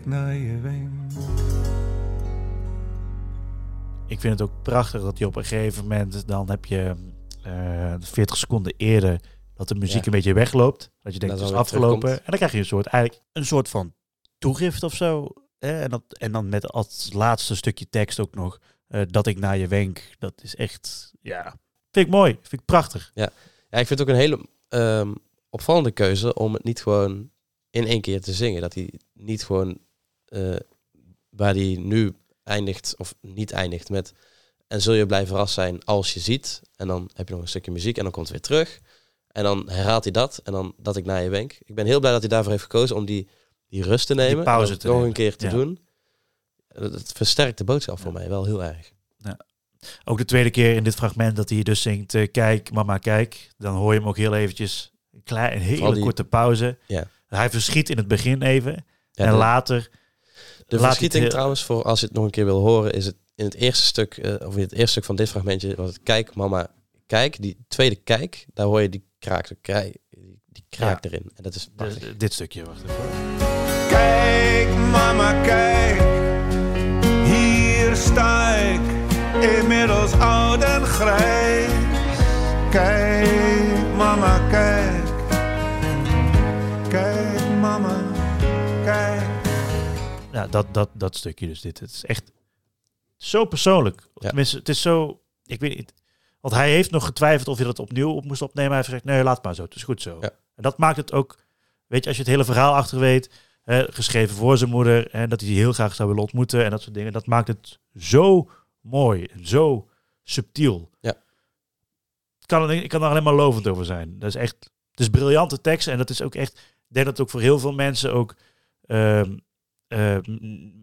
Ik naar je wenk. Ik vind het ook prachtig dat je op een gegeven moment, dan heb je eh 40 seconden eerder dat de muziek Ja. een beetje wegloopt. Dat je denkt, Dat het is afgelopen. terugkomt. En dan krijg je een soort, eigenlijk een soort van toegift of zo. Hè? En, dat, en dan met als laatste stukje tekst ook nog, eh, dat ik naar je wenk. Dat is echt, ja, vind ik mooi. Vind ik prachtig. Ja, ik vind het ook een hele ehm, opvallende keuze om het niet gewoon in één keer te zingen. Dat hij niet gewoon eh, waar hij nu eindigt of niet eindigt met en zul je blij verrast zijn als je ziet. En dan heb je nog een stukje muziek en dan komt het weer terug. En dan herhaalt hij dat en dan dat ik naar je wenk. Ik ben heel blij dat hij daarvoor heeft gekozen om die, die rust te nemen. pauze en te nog nemen. een keer te Ja. doen. Dat, versterkt de boodschap voor Ja. mij wel heel erg. Ook de tweede keer in dit fragment dat hij dus zingt, eh, kijk mama kijk. Dan hoor je hem ook heel eventjes, een, klein, een hele die- korte pauze. Ja. Hij verschiet in het begin even. Ja, en later, De Laat verschieting trouwens, voor als je het nog een keer wil horen, is het in het eerste stuk, eh, of in het eerste stuk van dit fragmentje, was het kijk mama, kijk. Die tweede kijk, daar hoor je die kraak, die, die kraak Ja. erin. En dat is de- prachtig. de- dit stukje, wacht even. hoor. Kijk, mama, kijk. Hier sta ik, inmiddels oud en grijs. Kijk, mama. Kijk, Ja, dat, dat, dat stukje dus dit. Het is echt zo persoonlijk. Ja. Tenminste, het is zo, ik weet niet. Want hij heeft nog getwijfeld of hij dat opnieuw op moest opnemen. Hij heeft gezegd, nee, laat maar zo. Het is goed zo. Ja. En dat maakt het ook, weet je, als je het hele verhaal achter weet, hè, geschreven voor zijn moeder, en dat hij die heel graag zou willen ontmoeten en dat soort dingen. Dat maakt het zo mooi en zo subtiel. Ja. Ik kan, er- ik kan er alleen maar lovend over zijn. Dat is echt, het is briljante tekst en dat is ook echt, ik denk dat het ook voor heel veel mensen ook ehm, eh,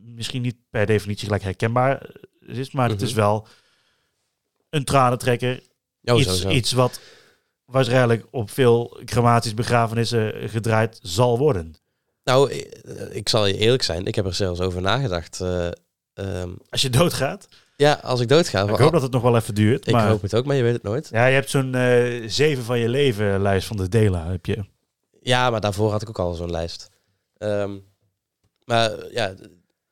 misschien niet per definitie gelijk herkenbaar is, maar het Mhm. is wel een tranentrekker. Oh, iets, iets wat waarschijnlijk op veel grammatische begrafenissen gedraaid zal worden. Nou, eh, ik zal je eerlijk zijn, ik heb er zelfs over nagedacht. eh, ehm, Als je doodgaat, ja, als ik doodga, ik hoop dat het nog wel even duurt. ik maar hoop het ook, maar je weet het nooit. ja, je hebt zo'n eh, zeven van je leven lijst van de Dela, heb je. Ja, maar daarvoor had ik ook al zo'n lijst. Ehm, maar ja,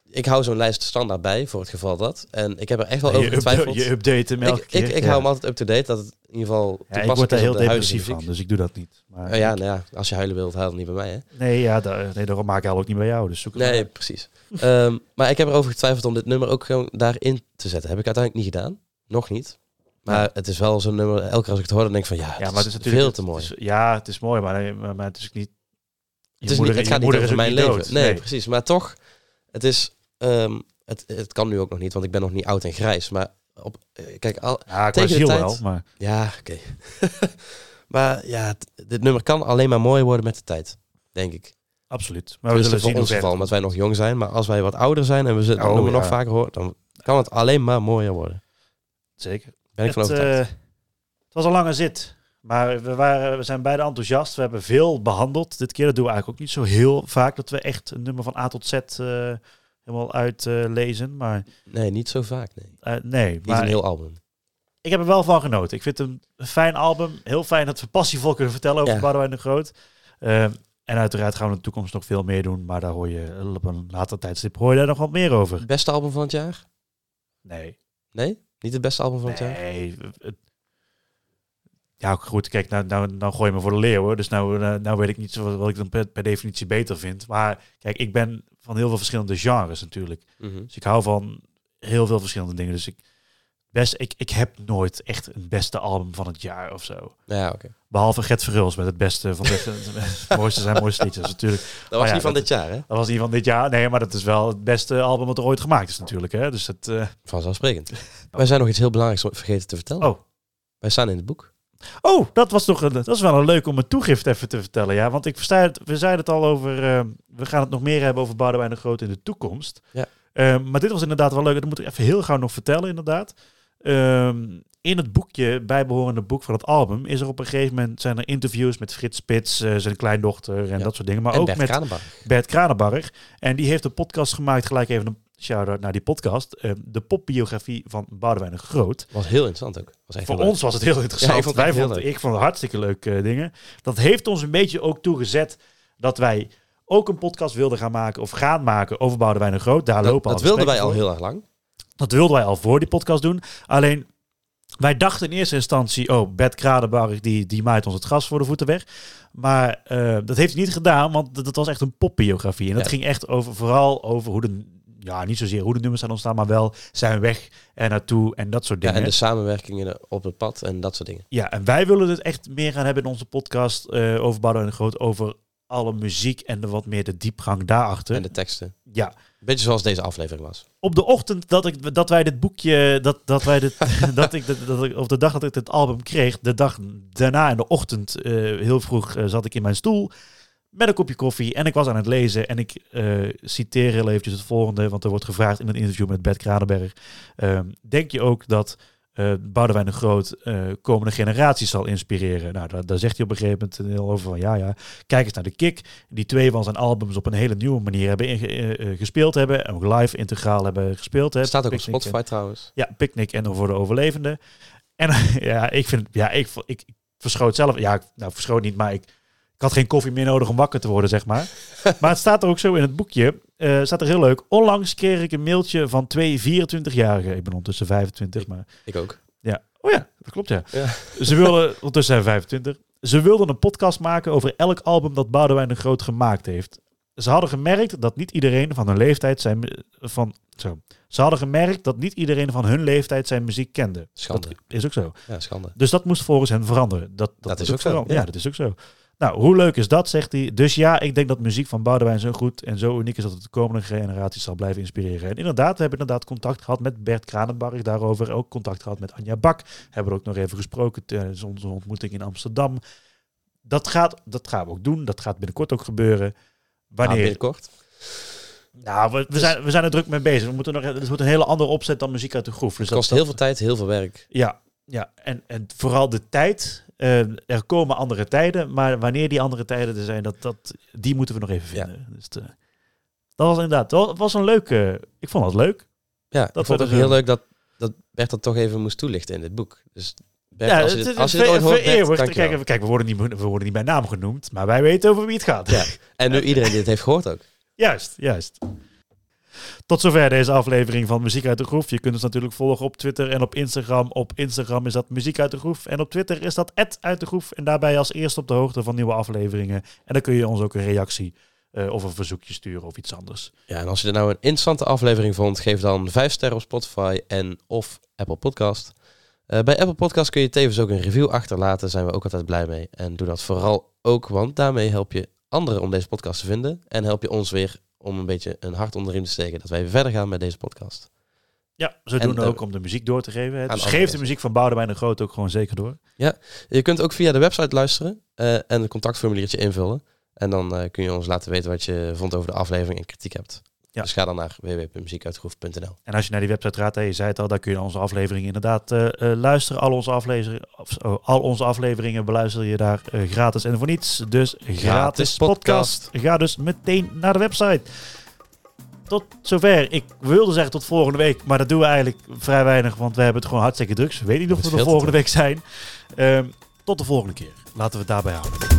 ik hou zo'n lijst standaard bij voor het geval dat. En ik heb er echt wel over getwijfeld. je update hem elke ik, keer. ik, ik Ja. hou hem altijd up-to-date, dat het in ieder geval Ja, ik word daar heel de depressief van, dus ik doe dat niet. Maar Oh ja, nou ja, als je huilen wilt, huil dan niet bij mij, hè? Nee, ja, nee, daarom maak ik ook niet bij jou. Dus zoek het Nee, precies. Ehm, maar ik heb erover getwijfeld om dit nummer ook gewoon daarin te zetten. Heb ik uiteindelijk niet gedaan. Nog niet. Maar het is wel zo'n nummer, elke keer als ik het hoor, dan denk ik van ja, Ja, het maar het is is natuurlijk veel te mooi. het is- ja, het is mooi, maar, maar, maar het is niet. Je het, is moeder- niet, het gaat niet over mijn leven. Nee, precies. Maar toch, het is... ehm, het, het kan nu ook nog niet, want ik ben nog niet oud en grijs. Maar op, eh, kijk, al, Ja, Tegen de tijd- wel, maar ja, oké. maar ja, dit nummer kan alleen maar mooier worden met de tijd, denk ik. absoluut. Maar we Tenminste, zullen voor zien ons geval, omdat wij nog jong zijn. Maar als wij wat ouder zijn en we het Oh, nummer nog ja. vaker horen, dan kan het alleen maar mooier worden. Zeker. Ben ik van het, overtuigd. eh, het was een lange zit. Maar we, waren, we zijn beide enthousiast. We hebben veel behandeld. Dit keer dat doen we eigenlijk ook niet zo heel vaak. Dat we echt een nummer van A tot Z eh, helemaal uitlezen. maar nee, niet zo vaak. Nee. eh, nee, Niet maar een heel album. ik heb er wel van genoten. Ik vind het een fijn album. Heel fijn dat we passievol kunnen vertellen over Ja. Boudewijn de Groot. Ehm, en uiteraard gaan we in de toekomst nog veel meer doen. Maar daar hoor je op een later tijdstip hoor je daar nog wat meer over. Het beste album van het jaar? Nee. Nee? Niet het beste album van het jaar? Nee. Ja, goed. Kijk, nou, nou, nou gooi je me voor de leeuw. Hoor. Dus nou, eh, nou weet ik niet zo wat, ik dan per, per definitie beter vind. Maar kijk, ik ben van heel veel verschillende genres natuurlijk. Mhm. Dus ik hou van heel veel verschillende dingen. Dus ik, best, ik, ik heb nooit echt een beste album van het jaar of zo. Ja, oké. Behalve Gert Verhulst met het beste van de, het mooiste zijn mooiste liedjes natuurlijk. Dat was ja, niet van dat- dit jaar, hè? Dat was die van dit jaar. Nee, maar dat is wel het beste album wat er ooit gemaakt is natuurlijk. Hè? Dus het, eh, Vanzelfsprekend. Wij zijn nog iets heel belangrijks vergeten te vertellen. Oh. Wij staan in het boek. Oh, dat was toch een, dat is wel een leuk om een toegift even te vertellen. Ja, want ik versta het, we zeiden het al over. eh, we gaan het nog meer hebben over Boudewijn de Groot in de toekomst. Ja. Eh, maar dit was inderdaad wel leuk. Dat moet ik even heel gauw nog vertellen, inderdaad. Ehm, in het boekje, bijbehorende boek van het album, is er op een gegeven moment zijn er interviews met Frits Spits, eh, zijn kleindochter en Ja. dat soort dingen. Maar en ook Bert met. Bert Kranenbarg. En die heeft een podcast gemaakt, gelijk even een shout-out naar die podcast. eh, de popbiografie van Boudewijn de Groot. Was heel interessant ook. Was echt Voor leuk. ons was het heel interessant. Ja, ik vond het Wij leuk. ik vond het hartstikke leuke eh, dingen. Dat heeft ons een beetje ook toegezet dat wij ook een podcast wilden gaan maken of gaan maken over Boudewijn de Groot. Daar Dat, lopen dat al wilden wij al heel erg lang. Dat wilden wij al voor die podcast doen. Alleen wij dachten in eerste instantie, oh, Bert Kradenbarg die, die maait ons het gras voor de voeten weg. Maar eh, dat heeft hij niet gedaan, want dat, dat was echt een popbiografie. En dat Ja. ging echt over, vooral over hoe de, ja, niet zozeer hoe de nummers zijn ontstaan, maar wel zijn weg en naartoe en dat soort Ja, dingen. en de samenwerkingen op het pad en dat soort dingen. Ja, en wij willen het echt meer gaan hebben in onze podcast eh, over Boudewijn de Groot, over alle muziek en de wat meer de diepgang daarachter. En de teksten. Ja, Beetje zoals deze aflevering was. op de ochtend dat, ik, dat wij dit boekje, dat, dat wij dit, dat ik, dat, dat ik, of de dag dat ik dit album kreeg, de dag daarna in de ochtend, eh, heel vroeg, eh, zat ik in mijn stoel met een kopje koffie en ik was aan het lezen en ik eh, citeer heel eventjes het volgende, want er wordt gevraagd in een interview met Bert Kranenberg. ehm, denk je ook dat eh Boudewijn de Groot eh, komende generaties zal inspireren? Nou, daar, daar zegt hij op een gegeven moment heel over van ja, ja, kijk eens naar de kick. Die twee van zijn albums op een hele nieuwe manier hebben inge- gespeeld hebben en ook live integraal hebben gespeeld. Hè. Staat ook op Picnic en- Spotify trouwens. ja, Picnic en voor de overlevenden. En ja, ik vind, ja, ik, ik, ik verschoot zelf, ja, nou, verschoot niet, maar ik, ik had geen koffie meer nodig om wakker te worden, zeg maar. maar het staat er ook zo in het boekje, eh, staat er heel leuk. Onlangs kreeg ik een mailtje van twee 24-jarigen. Ik ben ondertussen 25, maar Ik ook. ja. Oh ja, dat klopt ja. Ja. Ze wilden, ondertussen zijn we 25. Ze wilden een podcast maken over elk album dat Boudewijn de Groot gemaakt heeft. Ze hadden gemerkt dat niet iedereen van hun leeftijd zijn van zo. Ze hadden gemerkt dat niet iedereen van hun leeftijd zijn muziek kende. Schande. Dat is ook zo. Ja, schande. Dus dat moest volgens hen veranderen. Dat, dat, Dat is ook zo, ja. dat is ook zo. Nou, hoe leuk is dat, zegt hij. Dus ja, ik denk dat muziek van Boudewijn zo goed en zo uniek is dat het de komende generaties zal blijven inspireren. En inderdaad, we hebben inderdaad contact gehad met Bert Kranenbarg daarover. Ook contact gehad met Anja Bak. Hebben we ook nog even gesproken tijdens onze ontmoeting in Amsterdam. Dat, gaat, dat gaan we ook doen. Dat gaat binnenkort ook gebeuren. Ah, Wanneer? binnenkort. nou, we, we, zijn, we zijn er druk mee bezig. We moeten nog, het wordt een hele andere opzet dan muziek uit de groef. Dus Het dat- kost dat- heel veel tijd, heel veel werk. ja, ja. En, en vooral de tijd. Eh, er komen andere tijden, maar wanneer die andere tijden er zijn, dat, dat, die moeten we nog even Ja. vinden. Dus eh, dat was inderdaad, dat was een leuke. Ik vond het leuk. Ja, ik Dat vond het ook heel leuk dat, dat Bert dat toch even moest toelichten in dit boek. Dus Bert, ja, als je het- dit, het als je dit ooit hoort, Bert. Kijk, kijk we, worden niet, we worden niet bij naam genoemd, maar wij weten over wie het gaat. Ja. En nu iedereen die het heeft gehoord ook. Juist, juist. Tot zover deze aflevering van Muziek uit de Groef. Je kunt ons natuurlijk volgen op Twitter en op Instagram. Op Instagram is dat Muziek uit de Groef. En op Twitter is dat uit de Groef. En daarbij als eerste op de hoogte van nieuwe afleveringen. En dan kun je ons ook een reactie eh, of een verzoekje sturen of iets anders. Ja, en als je er nou een interessante aflevering vond, geef dan 5 sterren op Spotify en of Apple Podcast. Eh, bij Apple Podcast kun je tevens ook een review achterlaten. Daar zijn we ook altijd blij mee. En doe dat vooral ook, want daarmee help je anderen om deze podcast te vinden. En help je ons weer om een beetje een hart onder de riem te steken dat wij verder gaan met deze podcast. Ja, zo En, doen we ook om de muziek door te geven. hè. Dus geef de muziek van Boudewijn de Groot ook gewoon zeker door. Je kunt ook via de website luisteren eh, en een contactformuliertje invullen. En dan eh, kun je ons laten weten wat je vond over de aflevering en kritiek hebt. Ja. Dus ga dan naar www.muziekuitgroef.nl. En als je naar die website gaat, hè, je zei het al, daar kun je onze afleveringen inderdaad eh, eh, luisteren. Al onze, afleveringen, al onze afleveringen beluister je daar eh, gratis en voor niets. Dus gratis, podcast. Ga dus meteen naar de website. Tot zover. Ik wilde zeggen tot volgende week, maar dat doen we eigenlijk vrij weinig, want we hebben het gewoon hartstikke druk. Dus we weten niet of we er te volgende week zijn. Ehm, tot de volgende keer. Laten we het daarbij houden.